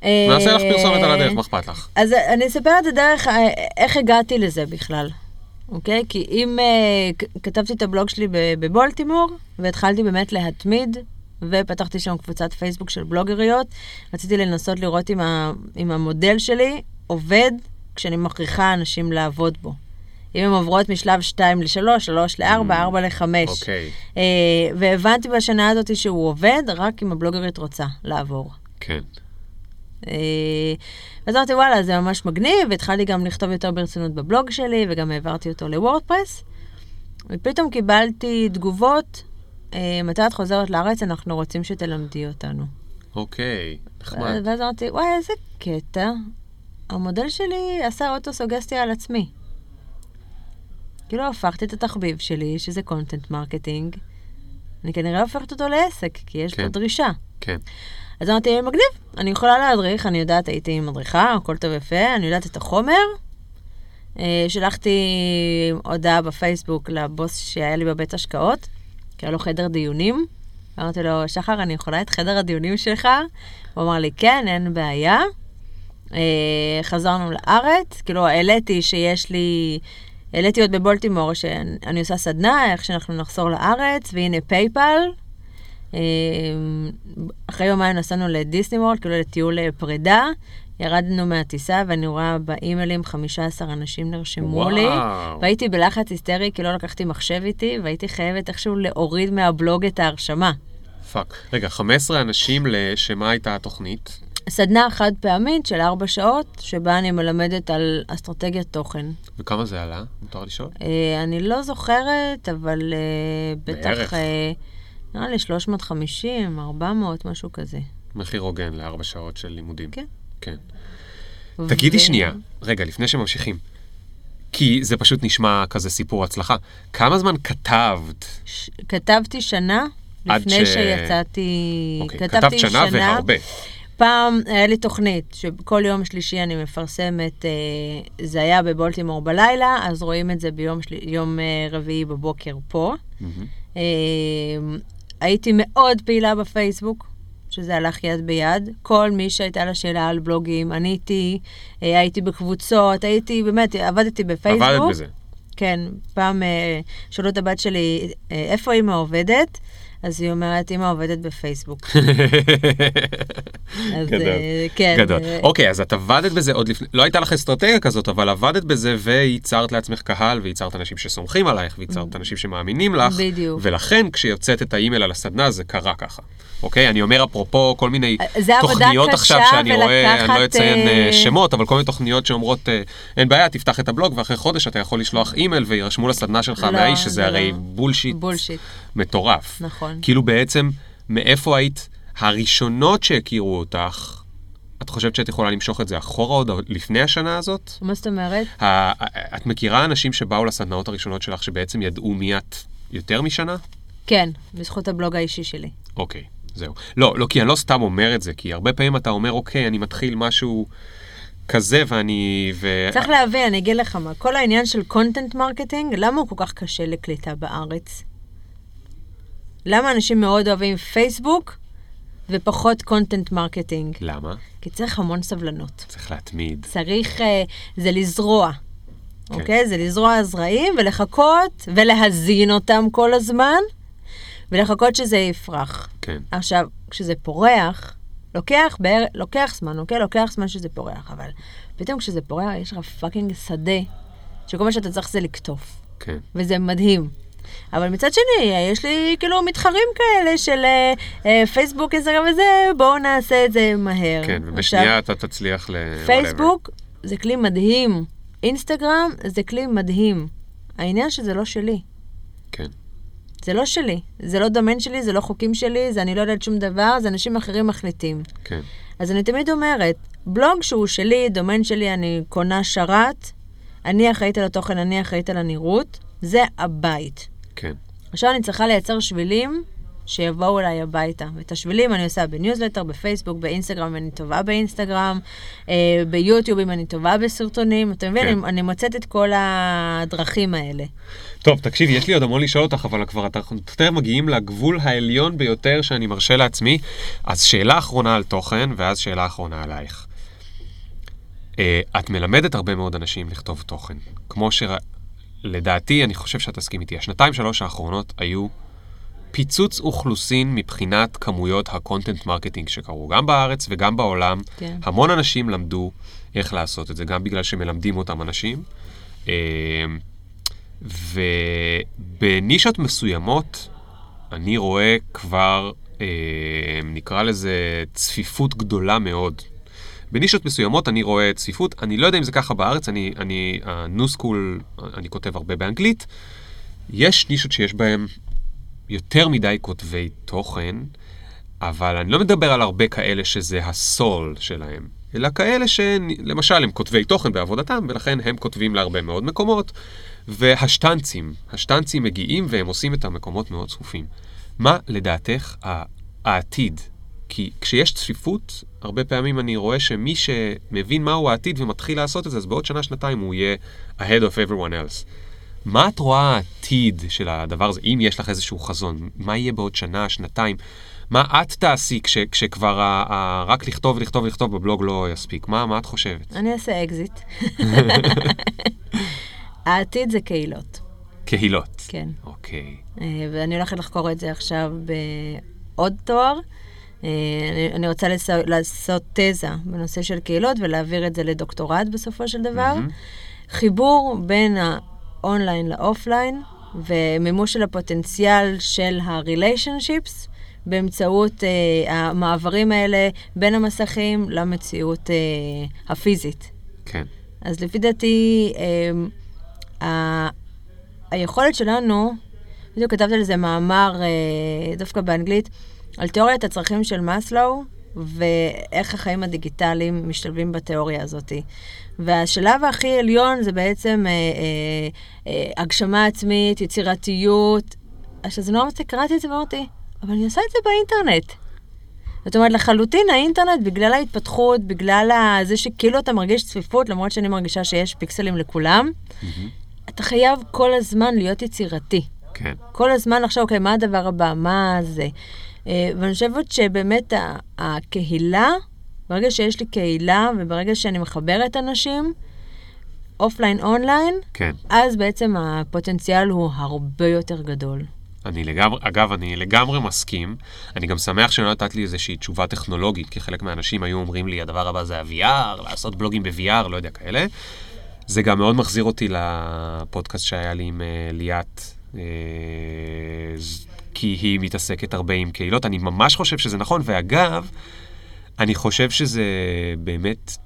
אה, נעשה לך פרסומת על הדרך, מה אכפת לך? אז אני אספר את הדרך, אה, איך הגעתי לזה בכלל, אוקיי? כי אם אה, כתבתי את הבלוג שלי בבולטימור, והתחלתי באמת להתמיד, ופתחתי שם קבוצת פייסבוק של בלוגריות, רציתי לנסות לראות אם המודל שלי עובד כשאני מכריחה אנשים לעבוד בו. אם הן עוברות משלב 2 ל-3, 3 ל-4, 4 ל-5. אוקיי, אה, והבנתי בשנה הזאת שהוא עובד רק אם הבלוגרית רוצה לעבור. כן. אה, אז אמרתי, וואלה, זה ממש מגניב, והתחלתי גם לכתוב יותר ברצינות בבלוג שלי, וגם העברתי אותו ל WordPress. ופתאום קיבלתי תגובות, אה, מתי את חוזרת לארץ, אנחנו רוצים שתלמדי אותנו. אוקיי, נחמד. ואז אמרתי, וואי, איזה קטע. המודל שלי עשה אוטוסוגסטיה על עצמי. כאילו הפכתי את התחביב שלי, שזה content marketing, אני כנראה הופכת אותו לעסק, כי יש כן. פה דרישה. כן. אז אמרתי, מגניב, אני יכולה להדריך, אני יודעת, הייתי מדריכה, הכל טוב ויפה, אני יודעת את החומר. אה, שלחתי הודעה בפייסבוק לבוס שהיה לי בבית השקעות, כי היה לו חדר דיונים. אמרתי לו, שחר, אני יכולה את חדר הדיונים שלך? הוא אמר לי, כן, אין בעיה. אה, חזרנו לארץ, כאילו, העליתי שיש לי... העליתי עוד בבולטימור שאני עושה סדנה, איך שאנחנו נחזור לארץ, והנה PayPal. אה, אחרי יומיים נסענו לדיסני וורלד, כאילו לטיול אה, פרידה. ירדנו מהטיסה ואני רואה באימיילים 15 אנשים נרשמו לי. וואו. והייתי בלחץ היסטרי כי לא לקחתי מחשב איתי, והייתי חייבת איכשהו להוריד מהבלוג את ההרשמה. fuck. רגע, 15 אנשים לשמה הייתה התוכנית? סדנה חד פעמית של ארבע שעות, שבה אני מלמדת על אסטרטגיית תוכן. וכמה זה עלה? מותר לשאול? אה, אני לא זוכרת, אבל אה, בערך. בטח, אה, נראה לי 350, 400, משהו כזה. מחיר הוגן לארבע שעות של לימודים. כן. כן. תגידי ו- שנייה, רגע, לפני שממשיכים, כי זה פשוט נשמע כזה סיפור הצלחה. כמה זמן כתבת? ש- כתבתי שנה לפני ש- שיצאתי, אוקיי, כתבתי כתבת שנה והרבה. פעם היה לי תוכנית שכל יום שלישי אני מפרסמת, אה, זה היה בבולטימור בלילה, אז רואים את זה ביום של... יום, אה, רביעי בבוקר פה. מהמם. אה, הייתי מאוד פעילה בפייסבוק, שזה הלך יד ביד. כל מי שהייתה לה שאלה על בלוגים, עניתי, אה, הייתי בקבוצות, הייתי, באמת, עבדתי בפייסבוק. עבדת בזה. כן, פעם אה, שאלו את הבת שלי, אה, איפה אימא עובדת? אז היא אומרת, אימא עובדת בפייסבוק. <laughs> אז, גדול. אה, כן. גדול. אה, אוקיי, אז את עבדת בזה עוד לפני, לא הייתה לך אסטרטגיה כזאת, אבל עבדת בזה וייצרת לעצמך קהל, וייצרת אנשים שסומכים עלייך, וייצרת אנשים שמאמינים לך. בדיוק. ולכן, כשיוצאת את האימייל על הסדנה, זה קרה ככה. אוקיי? אני אומר אפרופו כל מיני עבודה תוכניות עכשיו שאני רואה, אני לא ולקחת, אציין אה, אה, שמות, אבל כל מיני תוכניות שאומרות, אה, אין בעיה, תפתח את הבלוג, ואחרי חודש אתה יכול לשלוח אימייל וירשמו לסדנה שלך לא, מהאיש, זה שזה הרי לא. bullshit bullshit, מטורף. נכון. כאילו בעצם, מאיפה היית הראשונות שהכירו אותך, את חושבת שאת יכולה למשוך את זה אחורה עוד לפני השנה הזאת? מה זאת אומרת? את מכירה אנשים שבאו לסדנאות הראשונות שלך שבעצם ידעו מי את יותר משנה? כן, בזכות הבלוג האישי שלי. אוקיי, זהו. לא, לא, כי אני לא סתם אומר את זה, כי הרבה פעמים אתה אומר, אוקיי, אני מתחיל משהו כזה ואני... ו... צריך להבין, אני אגיד לך מה, כל העניין של content marketing, למה הוא כל כך קשה לקליטה בארץ? למה אנשים מאוד אוהבים פייסבוק ופחות content marketing? למה? כי צריך המון סבלנות. צריך להתמיד. צריך, אה, זה לזרוע, כן. אוקיי? זה לזרוע זרעים ולחכות ולהזין אותם כל הזמן, ולחכות שזה יפרח. כן. עכשיו, כשזה פורח, לוקח, בער... לוקח זמן, אוקיי? לוקח זמן שזה פורח, אבל פתאום כשזה פורח, יש לך fucking שדה, שכל מה שאתה צריך זה לקטוף, כן. וזה מדהים. אבל מצד שני, יש לי כאילו מתחרים כאלה של אה, אה, פייסבוק, אינסטגרם וזה, בואו נעשה את זה מהר. כן, ובשנייה אתה תצליח ל... פייסבוק זה כלי מדהים, אינסטגרם זה כלי מדהים. העניין שזה לא שלי. כן. זה לא שלי, זה לא דומיין שלי, זה לא חוקים שלי, זה אני לא יודעת שום דבר, זה אנשים אחרים מחליטים. כן. אז אני תמיד אומרת, בלוג שהוא שלי, דומיין שלי, אני קונה שרת, אני אחראית על התוכן, אני אחראית על הנראות, זה הבית. כן. עכשיו אני צריכה לייצר שבילים שיבואו אליי הביתה. ואת השבילים אני עושה בניוזלטר, בפייסבוק, באינסטגרם, אם אני טובה באינסטגרם, אה, ביוטיוב, אם אני טובה בסרטונים. אתה מבין? כן. אני, אני מוצאת את כל הדרכים האלה. טוב, תקשיבי, יש לי עוד המון לשאול אותך, אבל כבר אנחנו תכף מגיעים לגבול העליון ביותר שאני מרשה לעצמי. אז שאלה אחרונה על תוכן, ואז שאלה אחרונה עלייך. אה, את מלמדת הרבה מאוד אנשים לכתוב תוכן. כמו שלדעתי, אני חושב שאת תסכים איתי, השנתיים שלוש האחרונות היו פיצוץ אוכלוסין מבחינת כמויות ה content marketing שקרו, גם בארץ וגם בעולם. כן. המון אנשים למדו איך לעשות את זה, גם בגלל שמלמדים אותם אנשים. אה, ובנישות מסוימות, אני רואה כבר, אה, נקרא לזה, צפיפות גדולה מאוד. בנישות מסוימות אני רואה צפיפות, אני לא יודע אם זה ככה בארץ, אני, אני, ה-new school, אני כותב הרבה באנגלית. יש נישות שיש בהן יותר מדי כותבי תוכן, אבל אני לא מדבר על הרבה כאלה שזה הסול שלהם, אלא כאלה שלמשל הם כותבי תוכן בעבודתם, ולכן הם כותבים להרבה מאוד מקומות, והשטנצים, השטנצים מגיעים והם עושים את המקומות מאוד צפופים. מה לדעתך העתיד? כי כשיש צפיפות, הרבה פעמים אני רואה שמי שמבין מהו העתיד ומתחיל לעשות את זה, אז בעוד שנה-שנתיים הוא יהיה ahead of everyone else. מה את רואה העתיד של הדבר הזה, אם יש לך איזשהו חזון? מה יהיה בעוד שנה, שנתיים? מה את תעשי כש, כשכבר ה, ה, רק לכתוב, לכתוב, לכתוב בבלוג לא יספיק? מה, מה את חושבת? אני אעשה אקזיט. <laughs> העתיד זה קהילות, קהילות. כן. אוקיי. אה, ואני הולכת לחקור את זה עכשיו בעוד תואר. אה, אני, אני רוצה לס... לעשות תזה בנושא של קהילות ולהעביר את זה לדוקטורט בסופו של דבר. מהמם. חיבור בין האונליין לאופליין ומימוש של הפוטנציאל של ה relationships באמצעות אה, המעברים האלה בין המסכים למציאות אה, הפיזית. כן. אז לפי דעתי, אה, ה- היכולת שלנו, בדיוק כתבתי על זה מאמר אה, דווקא באנגלית, על תיאוריית הצרכים של מאסלו, ואיך החיים הדיגיטליים משתלבים בתיאוריה הזאת. והשלב הכי עליון זה בעצם אה, אה, אה, הגשמה עצמית, יצירתיות. עכשיו, זה נורא מצחיק, קראתי את זה ואמרתי, אבל אני עושה את זה באינטרנט. זאת אומרת, לחלוטין האינטרנט, בגלל ההתפתחות, בגלל זה שכאילו אתה מרגיש צפיפות, למרות שאני מרגישה שיש פיקסלים לכולם, אתה חייב כל הזמן להיות יצירתי. כן. כל הזמן לחשוב, אוקיי, מה הדבר הבא, מה זה. אה, ואני חושבת שבאמת הקהילה, ברגע שיש לי קהילה וברגע שאני מחברת אנשים, אופליין, אונליין, כן. אז בעצם הפוטנציאל הוא הרבה יותר גדול. אני לגמרי, אגב, אני לגמרי מסכים. אני גם שמח שלא נתת לי איזושהי תשובה טכנולוגית, כי חלק מהאנשים היו אומרים לי, הדבר הבא זה ה-VR, לעשות בלוגים ב-VR, לא יודע, כאלה. זה גם מאוד מחזיר אותי לפודקאסט שהיה לי עם אה, ליאת, אה, ז- כי היא מתעסקת הרבה עם קהילות. אני ממש חושב שזה נכון, ואגב, אני חושב שזה באמת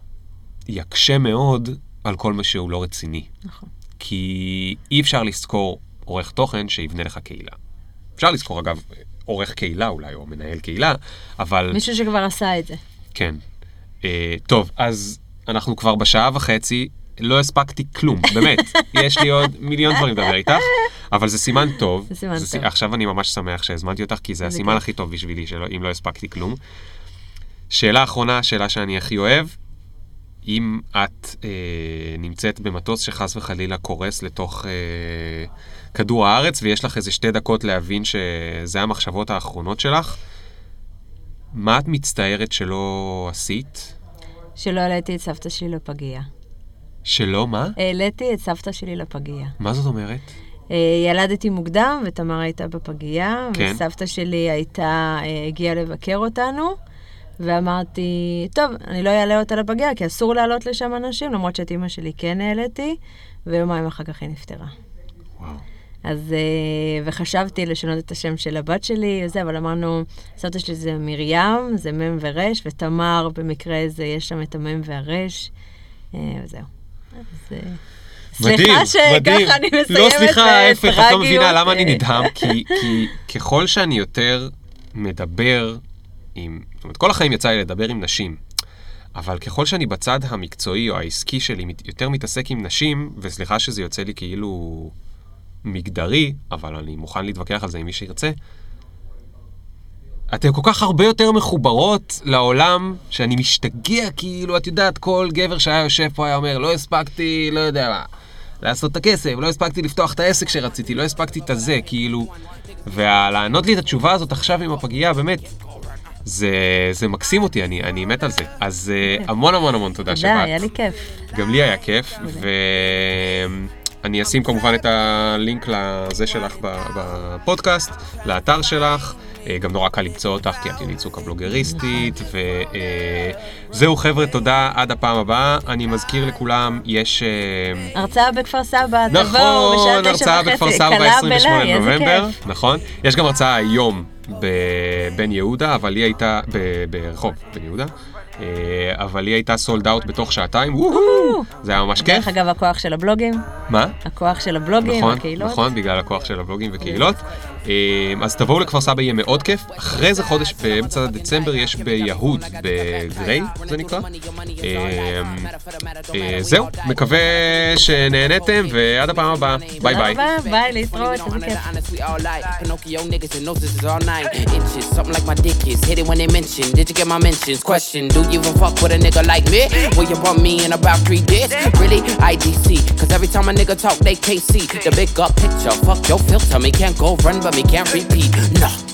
יקשה מאוד על כל מה שהוא לא רציני. נכון. כי אי אפשר לשכור עורך תוכן שיבנה לך קהילה. אפשר לשכור, אגב, עורך קהילה אולי, או מנהל קהילה, אבל... מישהו שכבר עשה את זה. כן. אה, טוב, אז אנחנו כבר בשעה וחצי, לא הספקתי כלום, באמת. <laughs> יש לי עוד מיליון דברים לדבר איתך, אבל זה סימן טוב. זה סימן סי- טוב. עכשיו אני ממש שמח שהזמנתי אותך, כי זה הסימן. הכי טוב בשבילי, שלא, אם לא הספקתי כלום. שאלה אחרונה, שאלה שאני הכי אוהב, אם את אה, נמצאת במטוס שחס וחלילה קורס לתוך אה, כדור הארץ, ויש לך איזה שתי דקות להבין שזה המחשבות האחרונות שלך, מה את מצטערת שלא עשית? שלא העליתי את סבתא שלי לפגייה. שלא, מה? העליתי את סבתא שלי לפגייה. מה זאת אומרת? אה, ילדתי מוקדם, ותמר הייתה בפגייה, כן. וסבתא שלי הייתה, אה, הגיעה לבקר אותנו, ואמרתי, טוב, אני לא אעלה אותה לפגייה, כי אסור לעלות לשם אנשים, למרות שאת אימא שלי כן העליתי, ויומיים אחר כך היא נפטרה. וואו. אז, אה, וחשבתי לשנות את השם של הבת שלי וזה, אבל אמרנו, סבתא שלי זה מרים, זה מ' ור', ותמר, במקרה זה, יש שם את המ' והר', וזהו. אז, מדהים, סליחה. שככה אני מסיימת לא, סליחה, ההפך, את לא. מבינה למה אני נדהם, כי, כי <laughs> ככל שאני יותר מדבר עם, זאת אומרת, כל החיים יצא לי לדבר עם נשים, אבל ככל שאני בצד המקצועי או העסקי שלי יותר מתעסק עם נשים, וסליחה שזה יוצא לי כאילו מגדרי, אבל אני מוכן להתווכח על זה עם מי שירצה, אתן כל כך הרבה יותר מחוברות לעולם, שאני משתגע, כאילו, את יודעת, כל גבר שהיה יושב פה היה אומר, לא הספקתי, לא יודע מה, לעשות את הכסף, לא הספקתי לפתוח את העסק שרציתי, לא הספקתי את הזה, כאילו... ולענות לי את התשובה הזאת עכשיו עם הפגייה, באמת, זה, זה מקסים אותי, אני, אני מת על זה. אז אה, <laughs> המון המון המון תודה שבאת. תודה, היה לי כיף. גם לי היה כיף, ואני אשים כמובן את הלינק לזה שלך בפודקאסט, לאתר שלך. אה, גם נורא קל למצוא אותך, כי את יונית צוק הבלוגריסטית, וזהו חבר'ה, תודה, עד הפעם הבאה. אני מזכיר לכולם, יש... אה, הרצאה בכפר סבא, תבואו נכון, בשעה תשע הרצאה וחצי, בכפר סבא קלה ב-28 בלאי, איזה לנובמבר, כיף. נכון. יש גם הרצאה היום בבן יהודה, אבל היא הייתה, ברחוב בן יהודה, אה, אבל היא הייתה סולד אאוט בתוך שעתיים, וואו, זה היה ממש כיף. דרך אגב, הכוח של הבלוגים, מה? הכוח של הבלוגים, נכון, הקהילות. נכון, בגלל הכוח של הבלוגים וקהילות. אה, אז תבואו לכפר סבא, יהיה מאוד כיף. אחרי זה חודש, באמצע דצמבר, יש ביהוד, בגריי, זה נקרא. אה, אה, זהו, מקווה שנהנתם, ועד הפעם הבאה. ביי ביי. ביי, להתראות, איזה כיף. Cause every time a nigga talk, they can't see the big up picture. Fuck your filter, me can't go run, but me me can't repeat. No.